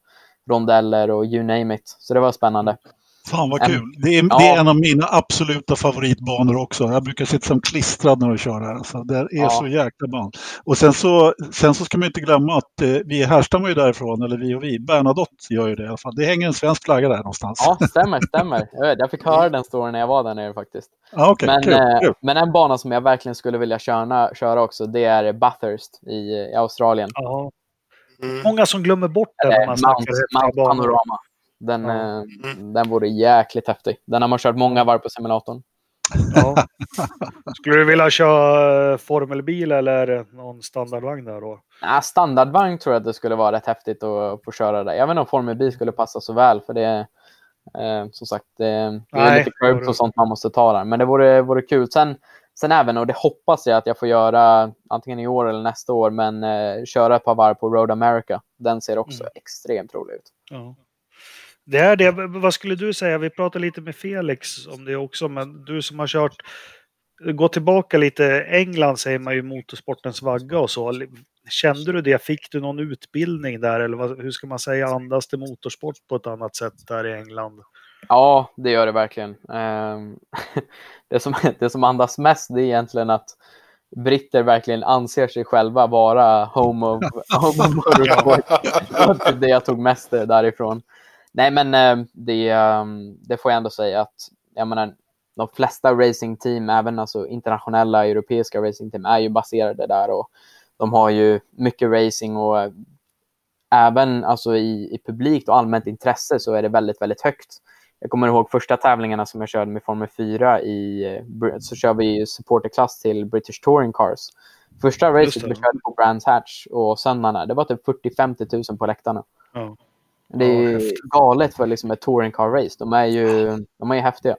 rondeller och you name it. Så det var spännande. Fan vad kul! Det är, ja. det är en av mina absoluta favoritbanor också. Jag brukar sitta som klistrad när jag kör här. Så det är ja. så jäkla bra. Och sen så, sen så ska man inte glömma att eh, vi härstammar ju därifrån, eller vi och vi. Bernadotte gör ju det i alla fall. Det hänger en svensk flagga där någonstans. Ja, stämmer, stämmer. Jag, vet, jag fick höra den storyn när jag var där nere faktiskt. Ja, okay, men, kul, eh, kul. men en bana som jag verkligen skulle vilja köra, köra också, det är Bathurst i, i Australien. Ja. Mm. Många som glömmer bort det när man Mount, Mount Panorama. Den, ja. eh, mm. den vore jäkligt häftig. Den har man kört många varv på simulatorn. Ja. Skulle du vilja köra formelbil eller någon standardvagn där då? Ja, standardvagn tror jag att det skulle vara rätt häftigt att få köra där. Jag vet inte om formelbil skulle passa så väl för det är eh, som sagt det, det är lite curbs och sånt man måste ta där. Men det vore, vore kul. Sen, sen även, och det hoppas jag att jag får göra antingen i år eller nästa år, men eh, köra ett par varv på Road America. Den ser också mm. extremt rolig ut. Ja. Det är det. Vad skulle du säga? Vi pratade lite med Felix om det också, men du som har kört Gå tillbaka lite. England säger man ju motorsportens vagga och så. Kände du det? Fick du någon utbildning där? Eller vad, hur ska man säga? Andas det motorsport på ett annat sätt där i England? Ja, det gör det verkligen. Ehm, det, som, det som andas mest det är egentligen att britter verkligen anser sig själva vara home of, home of motorsport. det var det jag tog mest därifrån. Nej, men eh, det, ehm, det får jag ändå säga att jag menar, de flesta racingteam, även alltså internationella europeiska racingteam, är ju baserade där och de har ju mycket racing och eh, även alltså i, i publikt och allmänt intresse så är det väldigt, väldigt högt. Jag kommer ihåg första tävlingarna som jag körde med Formel 4 i, eh, så kör vi supporterklass till British Touring Cars. Första racet vi körde på Brands Hatch och söndagarna, det var typ 40-50 000 på läktarna. Ja. Det är ja, galet för liksom ett touring car race. De är ju, de är ju häftiga.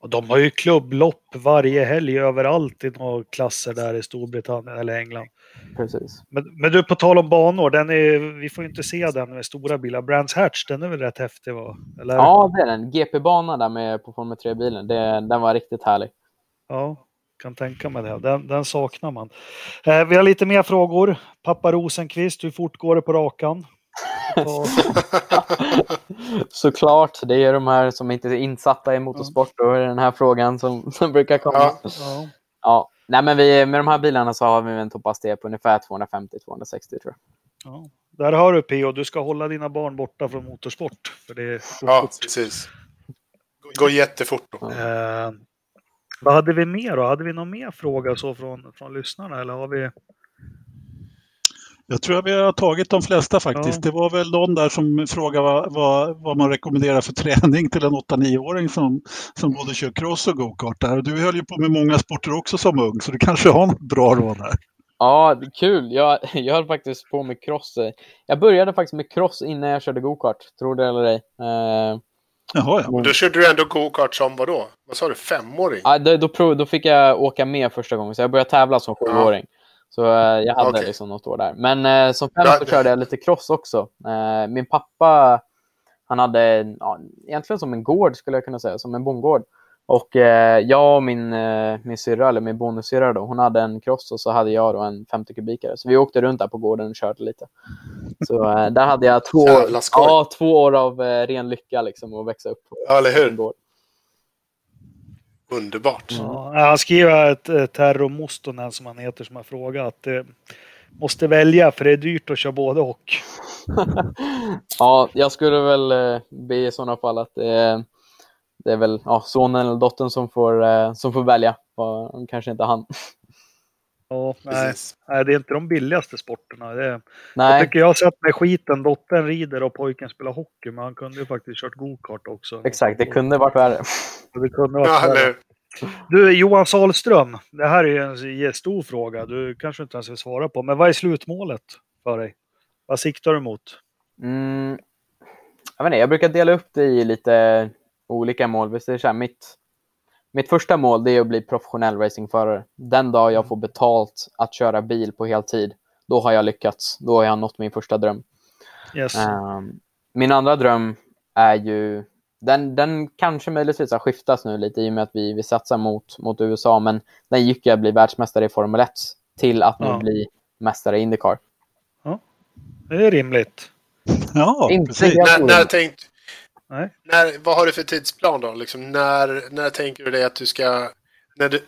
Och de har ju klubblopp varje helg överallt i några klasser där i Storbritannien eller England. Precis. Men, men du, på tal om banor, den är, vi får ju inte se den med stora bilar. Brands Hatch, den är väl rätt häftig? Va? Eller? Ja, det är den. GP-banan där med på Formel 3-bilen, den var riktigt härlig. Ja, kan tänka mig det. Den, den saknar man. Eh, vi har lite mer frågor. Pappa Rosenqvist, hur fort går det på rakan? Såklart, det är de här som inte är insatta i motorsport. Då är det den här frågan som, som brukar komma. Ja. ja. ja. Nej, men vi, med de här bilarna så har vi en topphastighet på ungefär 250-260 tror jag. Ja. Där har du P.O. Du ska hålla dina barn borta från motorsport. För det ja, fort. precis. Går jättefort då. Eh, vad hade vi mer då? Hade vi någon mer fråga så från, från lyssnarna? Eller har vi... Jag tror att vi har tagit de flesta faktiskt. Ja. Det var väl någon där som frågade vad, vad, vad man rekommenderar för träning till en 8-9-åring som, som både kör cross och go-kart. Du höll ju på med många sporter också som ung, så du kanske har något bra råd där. Ja, kul. Jag, jag höll faktiskt på med cross. Jag började faktiskt med cross innan jag körde go-kart, tror det eller ej. Uh, Jaha, ja. Då körde du ändå go-kart som vadå? Vad sa du, femåring? Ja, då, då, då, fick jag åka med första gången, så jag började tävla som sjuåring. Så eh, jag hade Okej. liksom något år där. Men eh, som fem så körde jag lite cross också. Eh, min pappa, han hade ja, egentligen som en gård skulle jag kunna säga, som en bondgård. Och jag och min, min syrra, eller min bonussyrra då, hon hade en cross och så hade jag då en 50 kubikare. Så vi åkte runt där på gården och körde lite. Så där hade jag två, skoj. ja, två år av ren lycka liksom att växa upp på Ja, eller hur? Underbart. Ja, han skriver att eh, Terro Mostonen som han heter som har frågat att eh, måste välja för det är dyrt att köra både och. ja, jag skulle väl eh, be i sådana fall att det är, det är väl ja, sonen eller dottern som får, eh, som får välja. Och kanske inte han. Ja, nej, nej, det är inte de billigaste sporterna. Det är, jag Nej, tycker jag har sett med skiten. Dottern rider och pojken spelar hockey, men han kunde ju faktiskt kört gokart också. exakt. Det kunde varit värre. Det kunde varit Ja, värre. Du, Johan Sahlström. Det här är ju en stor fråga. Du kanske inte ens vill svara på. Men vad är slutmålet för dig? Vad siktar du mot? Mm, jag, vet inte, jag brukar dela upp det i lite olika mål. Visst är det så här, mitt, mitt första mål det är att bli professionell racingförare. Den dag jag får betalt att köra bil på heltid, då har jag lyckats. Då har jag nått min första dröm. Yes. Ehm, min andra dröm är ju, den, den kanske möjligtvis har skiftats nu lite i och med att vi, vi satsar mot, mot USA, men den gick ju att bli världsmästare i Formel 1 till att nu Ja. bli mästare i Indycar. Det är rimligt. Ja, Inte precis. När, när tänkt, Nej. när, vad har du för tidsplan då? Liksom, när, när tänker du dig att du ska... När du,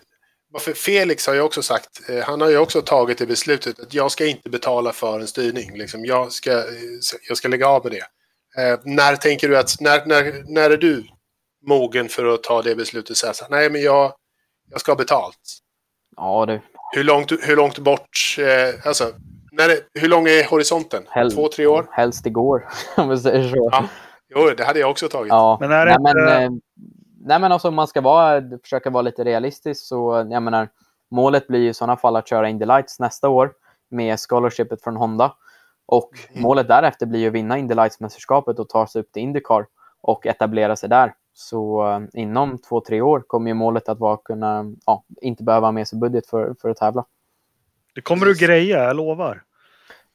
varför Felix har ju också sagt, eh, han har ju också tagit det beslutet att jag ska inte betala för en styrning. Liksom, jag, ska, eh, jag ska lägga av med det. Eh, när tänker du att, när, när, när är du mogen för att ta det beslutet? Så här, så nej, men jag, jag ska ha betalt. Ja, du. Hur långt, hur långt bort, eh, alltså, när är, hur lång är horisonten? Hel- Två, tre år? Helst igår, om vi säger så. Ja. Jo, det hade jag också tagit. Ja. Men är det nej, men, inte- eh, nej, men alltså, om man ska vara, försöka vara lite realistisk så, jag menar, målet blir i sådana fall att köra Indy Lights nästa år med scholarshipet från Honda. Och Mm. målet därefter blir ju att vinna Indy Lights-mästerskapet och ta sig upp till Indycar och etablera sig där. Så eh, inom två, tre år kommer ju målet att vara att kunna, ja, inte behöva ha med sig budget för, för att tävla. Det kommer du greja, jag lovar.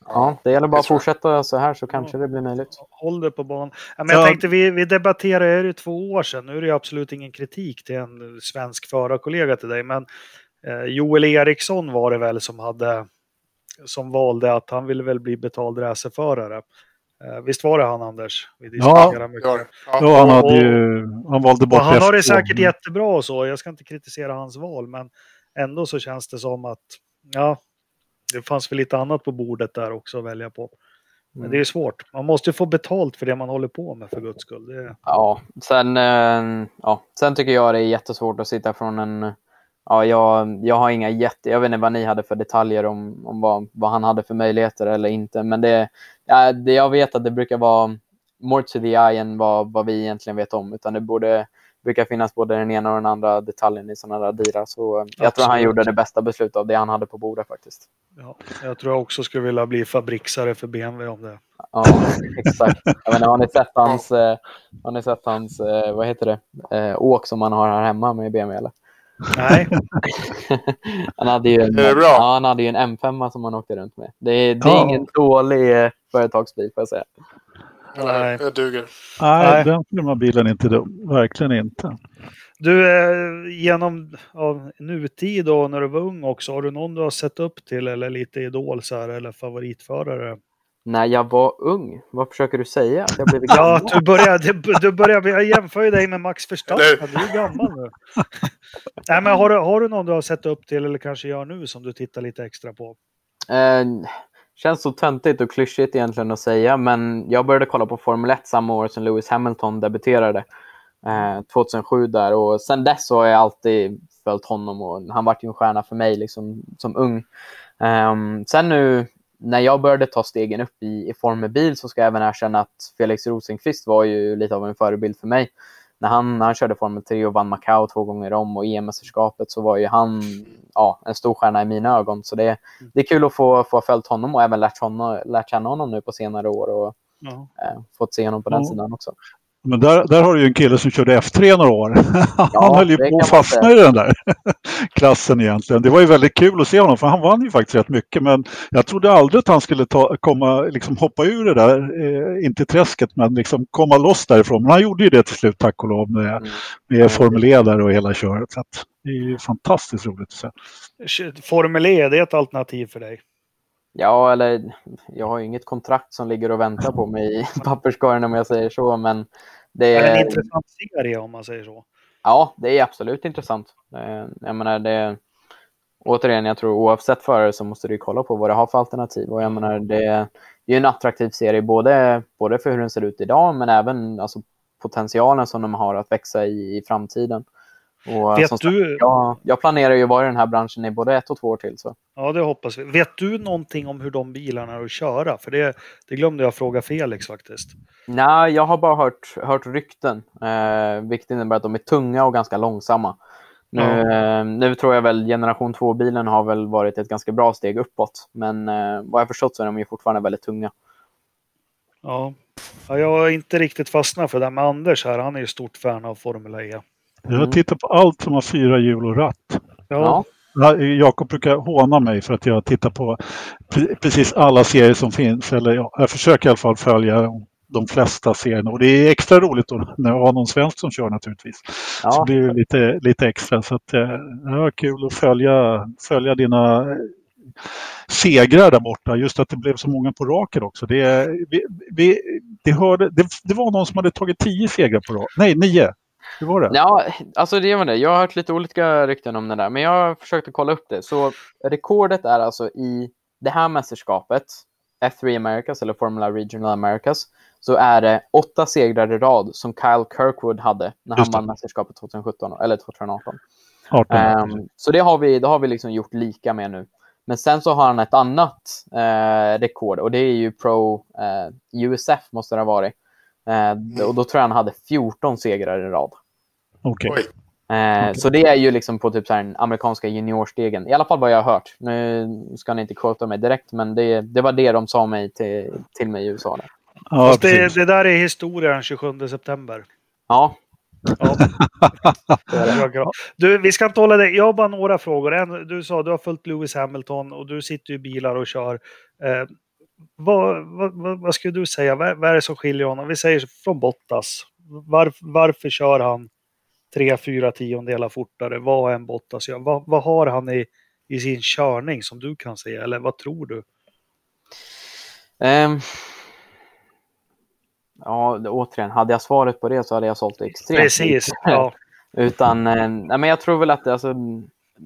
Ja, det gäller bara det att fortsätta så här så kanske det blir möjligt. Håll det på banan. Ja, men jag Ja. tänkte, vi, vi debatterade det ju två år sedan. Nu är det absolut ingen kritik till en svensk förarkollega till dig. Men eh, Joel Eriksson var det väl som hade som valde att han ville väl bli betald racerförare. Eh, visst var det han Anders? Vi diskuterade mycket. Ja, ja. Ja, han, hade ju, han valde bort han har det F2. säkert jättebra och så. Jag ska inte kritisera hans val, men ändå så känns det som att ja, det fanns väl lite annat på bordet där också att välja på. Men det är svårt. Man måste ju få betalt för det man håller på med för guds skull. Det, Ja, sen, eh, ja, sen tycker jag det är jättesvårt att sitta från en... Ja, jag, jag har inga jätte... Jag vet inte vad ni hade för detaljer om, om vad, vad han hade för möjligheter eller inte. Men det, ja, det, jag vet att det brukar vara more to the eye än vad, vad vi egentligen vet om. Utan det borde, brukar finnas både den ena och den andra detaljen i sådana där dealar. Så eh, jag tror han Absolut. gjorde det bästa beslutet av det han hade på bordet faktiskt. ja, jag tror jag också skulle vilja bli fabriksare för BMW om det. Ja, exakt. Jag inte, har ni sett hans, eh, har ni sett hans eh, vad heter det, åk som han har här hemma med BMW eller? Nej, han, hade ju en, ja, han hade ju en M5 som han åkte runt med. Det, är- det är Ja. ingen dålig företagsbil får jag säga. Nej. Jag duger. Nej, Nej. den firma bilen är inte dum. Verkligen inte. du, eh, genom av nutid och när du var ung också, har du någon du har sett upp till eller lite idol så här, eller favoritförare? När jag var ung, vad försöker du säga? Jag Ja, gammal? du börjar, du, du börjar, jag jämför ju dig med Max Verstappen, du är ju gammal nu. Nej, men har, du, har du någon du har sett upp till eller kanske gör nu som du tittar lite extra på? Eh, känns så töntigt och klyschigt egentligen att säga, men jag började kolla på Formel 1 samma år som Lewis Hamilton debuterade. Eh, 2007 där och sen dess så har jag alltid följt honom och han vart ju en stjärna för mig liksom, som ung. Um, sen nu när jag började ta stegen upp i, i Formel bil så ska jag även erkänna att Felix Rosenqvist var ju lite av en förebild för mig. När han, när han körde Formel 3 och vann Macau två gånger om och EM-mästerskapet så var ju han ja, en stor stjärna i mina ögon. Så det, det är kul att få, få följt honom och även lärt, honom, lärt känna honom nu på senare år och Ja. eh, fått se honom på den Ja. sidan också. Men där, där har du ju en kille som körde F3 några år. Han Ja, höll ju på att fastna i den där klassen egentligen. Det var ju väldigt kul att se honom för han vann ju faktiskt rätt mycket. Men jag trodde aldrig att han skulle ta, komma, liksom hoppa ur det där, eh, inte träsket, men liksom komma loss därifrån. Men han gjorde ju det till slut tack och lov med, Mm. med Formel E där och hela köret. Så att det är ju fantastiskt roligt att se. Formel E, det är ett alternativ för dig. Ja, eller jag har ju inget kontrakt som ligger och väntar på mig i papperskorgen om jag säger så, men det Är en intressant serie om man säger så? ja, det är absolut intressant. Eh, Jag menar, det, återigen, jag tror oavsett förare så måste du ju kolla på vad det har för alternativ. Och jag menar, det, är en attraktiv serie både, både för hur den ser ut idag, men även alltså, potentialen som de har att växa i, i framtiden. Och, Vet som du- sagt, jag, jag planerar ju att vara i den här branschen i både ett och två år till. Så. Ja, det hoppas vi. Vet du någonting om hur de bilarna är att köra? För det, det glömde jag fråga Felix faktiskt. Nej, jag har bara hört, hört rykten, eh, vilket innebär att de är tunga och ganska långsamma. Nu, eh, nu tror jag väl generation 2-bilen har väl varit ett ganska bra steg uppåt, men eh, vad jag förstått så är de ju fortfarande väldigt tunga. Ja. ja, jag har inte riktigt fastnat för det, men Anders här, han är ju stort fan av Formel E. Jag Mm. tittar på allt som har fyra hjul och ratt. Ja, Ja, Ja, Jakob brukar håna mig för att jag tittar på pre- precis alla serier som finns. Eller ja, jag försöker i alla fall följa de flesta serierna. Och det är extra roligt då, när jag har någon svensk som kör naturligtvis. Så ja, blir det lite, lite extra. Så att, eh, det var kul att följa, följa dina eh, segrar där borta. Just att det blev så många på raken också. Det, vi, vi, det, hörde, det, det var någon som hade tagit tio segrar på raken. Nej, nio. Hur var det? ja alltså det var det. Jag har hört lite olika rykten om det där, men jag har försökt att kolla upp det. Så rekordet är alltså i det här mästerskapet, F3 Americas eller Formula Regional Americas, så är det åtta segrar i rad som Kyle Kirkwood hade när han vann mästerskapet 2017 eller 2018. 18. Ehm, så det har, vi, det har vi liksom gjort lika med nu. Men sen så har han ett annat eh, rekord och det är ju Pro eh, USF måste det ha varit. Eh, och då tror jag han hade 14 segrar i rad. Oj. Eh, Så det är ju liksom på typ så här den amerikanska juniorstegen. I alla fall vad jag har hört. Nu ska ni inte quota mig direkt, men det, det var det de sa mig till, till mig i USA. Där. Ja, Fast det, det där är historia den 27 september. Ja, Ja. Du, vi ska inte hålla dig. Jag har bara några frågor. En, du sa du har följt Lewis Hamilton och du sitter ju i bilar och kör. Eh, vad, vad, vad, vad skulle du säga? Vad, vad är det som skiljer honom? Vi säger från Bottas. Var, varför kör han tre, fyra tiondelar fortare? Vad än Bottas gör? Vad, vad har han i, i sin körning som du kan säga? Eller vad tror du? Ehm. ja återigen, hade jag svaret på det så hade jag sålt det extremt. Precis. Ja. Utan, eh, nej, men jag tror väl att alltså,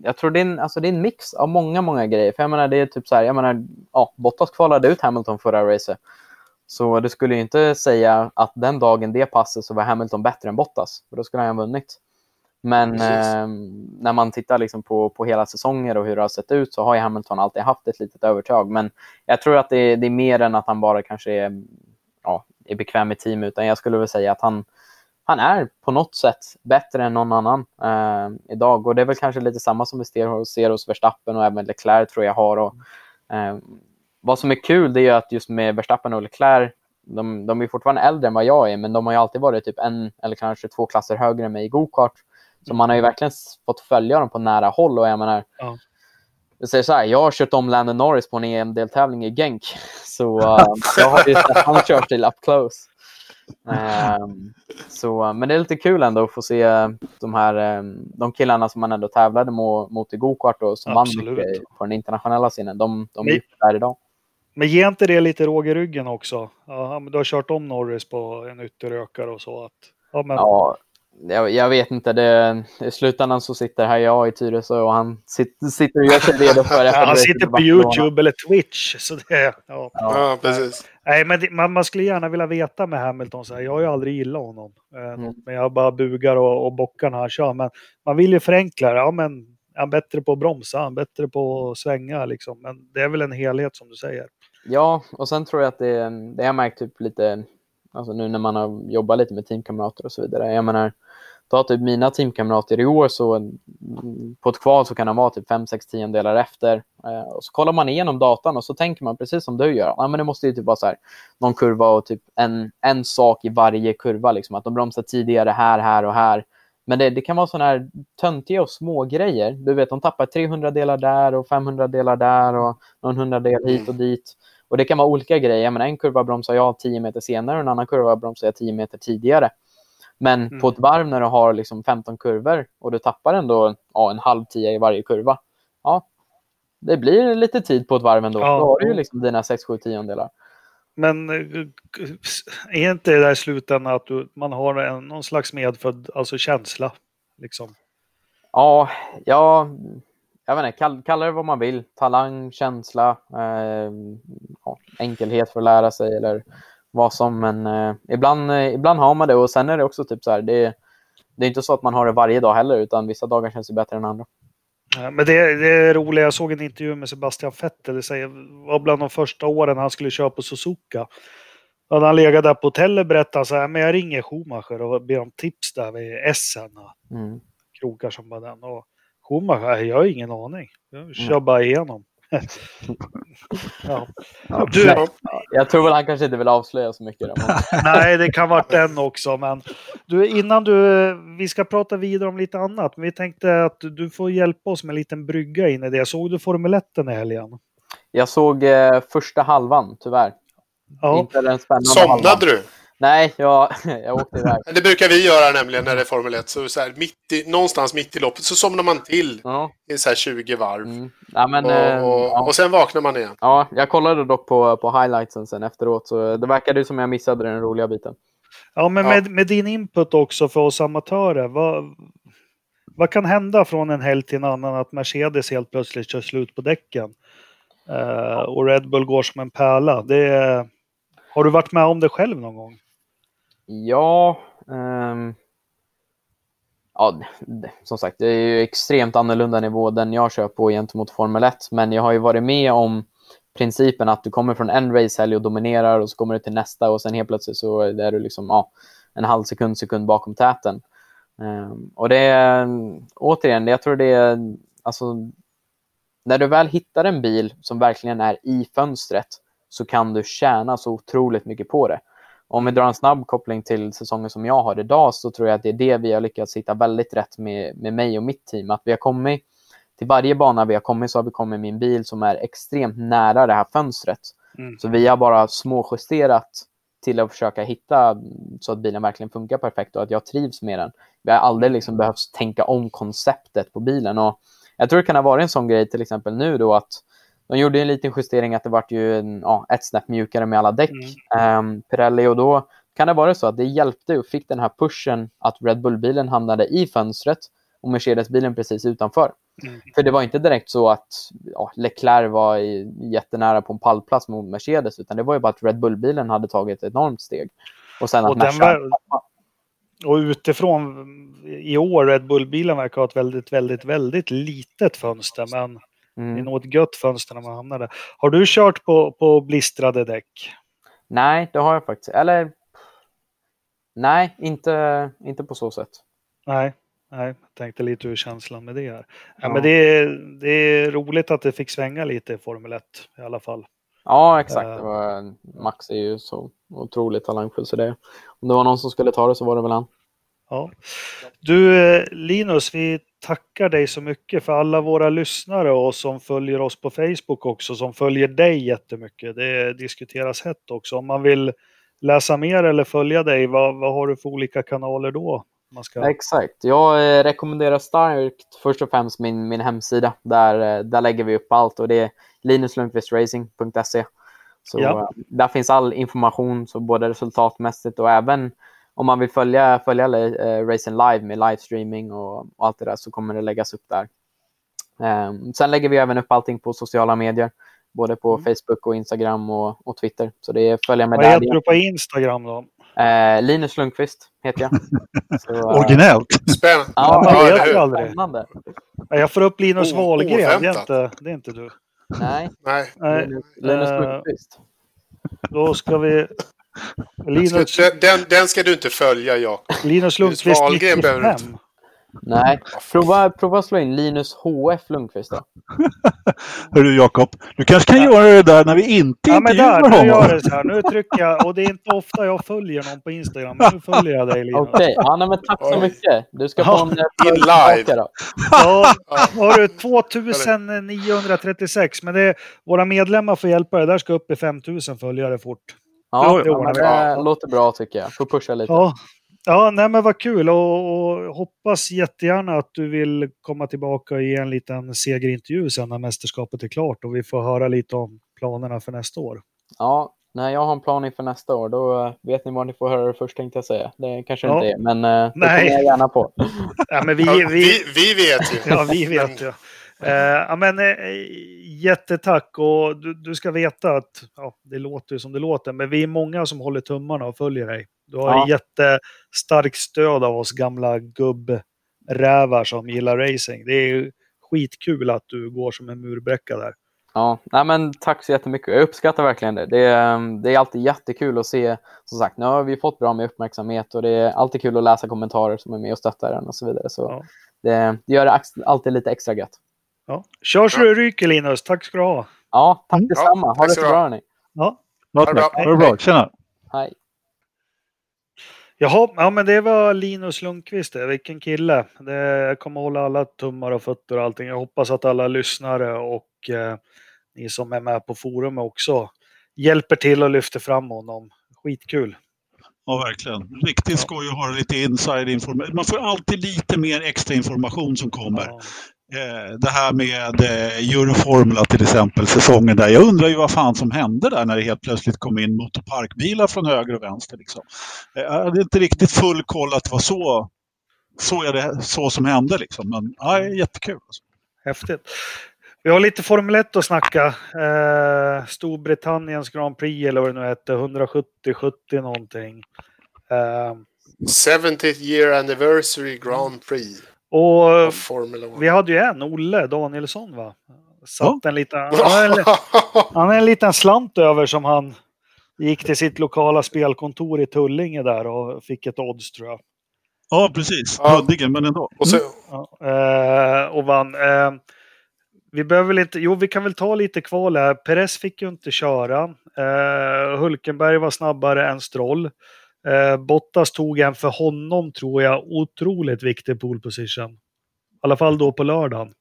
jag tror det är, en, alltså, det är en mix av många, många grejer. För jag menar, det är typ så här, jag menar, ja, Bottas kvalade ut Hamilton förra racet. Så det skulle ju inte säga att den dagen det passet så var Hamilton bättre än Bottas. För då skulle han ha vunnit. Men eh, när man tittar liksom på, på hela säsonger och hur det har sett ut så har ju Hamilton alltid haft ett litet övertag. Men jag tror att det, det är mer än att han bara kanske är, ja, är bekväm i team. Utan jag skulle väl säga att han, han är på något sätt bättre än någon annan eh, idag. Och det är väl kanske lite samma som vi ser, ser hos Verstappen och även Leclerc tror jag har. Och, eh, vad som är kul det är att just med Verstappen och Leclerc, de, de är fortfarande äldre än vad jag är, men de har ju alltid varit typ en eller kanske två klasser högre än mig i gokart. Så man har ju verkligen fått följa dem på nära håll och jag menar, Ja. jag säger så här, jag har kört om Landon Norris på en EM-deltävling i Genk. Så eh, jag har ju sett hans körstil up close. Ehm, så, men det är lite kul ändå att få se de här ehm, de killarna som man ändå tävlade mot, mot i gokart och som vann Absolut. mycket på den internationella scenen. De, de är där idag. Men ge inte det lite råg i ryggen också? Ja, men du har kört om Norris på en ytterökare och så. Att, ja, men, Ja, jag, jag vet inte. Det, I slutändan så sitter här jag i Tyresö och han sitter, sitter och gör sig redo för Ja, han sitter på. YouTube eller Twitch. Så det, ja. Ja. Ja, precis. Nej, men det, man, man skulle gärna vilja veta med Hamilton. Så här, jag har ju aldrig gillat honom. Eh, Mm. Men jag bara bugar och, och bockar när han kör. Men man vill ju förenkla det. Ja, men är han bättre på att bromsa? Är han bättre på att svänga? Liksom? Men det är väl en helhet som du säger. Ja, och sen tror jag att det, det jag märkt typ lite, alltså nu när man har jobbat lite med teamkamrater och så vidare. Jag menar, ta typ mina teamkamrater i år så mm, på ett kval så kan de vara typ 5-6 tiondelar efter. Eh, och så kollar man igenom datan och så tänker man precis som du gör. Ja, men det måste ju typ vara så här, någon kurva och typ en, en sak i varje kurva. Liksom, att de bromsar tidigare här, här och här. Men det, det kan vara sådana här töntiga och små grejer. Du vet, de tappar 300 delar där och 500 delar där och någon hundradel hit och dit. Och det kan vara olika grejer. Men en kurva bromsar jag 10 meter senare och en annan kurva bromsar jag 10 meter tidigare. Men mm. på ett varv när du har liksom 15 kurvor och du tappar ändå ja, en halv tia i varje kurva. Ja, det blir lite tid på ett varv ändå. Ja. Då har du ju liksom dina 6-7 tiondelar. Men eh, är inte det där i slutändan att du, man har en, någon slags medfödd alltså känsla? Liksom? Ja, ja, jag vet inte, kall, kalla det vad man vill. Talang, känsla, eh, ja, enkelhet för att lära sig eller vad som. Men eh, ibland, eh, ibland har man det och sen är det också typ så här. Det, det är inte så att man har det varje dag heller, utan vissa dagar känns det bättre än andra. Men det, det är roligt, jag såg en intervju med Sebastian Vettel. Det var bland de första åren han skulle köra på Suzuka. Då hade han legat där på hotellet och berättat så här, men jag ringer Schumacher och ber om tips där vid Essen. Mm. Krokar som bara den. Och Schumacher, jag har ingen aning. Jag kör mm. bara igenom. ja. Du, jag tror väl han kanske inte vill avslöja så mycket. Nej, det kan vara den också. Men du, innan du, vi ska prata vidare om lite annat. Men vi tänkte att du får hjälpa oss med en liten brygga in i det. Såg du Formel 1 den här helgen? Jag såg eh, första halvan, tyvärr. Ja. Inte den spännande Somnade halvan. du? Nej, jag, jag åkte iväg. Det brukar vi göra nämligen när det är Formel 1. Så, så här, mitt i, någonstans mitt i loppet så somnar man till ja. i så här 20 varv. Mm. Ja, men, och, eh, och, ja. och, sen vaknar man igen. Ja, jag kollade dock på, på highlightsen sen efteråt. Så det verkade som jag missade den roliga biten. Ja, men med, med din input också för oss amatörer. Vad, vad kan hända från en helg till en annan att Mercedes helt plötsligt kör slut på däcken? Uh, och Red Bull går som en pärla. Det, har du varit med om det själv någon gång? Ja, um, ja, som sagt, det är ju extremt annorlunda nivå den jag kör på gentemot Formel 1. Men jag har ju varit med om principen att du kommer från en racehelg och dominerar och så kommer du till nästa och sen helt plötsligt så är du liksom ja, en halv sekund, sekund bakom täten. Um, och det är återigen, jag tror det är alltså när du väl hittar en bil som verkligen är i fönstret så kan du tjäna så otroligt mycket på det. Om vi drar en snabb koppling till säsongen som jag har idag så tror jag att det är det vi har lyckats hitta väldigt rätt med, med mig och mitt team. Att vi har kommit till varje bana vi har kommit så har vi kommit med en bil som är extremt nära det här fönstret. Mm. Så vi har bara småjusterat till att försöka hitta så att bilen verkligen funkar perfekt och att jag trivs med den. Vi har aldrig liksom behövt tänka om konceptet på bilen. Och jag tror det kan ha varit en sån grej till exempel nu då att de gjorde en liten justering att det vart ju en, ja, ett snäpp mjukare med alla däck. Mm. Um, Pirelli och då kan det vara så att det hjälpte och fick den här pushen att Red Bull-bilen hamnade i fönstret och Mercedes-bilen precis utanför. Mm. För det var inte direkt så att ja, Leclerc var jättenära på en pallplats mot Mercedes, utan det var ju bara att Red Bull-bilen hade tagit ett enormt steg. Och sen att och, var, och utifrån i år, Red Bull-bilen verkar ha ett väldigt, väldigt, väldigt litet fönster, men Mm. Det är nog ett gött fönster när man hamnar där. Har du kört på, på blistrade däck? Nej, det har jag faktiskt. Eller nej, inte, inte på så sätt. Nej, nej, jag tänkte lite hur känslan med det är. Ja, ja. Men det är, det är roligt att det fick svänga lite i Formel 1 i alla fall. Ja, exakt. Uh, var, Max är ju så otroligt talangfull så det, om det var någon som skulle ta det så var det väl han. Ja. Du eh, Linus, vi tackar dig så mycket för alla våra lyssnare och som följer oss på Facebook också, som följer dig jättemycket. Det diskuteras hett också. Om man vill läsa mer eller följa dig, vad, vad har du för olika kanaler då? Ska... Exakt. Jag eh, rekommenderar starkt först och främst min, min hemsida. Där, eh, där lägger vi upp allt och det är linuslundqvistracing.se. Så ja. där finns all information, så både resultatmässigt och även om man vill följa, följa äh, racen live med livestreaming och, och, allt det där så kommer det läggas upp där. Um, sen lägger vi även upp allting på sociala medier, både på mm. Facebook och Instagram och, och, Twitter. Så det är följa med Vad där. Vad heter du på Instagram då? Uh, Linus Lundqvist heter jag. Så, uh, Originellt! Spännande! Ja, aldrig. Spännande. Jag får upp Linus oh, Wahlgren, det är, inte, det är inte du. Nej, Nej. Linus, Linus Lundqvist. Då ska vi Linus, Den, den, den ska du inte följa, Jakob. Linus Lundqvist Wahlgren behöver du 95. Nej, prova, prova slå in Linus HF Lundqvist då. Hörru Jakob, du kanske kan göra det där när vi inte Ja men intervjuar där, nu honom. gör det så här. Nu trycker jag, och det är inte ofta jag följer någon på Instagram, men nu följer jag dig Linus. Okej, ja, nej, men tack så mycket. Du ska Ja. få en eh, In live. då. Ja, har du 2936, men det är, våra medlemmar får hjälpa dig. Där ska upp i 5000 följare fort. Ja, ja, det det ordnar vi. låter bra tycker jag. Får pusha lite. Ja, ja nej men vad kul och, och hoppas jättegärna att du vill komma tillbaka och ge en liten segerintervju sen när mästerskapet är klart och vi får höra lite om planerna för nästa år. Ja, när jag har en plan inför nästa år, då eh, vet ni var ni får höra det först tänkte jag säga. Det kanske Ja. inte är, men eh, det Nej. kommer jag gärna på. Ja, men vi, Ja, vi, vi, vi vet ju. Ja, vi vet ju. Eh, men, eh, jättetack och du, du ska veta att ja, det låter ju som det låter, men vi är många som håller tummarna och följer dig. Du har Ja. jättestarkt stöd av oss gamla gubbrävar som gillar racing. Det är skitkul att du går som en murbräcka där. Ja, nej, men tack så jättemycket. Jag uppskattar verkligen det. Det är, eh, det är alltid jättekul att se. Som sagt, nu har vi fått bra med uppmärksamhet och det är alltid kul att läsa kommentarer som är med och stöttar den och så vidare. Så Ja. det, det gör det alltid lite extra gött. Ja. Kör så det ryker Linus, tack ska du ha. Ja, tack Mm. detsamma. Ha tack det så du bra ha. hörni. Ja. Ha det bra. Ha det bra. Tjena. Hej. Jaha, ja men det var Linus Lundqvist det. Vilken kille. Det, jag kommer hålla alla tummar och fötter och allting. Jag hoppas att alla lyssnare och eh, ni som är med på forumet också hjälper till och lyfter fram honom. Skitkul. Ja, verkligen. Riktigt skoj att ha lite inside information. Man får alltid lite mer extra information som kommer. Ja. Eh, det här med eh, Euroformula till exempel, säsongen där. Jag undrar ju vad fan som hände där när det helt plötsligt kom in motorparkbilar från höger och vänster. Liksom. Eh, jag hade inte riktigt full koll att det var så, så, är det, så som hände. Liksom. Men ja, jättekul. Alltså. Häftigt. Vi har lite Formel 1 att snacka. Eh, Storbritanniens Grand Prix eller vad det nu hette. 170-70 någonting. Eh, 70th year anniversary Grand Prix och 1. vi hade ju en, Olle Danielsson va? Satt Ja. en liten... Han har en, han har en liten slant över som han gick till sitt lokala spelkontor i Tullinge där och fick ett odds tror jag. Ja, precis. Ja. Luddigen, men ändå. Och så, Ja, eh, och vann. Eh, vi behöver väl inte, jo vi kan väl ta lite kval här. Perez fick ju inte köra. Eh, Hulkenberg var snabbare än Stroll. Eh, Bottas tog en för honom tror jag otroligt viktig pole position. I alla fall då på lördagen.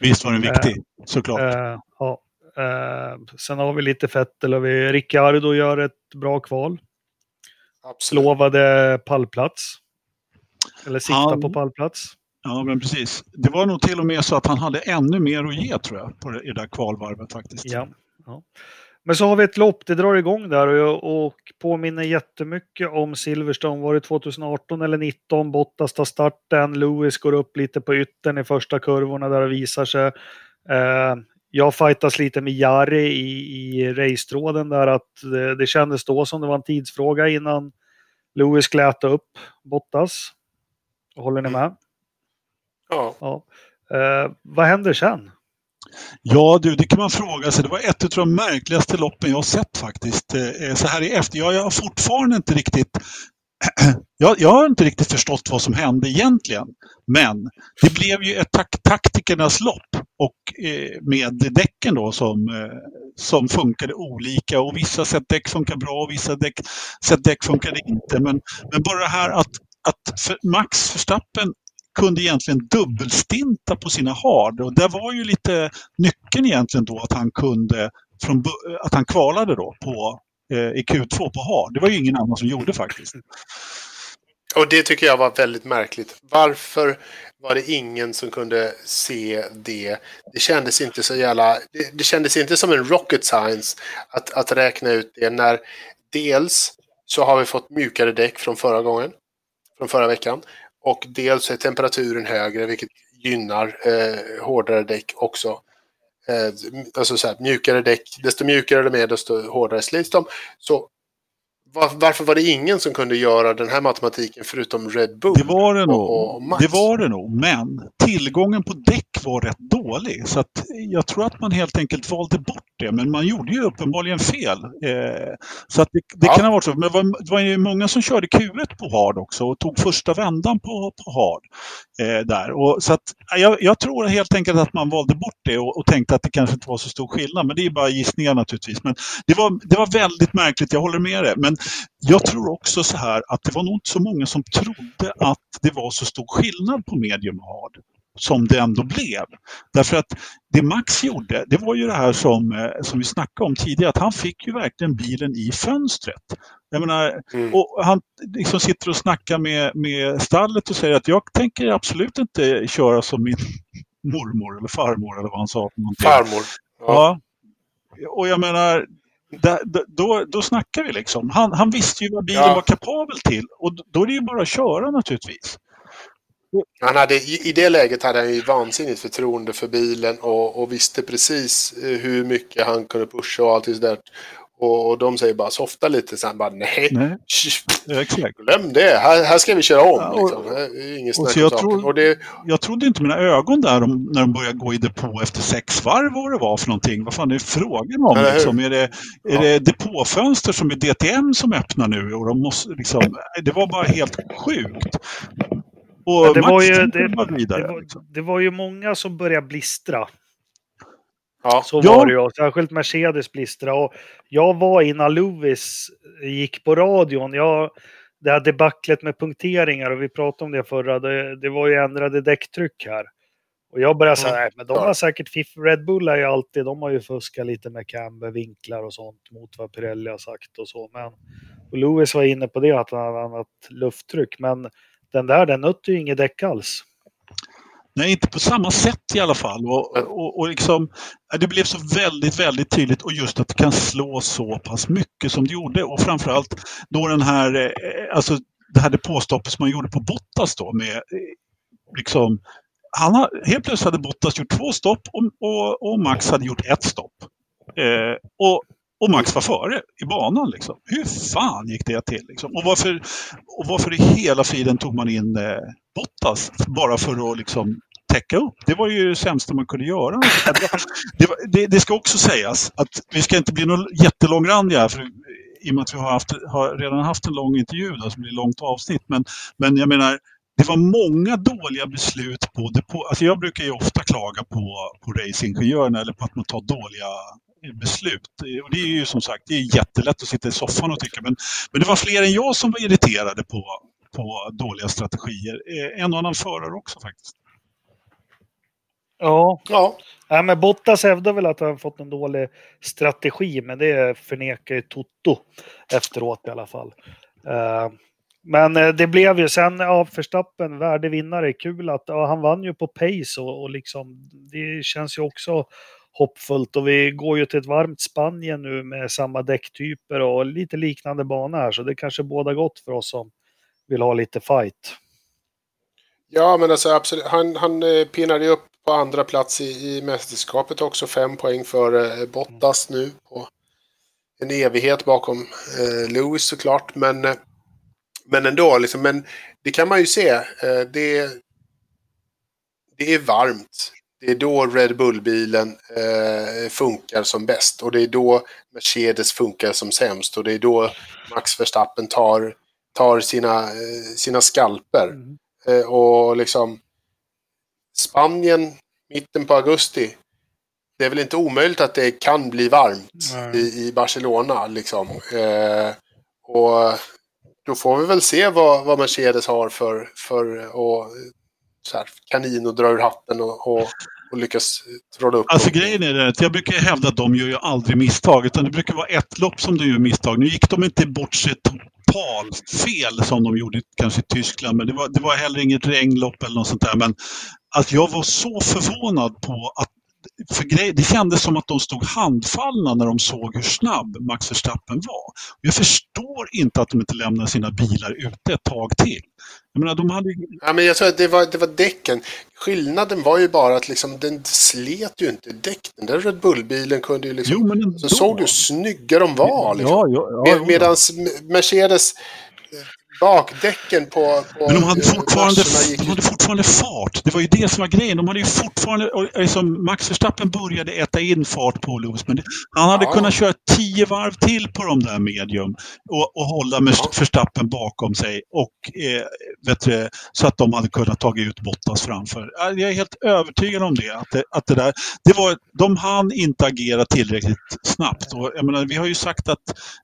Visst var den viktig, såklart. Eh, ja. eh, sen har vi lite Vettel och vi, Ricciardo gör ett bra kval. absolut. Lovade pallplats. Eller sikta Han- på pallplats. Ja, men precis. Det var nog till och med så att han hade ännu mer att ge tror jag på det, i det där kvalvarvet faktiskt. Ja, ja. Men så har vi ett lopp, det drar igång där och, och påminner jättemycket om Silverstone. Var det 2018 eller 19? Bottas tar starten, Lewis går upp lite på yttern i första kurvorna där det visar sig. Eh, jag fightas lite med Jari i, i racetråden där att det, det kändes då som det var en tidsfråga innan Lewis kläta upp Bottas. Håller ni med? Ja. Ja. Eh, vad händer sen? Ja du, det kan man fråga sig. Det var ett av de märkligaste loppen jag har sett faktiskt. Eh, så här i efter. Jag, jag har fortfarande inte riktigt jag, jag har inte riktigt förstått vad som hände egentligen. Men det blev ju ett tak taktikernas lopp och eh, med däcken då som, eh, som funkade olika och vissa sätt däck funkar bra och vissa däck, sätt däck funkade inte. Men, men bara det här att, att för Max Verstappen kunde egentligen dubbelstinta på sina hard och det var ju lite nyckeln egentligen då att han kunde från, eh, att han kvalade då på, eh, i Q2 på hard. Det var ju ingen annan som gjorde faktiskt. Och det tycker jag var väldigt märkligt. Varför var det ingen som kunde se det? Det kändes inte så jävla... Det, det kändes inte som en rocket science att, att räkna ut det när dels så har vi fått mjukare däck från förra gången, från förra veckan. Och dels är temperaturen högre vilket gynnar eh, hårdare däck också. Eh, alltså så här, mjukare däck, desto mjukare de är desto hårdare slits de. Så var, varför var det ingen som kunde göra den här matematiken förutom Red Bull? Det var det och- och nog. Max. Det var det nog. Men tillgången på däck var rätt dålig. Så att jag tror att man helt enkelt valde bort det. Men man gjorde ju uppenbarligen fel. Eh, så att det, det ja. kan ha varit så. Men det var, det var ju många som körde Q1 på hard också och tog första vändan på, på hard. Eh, där. Och, så att, jag, jag, tror helt enkelt att man valde bort det och, och, tänkte att det kanske inte var så stor skillnad. Men det är bara gissningar naturligtvis. Men det var, det var väldigt märkligt, jag håller med dig. Men jag tror också så här att det var nog inte så många som trodde att det var så stor skillnad på medium och hard som det ändå blev. Därför att det Max gjorde, det var ju det här som, eh, som vi snackade om tidigare, att han fick ju verkligen bilen i fönstret. Jag menar, mm. och han liksom sitter och snackar med, med stallet och säger att jag tänker absolut inte köra som min mormor eller farmor eller vad han sa. Farmor. Ja. ja. Och jag menar, där, då, då snackar vi liksom. Han, han visste ju vad bilen ja. var kapabel till och då är det ju bara att köra naturligtvis. Han hade, I det läget hade han ju vansinnigt förtroende för bilen och, och visste precis eh, hur mycket han kunde pusha och allt sådär. Och, och de säger bara softa lite, sen bara nej, nej. glöm det, här, här ska vi köra om. Ja, och, liksom. Inget och jag, tro, och det, jag trodde inte mina ögon där om, när de började gå i depå efter sex varv vad det var för någonting. Vad fan är det frågan om? Liksom? Är, det, är ja. det depåfönster som är DTM som öppnar nu? Och de måste, liksom, det var bara helt sjukt. Och det, var ju, det, vidare, det, var, liksom. det var ju många som började blistra. Ja. Så var det ju. Särskilt Mercedes blistra. Och jag var innan Lewis gick på radion. Jag, det här debaclet med punkteringar och vi pratade om det förra. Det, det var ju ändrade däcktryck här. Och jag började säga, mm. men de har säkert fiff. Red Bull är ju alltid, de har ju fuskat lite med cambervinklar och sånt mot vad Pirelli har sagt och så. Men och Lewis var inne på det, att han hade annat lufttryck. Men den där, den nötte ju inget däck alls. Nej, inte på samma sätt i alla fall. Och, och, och liksom, det blev så väldigt, väldigt tydligt och just att det kan slå så pass mycket som det gjorde. Och framförallt då den här, eh, alltså det här depåstoppet som man gjorde på Bottas då med eh, liksom, han har, helt plötsligt hade Bottas gjort två stopp och, och, och Max hade gjort ett stopp. Eh, och och Max var före i banan. Liksom. Hur fan gick det till? Liksom? Och, varför, och varför i hela friden tog man in eh, Bottas bara för att liksom, täcka upp? Det var ju det sämsta man kunde göra. Det, det, det, ska också sägas att vi ska inte bli någon jättelångrandiga här, för, i och med att vi har, haft, har redan haft en lång intervju då, som blir långt avsnitt. Men, men jag menar, det var många dåliga beslut på depå. Alltså jag brukar ju ofta klaga på, på racingingenjörerna eller på att man tar dåliga beslut. Och det är ju som sagt det är jättelätt att sitta i soffan och tycka men, men det var fler än jag som var irriterade på, på dåliga strategier. Eh, en och annan förare också faktiskt. Ja. ja. ja men Bottas hävdar väl att han fått en dålig strategi, men det förnekar ju Toto efteråt i alla fall. Uh, men eh, det blev ju sen av ja, Verstappen, värdevinnare, kul att ja, han vann ju på pace och, och liksom det känns ju också hoppfullt och vi går ju till ett varmt Spanien nu med samma däcktyper och lite liknande bana här så det kanske båda gott för oss som vill ha lite fight. Ja men alltså absolut, han, han eh, pinnade ju upp på andra plats i, i mästerskapet också, fem poäng för eh, Bottas nu på en evighet bakom eh, Lewis såklart men eh, men ändå, liksom, men det kan man ju se. Eh, det, det är varmt. Det är då Red Bull-bilen eh, funkar som bäst och det är då Mercedes funkar som sämst och det är då Max Verstappen tar, tar sina, eh, sina skalper. Mm. Eh, och liksom Spanien, mitten på augusti. Det är väl inte omöjligt att det kan bli varmt i, i, Barcelona. Liksom. Eh, och då får vi väl se vad, vad Mercedes har för, för och, så här, kanin och dra ur hatten och, och, och lyckas trolla upp. Alltså grejen är det att jag brukar hävda att de gör ju aldrig misstag utan det brukar vara ett lopp som de gör misstag. Nu gick de inte bort sig totalt fel som de gjorde kanske i Tyskland men det var, det var heller inget regnlopp eller något sånt där. Men att jag var så förvånad på att för grej, det kändes som att de stod handfallna när de såg hur snabb Max Verstappen var. Jag förstår inte att de inte lämnar sina bilar ute ett tag till. Jag menar, de hade... ja, men jag tror att det var, det var däcken. Skillnaden var ju bara att liksom, den slet ju inte däck. Den där Red Bull-bilen kunde ju liksom... Jo, men ändå. så såg du hur snygga de var. Liksom. Ja, ja, ja, Med, Medan Mercedes bakdäcken på, på Men de hade, eh, fortfarande, de hade fortfarande fart. Det var ju det som var grejen. De hade ju fortfarande, liksom Max Verstappen började äta in fart på Lewis. Men han hade Ja. kunnat köra tio varv till på de där medium och, och hålla med Ja. Verstappen bakom sig. Och, eh, vet du, så att de hade kunnat ta ut Bottas framför. Ja, Jag är helt övertygad om det. Att det, att det där, det var, de hann inte agera tillräckligt snabbt. Och, jag menar, vi har ju sagt att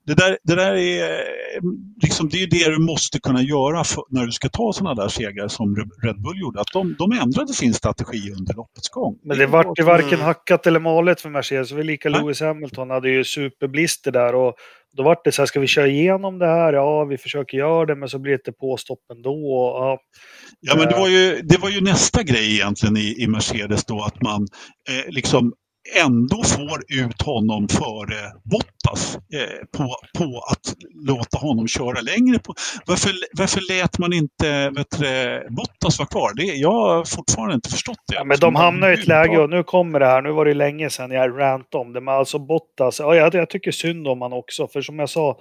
det där, det där är, eh, liksom, det är det du måste kunna göra för, när du ska ta sådana där segrar som Red Bull gjorde. Att de, de ändrade sin strategi under loppets gång. Men det vart ju varken Mm. hackat eller malet för Mercedes. Det var lika Nej. Lewis Hamilton hade ju superblister där och då vart det så här, ska vi köra igenom det här? Ja, vi försöker göra det, men så blir det inte påstopp ändå. Och, ja. Ja, men det var ju, det var ju nästa grej egentligen i, i Mercedes då att man eh, liksom ändå får ut honom före Bottas eh, på, på att låta honom köra längre. På, varför, varför lät man inte vet du, Bottas vara kvar? Det, jag har fortfarande inte förstått det. Ja, men de hamnar i ett läge och nu kommer det här. Nu var det länge sedan jag rant om det. Men alltså Bottas, ja, jag, jag tycker synd om han också. För som jag sa,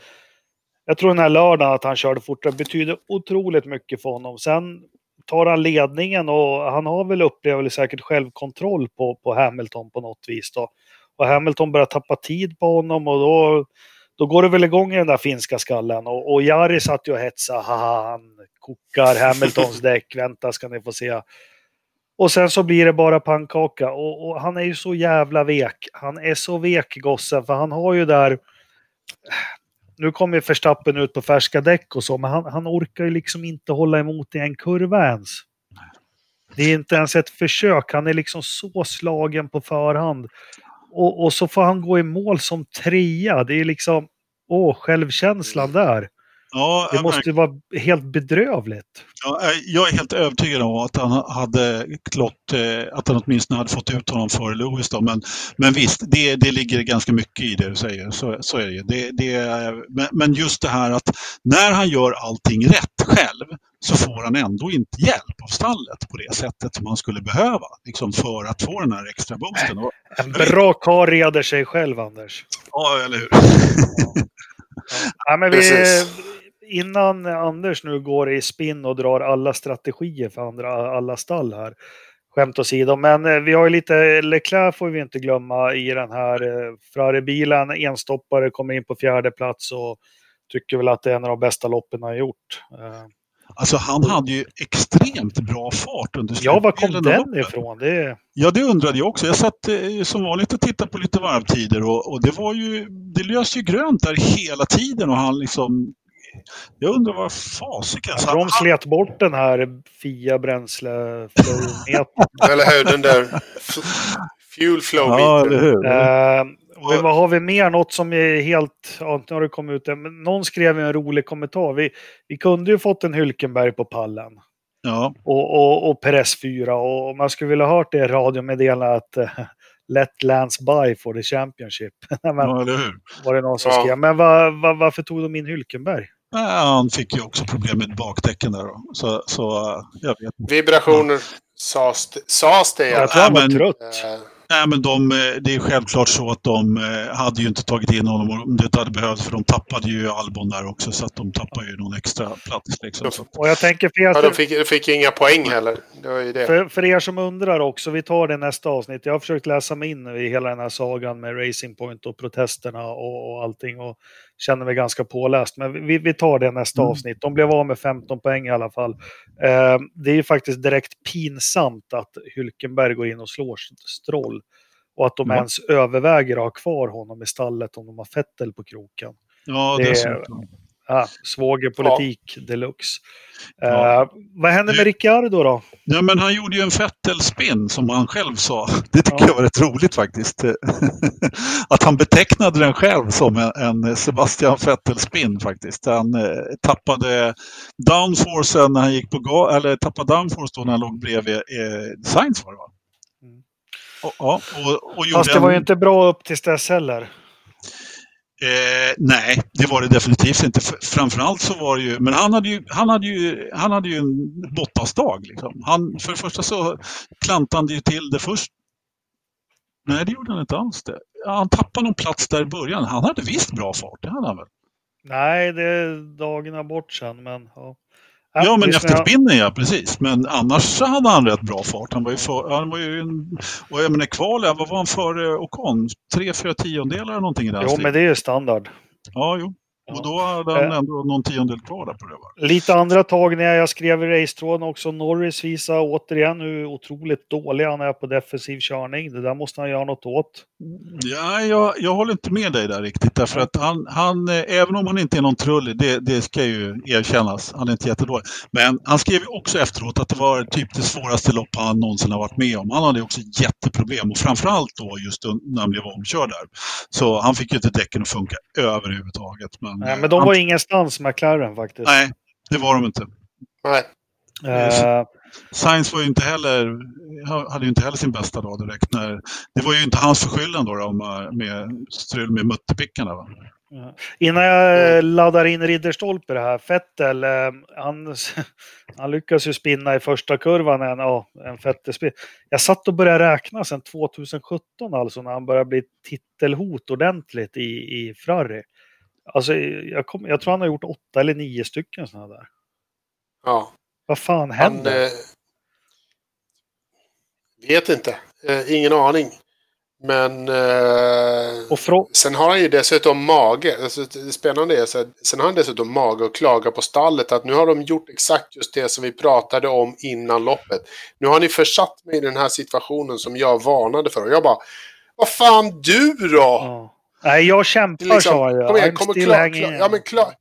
jag tror den här lördagen att han körde fortare betyder otroligt mycket för honom. Sen tar han ledningen och han har väl upplevt säkert självkontroll på, på Hamilton på något vis. Då. Och Hamilton börjar tappa tid på honom och då, då går det väl igång i den där finska skallen. Och, och Jari satt ju och hetsade, haha, han kokar Hamiltons däck, vänta ska ni få se. Och sen så blir det bara pannkaka. Och, och han är ju så jävla vek. Han är så vek gossen, för han har ju där... Nu kommer Verstappen ut på färska däck och så, men han, han orkar ju liksom inte hålla emot i en kurva ens. Det är inte ens ett försök. Han är liksom så slagen på förhand. Och, och så får han gå i mål som trea. Det är liksom... Åh, självkänslan där. Ja, Det måste ju vara helt bedrövligt. Ja, eh, jag är helt övertygad om att han hade klott, eh, att han åtminstone hade fått ut honom före Lewis. Då. Men, men visst, det, det ligger ganska mycket i det du säger. Så, så är det. Det, det, men- just det här att när han gör allting rätt själv så får han ändå inte hjälp av stallet på det sättet som han skulle behöva liksom för att få den här extra boosten. Och, En bra karl reder sig själv, Anders. ja, eller hur? Ja, men vi, Precis. Innan Anders nu går i spinn och drar alla strategier för andra, alla stall här. Skämt åsido, men eh, vi har ju lite Leclerc får vi inte glömma i den här eh, Ferrari-bilen. Enstoppare kommer in på fjärde plats och tycker väl att det är en av de bästa loppen han gjort. Eh, Alltså han hade ju extremt bra fart under Ja, var kom den loppet. ifrån? Det Ja, det undrade jag också. Jag satt eh, som vanligt och tittade på lite varvtider och, och det var ju, det löste ju grönt där hela tiden och han liksom, jag undrar vad fasiken. de slet bort den här Fia bränsleflowmetern. Eller hur, den där fuel flow Ja, eller hur? Eh, och vad har vi mer? Något som är helt... Ja, nu har det kommit ut. Men någon skrev en rolig kommentar. Vi, vi kunde ju fått en Hülkenberg på pallen. Ja, Och, och, och Perez 4. Och om man skulle vilja ha hört det radiomeddelandet att eh, Let Lance by for the Championship. Men, ja, var det någon som Ja. skrev. Men va, va, varför tog de in Hülkenberg? Ja, han fick ju också problem med bakdäcken där då. Så, så eh, jag vet inte. Vibrationer sades det, sades det Jag tror han var men- trött. Eh, Nej, men de, eh, det är självklart så att de hade ju inte tagit in honom om det hade behövts för de tappade ju Albon där också så att de tappade ju någon extra plats. Liksom. Och jag tänker för er, Ja, de fick, de fick inga poäng heller. Det var ju det. För, för er som undrar också, vi tar det nästa avsnitt. Jag har försökt läsa mig in i hela den här sagan med Racing Point och protesterna och, och allting och känner mig ganska påläst. Men vi, vi tar det nästa Mm. avsnitt. De blev av med 15 poäng i alla fall. Eh, det är ju faktiskt direkt pinsamt att Hülkenberg går in och slår Stroll. Och att de Ja. ens överväger att ha kvar honom i stallet om de har Fettel på kroken. ja, det- dessutom. Ah, svågerpolitik deluxe. Eh, Ja. Vad händer med Ricciardo då? Ja, men han gjorde ju en Fettel-spin som han själv sa. Det tycker Ja. jag var rätt roligt faktiskt. Att han betecknade den själv som en, en Sebastian Vettel-spin faktiskt. Han eh, tappade downforcen när han gick på ga- eller tappade downforce då när han låg bredvid eh, Sainz var det va? Mm. Och, ja, och, och Fast det var ju en- inte bra upp tills dess heller. Eh, nej, det var det definitivt inte. Framförallt så var det ju, men han hade ju, han hade ju, han hade ju en Bottas-dag. Liksom. Han, för det första så klantade han ju till det först. Nej, det gjorde han inte alls det. Han tappade någon plats där i början. Han hade visst bra fart, det hade han väl? Nej, det är dagarna bort sen, men ja. Ja, men efter jag- spinnen ja, precis. Men annars hade han rätt bra fart. Han var ju, för, han var ju en, och jag menar kvalet, vad var han före Ocon? Tre, fyra tiondelar eller någonting i den Jo, men det är ju standard. Ja, jo. Och då hade han Eh. ändå någon tiondel kvar där på det. Va? Lite andra tagningar jag skrev i racetråden också. Norris visar återigen hur otroligt dålig han är på defensiv körning. Det där måste han göra något åt. Ja, jag, jag håller inte med dig där riktigt. Därför att han, han eh, även om han inte är någon trullig, det, det ska ju erkännas, han är inte jättedålig. Men han skrev också efteråt att det var typ det svåraste lopp han någonsin har varit med om. Han hade också jätteproblem och framförallt då just när han blev omkörd där. Så han fick ju inte däcken att funka överhuvudtaget. Men, Nej, eh, men de var ingenstans, McLaren faktiskt. Nej, det var de inte. Nej. Eh, Sainz var ju inte heller, hade ju inte heller sin bästa dag direkt. När, det var ju inte hans förskyllan då, då med, med strul med mutterpickarna. Va? Innan jag eh, laddar in Ridderstolpe det här. Fettel, eh, han, han lyckas ju spinna i första kurvan en, ja, en Fettelspin. Jag satt och började räkna sedan 2017 alltså när han började bli titelhot ordentligt i, i Ferrari. Alltså jag, kom, jag tror han har gjort åtta eller nio stycken sådana där. Ja. Vad fan Han, händer? eh, vet inte. Eh, ingen aning. Men eh, och sen har han ju dessutom mage. Alltså, det spännande är så sen har han dessutom mage att klaga på stallet. Att nu har de gjort exakt just det som vi pratade om innan loppet. Nu har ni försatt mig i den här situationen som jag varnade för. Och jag bara, vad fan du då? ja. Nej, jag kämpar liksom, sa jag. kom igen, kom kla, kla, ja, men, kla,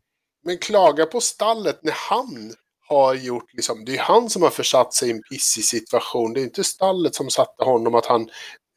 men klaga på stallet när han har gjort, liksom, det är han som har försatt sig i en pissig situation. Det är inte stallet som satte honom att han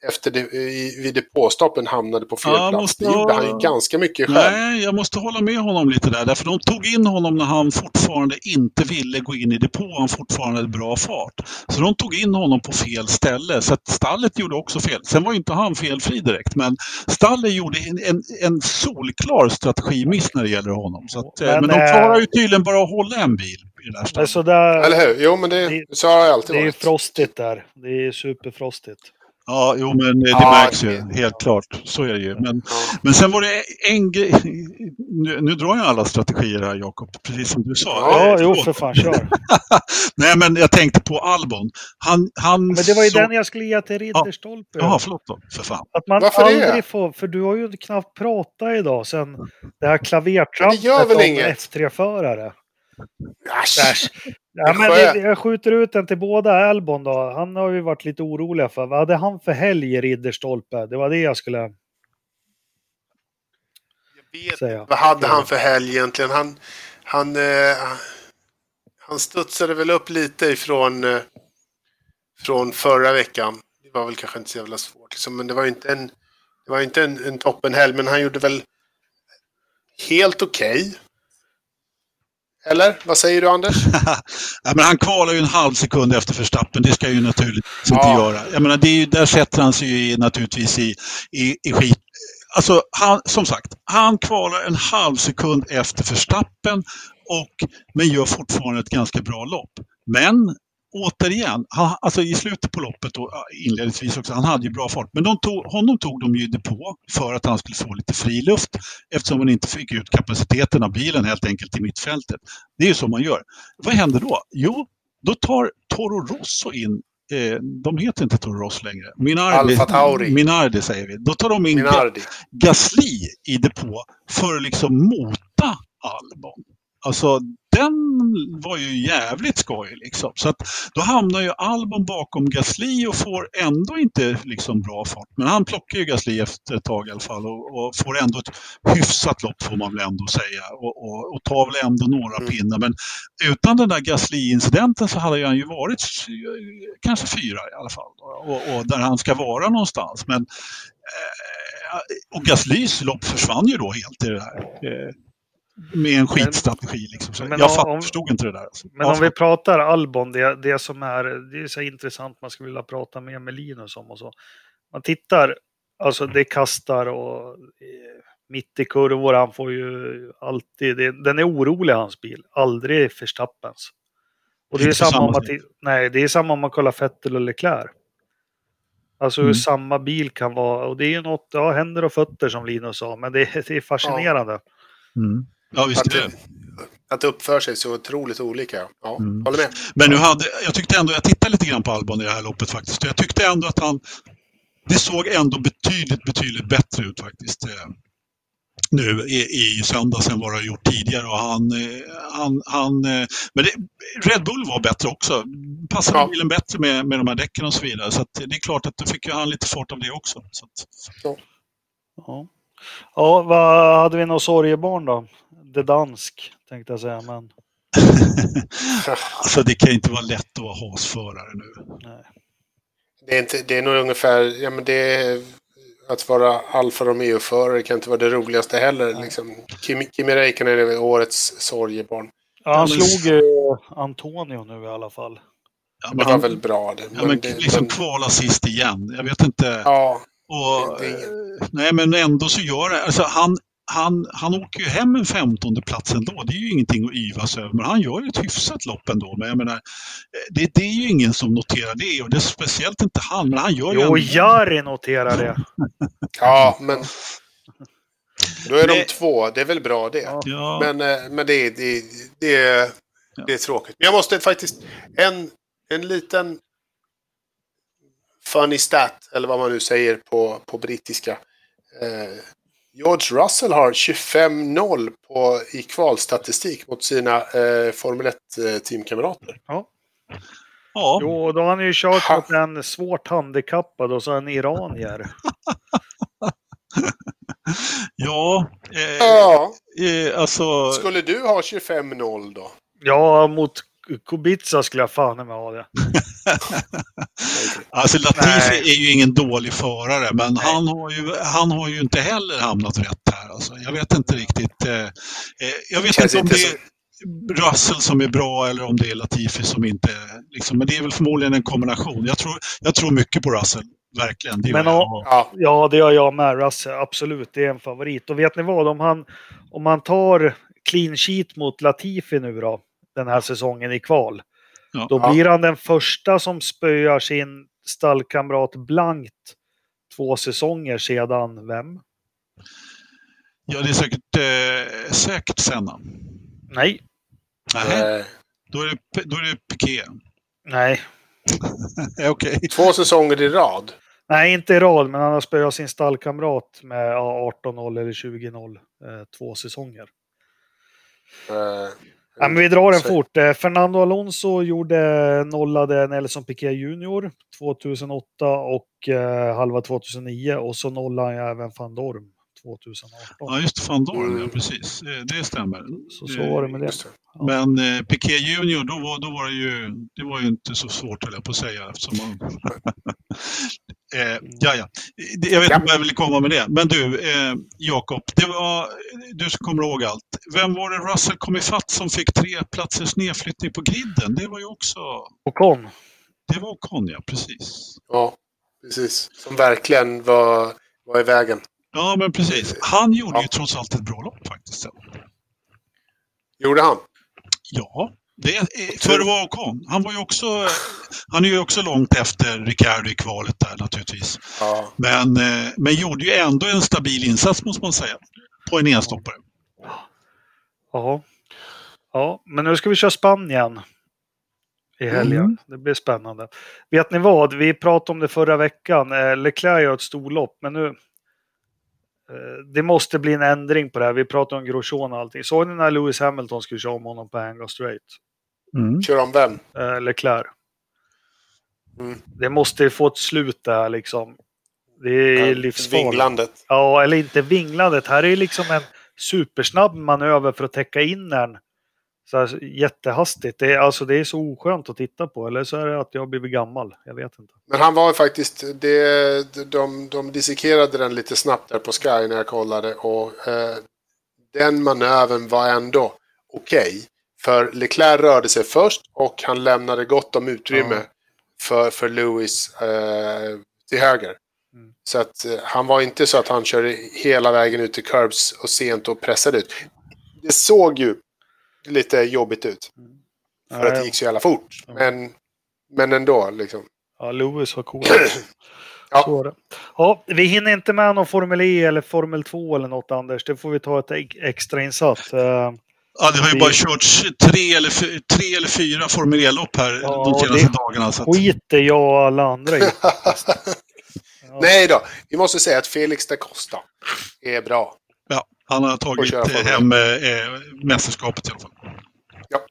efter det, i, vid depåstoppen hamnade på fel Ja, plats. måste Det gjorde ha- han ju ganska mycket själv. Nej, jag måste hålla med honom lite där. Därför de tog in honom när han fortfarande inte ville gå in i depå. Han fortfarande hade bra fart. Så de tog in honom på fel ställe. Så att stallet gjorde också fel. Sen var inte han felfri direkt. Men stallet gjorde en, en, en solklar strategimiss när det gäller honom. Så att, eh, Men, men, de eh, klarar ju tydligen bara att hålla en bil i det där Eller hur? Jo, men det, Det- så har det alltid det är ju varit. frostigt där. Det är superfrostigt. Ja, jo men det Ja, märks ju det- helt klart. Så är det ju. Men, Ja. men sen var det en grej. Nu, nu drar jag alla strategier här Jakob, precis som du sa. Ja, Eh, jo för fan, kör. Nej, men jag tänkte på Albon. Han, han Men det var ju så- den jag skulle ge till Ridderstolpe. Jaha, förlåt då. För fan. Att man Varför det? aldrig får, för du har ju knappt pratat idag sen det här Men det klavertrampet gör väl om inget? F3-förare. Äsch. Ja, men det, jag skjuter ut den till båda Albon då. Han har ju varit lite oroliga för. Vad hade han för helg i Ridderstolpe? Det var det jag skulle Jag vet säga. Vad hade han för helg egentligen? Han, han, eh, han studsade väl upp lite ifrån eh, från förra veckan. Det var väl kanske inte så jävla svårt. Liksom, men det var inte en, det var inte en, en toppenhelg. Men han gjorde väl helt okej. Eller? Vad säger du Anders? ja, men han kvalar ju en halv sekund efter Verstappen. Det ska ju naturligtvis inte Ja. göra. Jag menar, det är ju, där sätter han sig ju naturligtvis i, i, i skit. Alltså, han, som sagt, han kvalar en halv sekund efter Verstappen och, men gör fortfarande ett ganska bra lopp. Men återigen, han, alltså i slutet på loppet och inledningsvis också, han hade ju bra fart. Men de tog, honom tog de ju depå för att han skulle få lite fri luft eftersom han inte fick ut kapaciteten av bilen helt enkelt i mittfältet. Det är ju så man gör. Vad händer då? Jo, då tar Toro Rosso in Eh, de heter inte Toro Rosso längre. Minardi, Alfa. Minardi säger vi. Då tar de in Minardi. Gasly i depå för att liksom mota Albon. Alltså den var ju jävligt skoj liksom. Så att då hamnar ju Albon bakom Gasly och får ändå inte liksom bra fart. Men han plockar ju Gasly efter ett tag i alla fall och, och får ändå ett hyfsat lopp får man väl ändå säga. Och, och, och tar väl ändå några Mm. pinnar. Men utan den där Gasly-incidenten så hade han ju varit eh, kanske fyra i alla fall. Och, och där han ska vara någonstans. Men Eh, och Gaslys lopp försvann ju då helt i det här. Med en skitstrategi. Liksom. Men jag om- fatt, om- förstod inte det där. Alltså. Men Ja, om vi pratar Albon, det, det som är, det är så intressant, man skulle vilja prata mer med Linus om och så. Man tittar, alltså det kastar och eh, mitt i kurvor, han får ju alltid, det, den är orolig hans bil, aldrig Verstappens. Och det är Inte på samma samma om man, nej, det är samma om man kollar Vettel och Leclerc. Alltså hur Mm. samma bil kan vara, och det är ju något, ja händer och fötter som Linus sa, men det, det är fascinerande. Mm. Ja, visst Att det, att det uppför sig så otroligt olika. Ja, Mm. håller med. Men nu hade, jag tyckte ändå, jag tittade lite grann på Albon i det här loppet faktiskt. och Jag tyckte ändå att han, det såg ändå betydligt, betydligt bättre ut faktiskt. eh, Nu i, i söndags än vad det har gjort tidigare. Och han, eh, han, han, eh, men det, Red Bull var bättre också. Passade Ja. bilen bättre med, med de här däcken och så vidare. Så att det är klart att då fick ju han lite fart av det också. Så att, Ja. ja, vad hade vi något sorgebarn då? Det dansk, tänkte jag säga. Men alltså det kan ju inte vara lätt att vara hasförare nu. nej. Det är, inte, det är nog ungefär, ja men det är, att vara Alfa Romeo-förare kan inte vara det roligaste heller. Liksom. Kimi, Kimi Räikkönen är årets sorgebarn. Ja, han slog ju Antonio nu i alla fall. Ja, Det men var han, väl bra det. ja, men det, liksom men- kvala sist igen. Jag vet inte. ja, Och, Det är eh, nej, men ändå så gör det. Alltså, han, han, han åker ju hem en femtonde plats ändå. Det är ju ingenting att yvas över. Men han gör ju ett hyfsat lopp ändå. Men jag menar, eh, det, det är ju ingen som noterar det. Och det är speciellt inte han. Men han gör ju Jo, ändå... Jari noterar det. ja, men då är Nej. de två. Det är väl bra det. Ja. Men, eh, men det, är- det, är- det, är, det är tråkigt. Jag måste faktiskt, en, en liten funny stat, eller vad man nu säger på, på brittiska. Eh, George Russell har 25-0 på, i kvalstatistik mot sina eh, Formel 1-teamkamrater. Ja. ja. Jo, då har han ju kört Ha. mot en svårt handikappad och så en iranier. ja eh, Ja, eh, alltså... skulle du ha 25-0 då? Ja, mot Kubica skulle jag fan med ha det. Alltså Latifi Nej. är ju ingen dålig förare, men han har, ju, han har ju inte heller hamnat rätt här. Alltså, jag vet inte riktigt. Eh, eh, jag vet inte om det är Russell som är bra eller om det är Latifi som inte... Liksom, men det är väl förmodligen en kombination. Jag tror, jag tror mycket på Russell, verkligen. Det Men Ja, Ja, det gör jag med. Russell, absolut, det är en favorit. Och vet ni vad? Om han, om han tar clean sheet mot Latifi nu då, den här säsongen i kval, Ja. då Ja. blir han den första som spöar sin stallkamrat blankt två säsonger sedan vem? ja, det är säkert, eh, säkert Senna. Nej, Nähä, eh, då är det, då är det Piqué. nej, Okej. två säsonger i rad. nej, inte i rad, men han har spöat sin stallkamrat med ja, 18-0 eller 20-0 eh, två säsonger. Eh, Ja, men vi drar den fort. Eh, Fernando Alonso gjorde nollade Nelson Piquet Junior 2008 och eh, halva 2009 och så nollade han även van Dorm 2018. Ja, just Van Dorn, ja Mm. precis. Eh, Det stämmer. Så så var det med det. det. Men eh, Piqué Junior, då var, då var det ju, det var ju inte så svårt höll jag på att säga. Eftersom man... eh, ja, ja. Det- Jag vet inte vad jag ville komma med det. Men du, eh, Jakob, det var, du kommer ihåg allt. Vem var det Russell kom ifatt som fick tre platsers nedflyttning på griden? Det var ju också, Ocon. det var Ocon, ja precis. Ja, precis. Som verkligen var, var i vägen. Ja, men precis. Han gjorde Ja. ju trots allt ett bra lopp faktiskt. sen. Gjorde han? Ja, det, är- för det var Ocon. Han var ju också, han är ju också långt efter Ricciardo i kvalet där naturligtvis. Ja. Men, eh, men gjorde ju ändå en stabil insats måste man säga. På en enstoppare. Ja. ja, men nu ska vi köra Spanien i helgen. Mm. Det blir spännande. Vet ni vad? Vi pratade om det förra veckan. Eh, Leclerc gör ett storlopp, men nu det måste bli en ändring på det här. Vi pratade om Grosjean och allting. Såg ni när Lewis Hamilton skulle köra om honom på Hangar Straight? Mm. Kör om vem? eh, Leclerc. Mm. Det måste få ett slut där liksom. Det är Ja, livsfarligt. Vinglandet. Ja, eller inte vinglandet. Här är liksom en supersnabb manöver för att täcka in den. Så här, jättehastigt. Det är, alltså, det är så oskönt att titta på. Eller så är det att jag har blivit gammal. Jag vet inte. Men han var faktiskt, det, de, de dissekerade den lite snabbt där på Sky när jag kollade och eh, den manövern var ändå okej. För Leclerc rörde sig först och han lämnade gott om utrymme Ja. för, för Lewis eh, till höger. Mm. Så att eh, han var inte så att han körde hela vägen ut till curbs och sent och pressade ut. Det såg ju lite jobbigt ut. För att det Nej, gick så jävla fort. Ja. Men, men ändå liksom. Ja, Lewis var cool. Ja. Så är det. Ja, vi hinner inte med någon Formel E eller Formel 2 eller något Anders. Det får vi ta ett ex- extra insatt. Eh, Ja, det har ju Vi- bara körts tre eller, tre eller fyra Formel E-lopp här Ja, de senaste det- dagarna. Så att, skiter jag och alla andra i. Ja. Nej då, vi måste säga att Felix da Costa är bra. Ja, han har tagit eh, hem eh, mästerskapet i alla fall.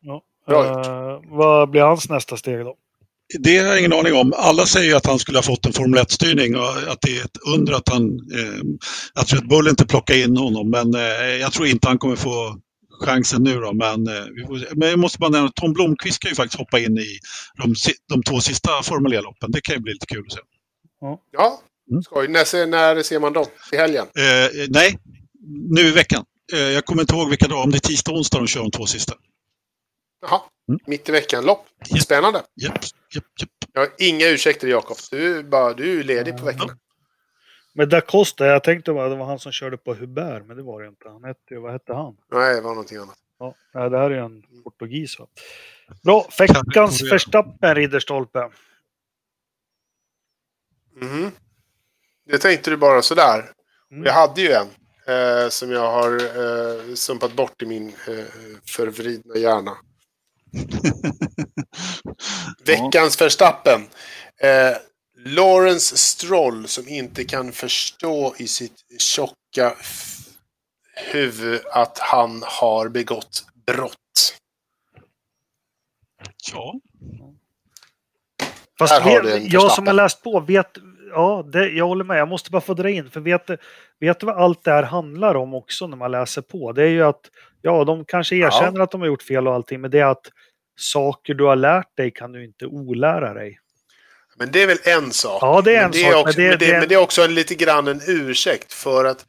Ja. Bra Eh, vad blir hans nästa steg då? Det har jag ingen aning om. Alla säger att han skulle ha fått en Formel 1-styrning och att det är ett under att, han, eh, att Red Bull inte plockar in honom. Men eh, jag tror inte han kommer få chansen nu då. Men, eh, vi får se. men jag måste bara nämna att Tom Blomqvist ska ju faktiskt hoppa in i de, de två sista Formel E-loppen. Det kan ju bli lite kul att se. Ja, Mm. skoj. När ser, när ser man dem? I helgen? Eh, nej, nu i veckan. Eh, jag kommer inte ihåg vilka dagar, om det är tisdag och onsdag de kör de två sista. Jaha, Mm. mitt i veckan-lopp. Spännande. Japp, japp, japp. Jag har inga ursäkter Jakob. Du, bara- du är ledig på veckan. Men da Costa, jag tänkte att det var han som körde på Hubert, men det var det inte. Han hette, vad hette han? Nej, det var någonting annat. Ja, det här är en portugis. Va? Bra, veckans. Verstappen, Ridderstolpe. Mhm. Det tänkte du bara sådär. Mm. Jag hade ju en eh, som jag har eh, sumpat bort i min eh, förvridna hjärna. Veckans Verstappen. Eh, Lawrence Stroll som inte kan förstå i sitt tjocka huvud att han har begått brott. Ja, Fast jag som har läst på vet, ja, det, jag håller med. Jag måste bara få dra in, för vet, vet du vad allt det här handlar om också när man läser på? Det är ju att, ja, de kanske erkänner att de har gjort fel och allting, men det är att saker du har lärt dig kan du inte olära dig. Men det är väl en sak. Ja, det är en men sak, Också, men det- men, det, det är- men det är också en, lite grann en ursäkt för att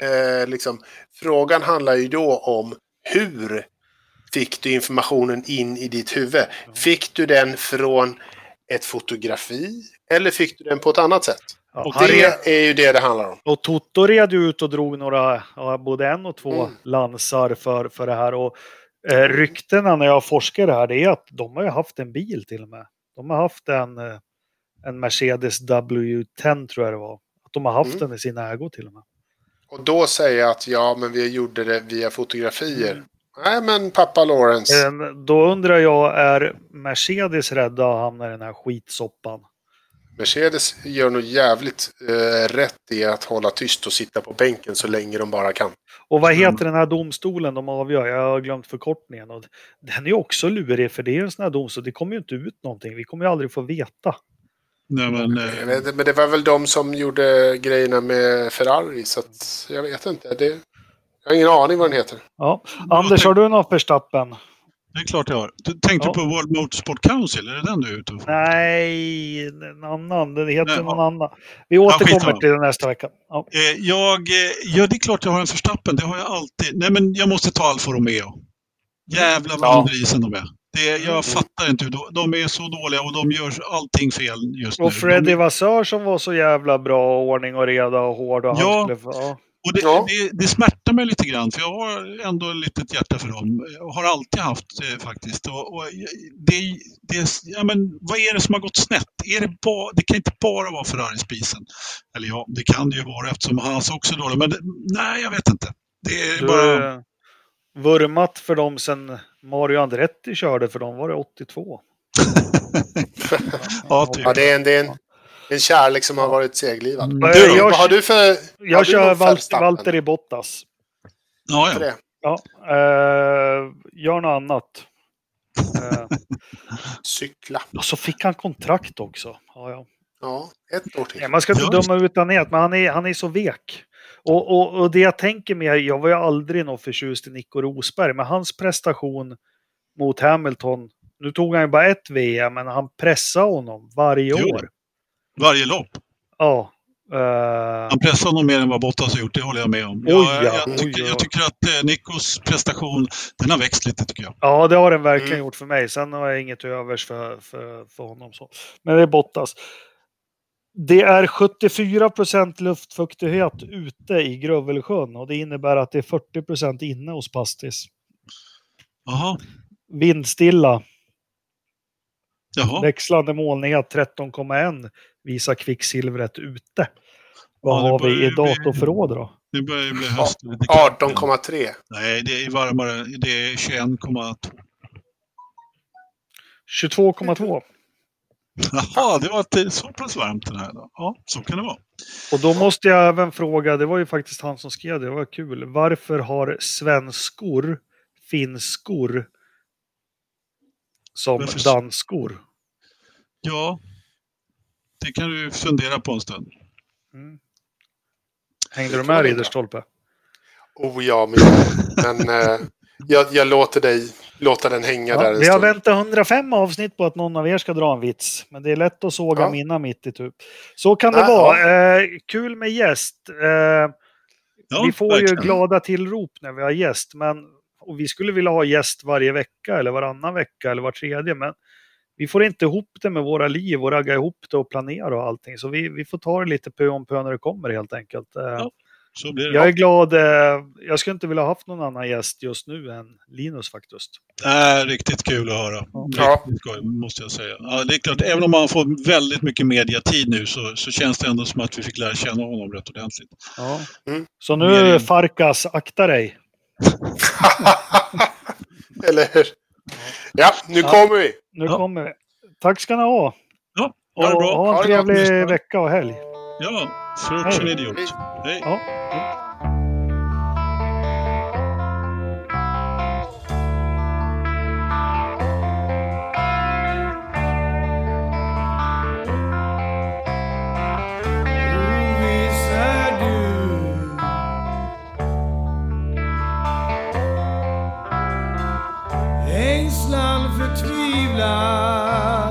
eh, liksom, frågan handlar ju då om hur fick du informationen in i ditt huvud? Fick du den från ett fotografi eller fick du den på ett annat sätt? Ja, Och han det är ju det det handlar om. och Toto red ju ut och drog några, både en och två Mm. lansar för, för det här. Och eh, ryktena när jag forskar det här, det är att de har ju haft en bil till och med. De har haft en, eh, en Mercedes W10 tror jag det var. Att de har haft Mm. den i sin ägo till och med. Och då säga att ja, men vi gjorde det via fotografier. Mm. Nej, men pappa Lawrence. Eh, Då undrar jag, är Mercedes rädda att hamna i den här skitsoppan? Mercedes gör nog jävligt eh, rätt i att hålla tyst och sitta på bänken så länge de bara kan. Och vad Mm. heter den här domstolen de avgör? Jag har glömt förkortningen. Och den är ju också lurig, för det är en sån här domstol. Det kommer ju inte ut någonting. Vi kommer ju aldrig få veta. nej men... Eh, vet, men det var väl de som gjorde grejerna med Ferrari, så att jag vet inte. Det, jag har ingen aning vad den heter. Ja. Anders, har du någon Verstappen? Det är klart jag har. Du tänkte Ja. på World Motorsport Council, är det den du är ute och Nej, en annan. Det heter Nej, någon ja. annan. Vi återkommer skitsamma. till det nästa vecka. Ja. Eh, jag, eh, ja, det är klart jag har en Verstappen. Det har jag alltid. Nej, men jag måste ta Alfa Romeo. Jävlar vad Ja. underisen de är. Det, jag Mm. fattar inte. hur De, är så dåliga och de gör allting fel just nu. Och Freddy de, Vassör som var så jävla bra, ordning och reda och hård. Och Ja. han skulle, ja. Och det, Ja. det, det smärtar mig lite grann för jag har ändå ett litet hjärta för dem. Jag har alltid haft eh, faktiskt. Och, och det, det, ja, men, vad är det som har gått snett? Är det, ba, det kan inte bara vara Ferrari-spisen. Eller ja, det kan det ju vara eftersom hans också är dålig. Men det, nej, jag vet inte. Det är Du bara... har vurmat för dem sen Mario Andretti körde, för dem var det 82. Ja, typ. Ja, det är en, det är en, en kärlek som har varit seglivad. Mm. Jag- Du jag- Vad har du för... Jag du kör Val Verstappen Valtteri Bottas. Ja, ja. Ja, eh, gör något annat. Eh, Cykla. och så fick han kontrakt också. Ja, ja. Ja, ett år till. Nej, man ska inte Ja, döma ut han är, men han är, han är så vek. Och, och, och det jag tänker med, jag var ju aldrig någon förtjust i Nico Rosberg, men hans prestation mot Hamilton, nu tog han ju bara ett VM, men han pressade honom varje Jo. år. Varje lopp. Ja. eh, Han pressar honom mer än vad Bottas har gjort, det håller jag med om. Oj, jag, ja. jag, Oj, tycker, ja. jag tycker att eh, Nikos prestation, den har växt lite tycker jag. Ja, det har den verkligen Mm. gjort för mig. Sen har jag inget övers för, för, för honom. Så. Men det är Bottas. Det är 74 procent luftfuktighet ute i Grövelsjön och det innebär att det är 40 procent inne hos Pastis. Jaha. Vindstilla. Jaha. Växlande målningar 13,1 visar kvicksilvret ute. Vad Ja, har vi i datorförråd då? Det börjar ju bli höst. och lite kallt igen. 18,3. Nej, det är varmare. Det är 21,2. 22,2. Jaha, det var så pass varmt den här då. Ja, så kan det vara. Och då måste jag även fråga, det var ju faktiskt han som skrev det, det var kul. Varför har svenskor finskor som Varför danskor? Ja, det kan du fundera på en stund. Mm. Hängde du med Ridderstolpe? Oh ja, men, men eh, jag, jag låter dig låta den hänga där Ja, en vi har väntat 105 avsnitt på att någon av er ska dra en vits. Men det är lätt att såga Ja. mina mitt i typ. Så kan det Ja, vara. Eh, kul med gäst. Eh, Ja, vi får verkligen. ju glada tillrop när vi har gäst. Men, och vi skulle vilja ha gäst varje vecka eller varannan vecka eller var tredje. Men vi får inte ihop det med våra liv och ragga ihop det och planera och allting. Så vi, vi får ta det lite pö om pö när det kommer helt enkelt. Eh, Ja. Så blir det. Jag är glad. Eh, jag skulle inte vilja ha haft någon annan gäst just nu än Linus faktiskt. Det är riktigt kul att höra. Ja. Riktigt skoj, måste jag säga. Ja, det är klart, även om man får väldigt mycket mediatid nu så, så känns det ändå som att vi fick lära känna honom rätt ordentligt. Ja. Mm. Så nu. Farkas, akta dig. Eller hur? Ja, nu Ja. kommer vi. Nu Ja. kommer vi. Tack ska ni ha. Ja, ha det bra. ha Ha en trevlig vecka och helg. Ja, search Hej. idiot. Hej. Ja. känslan förtvivlar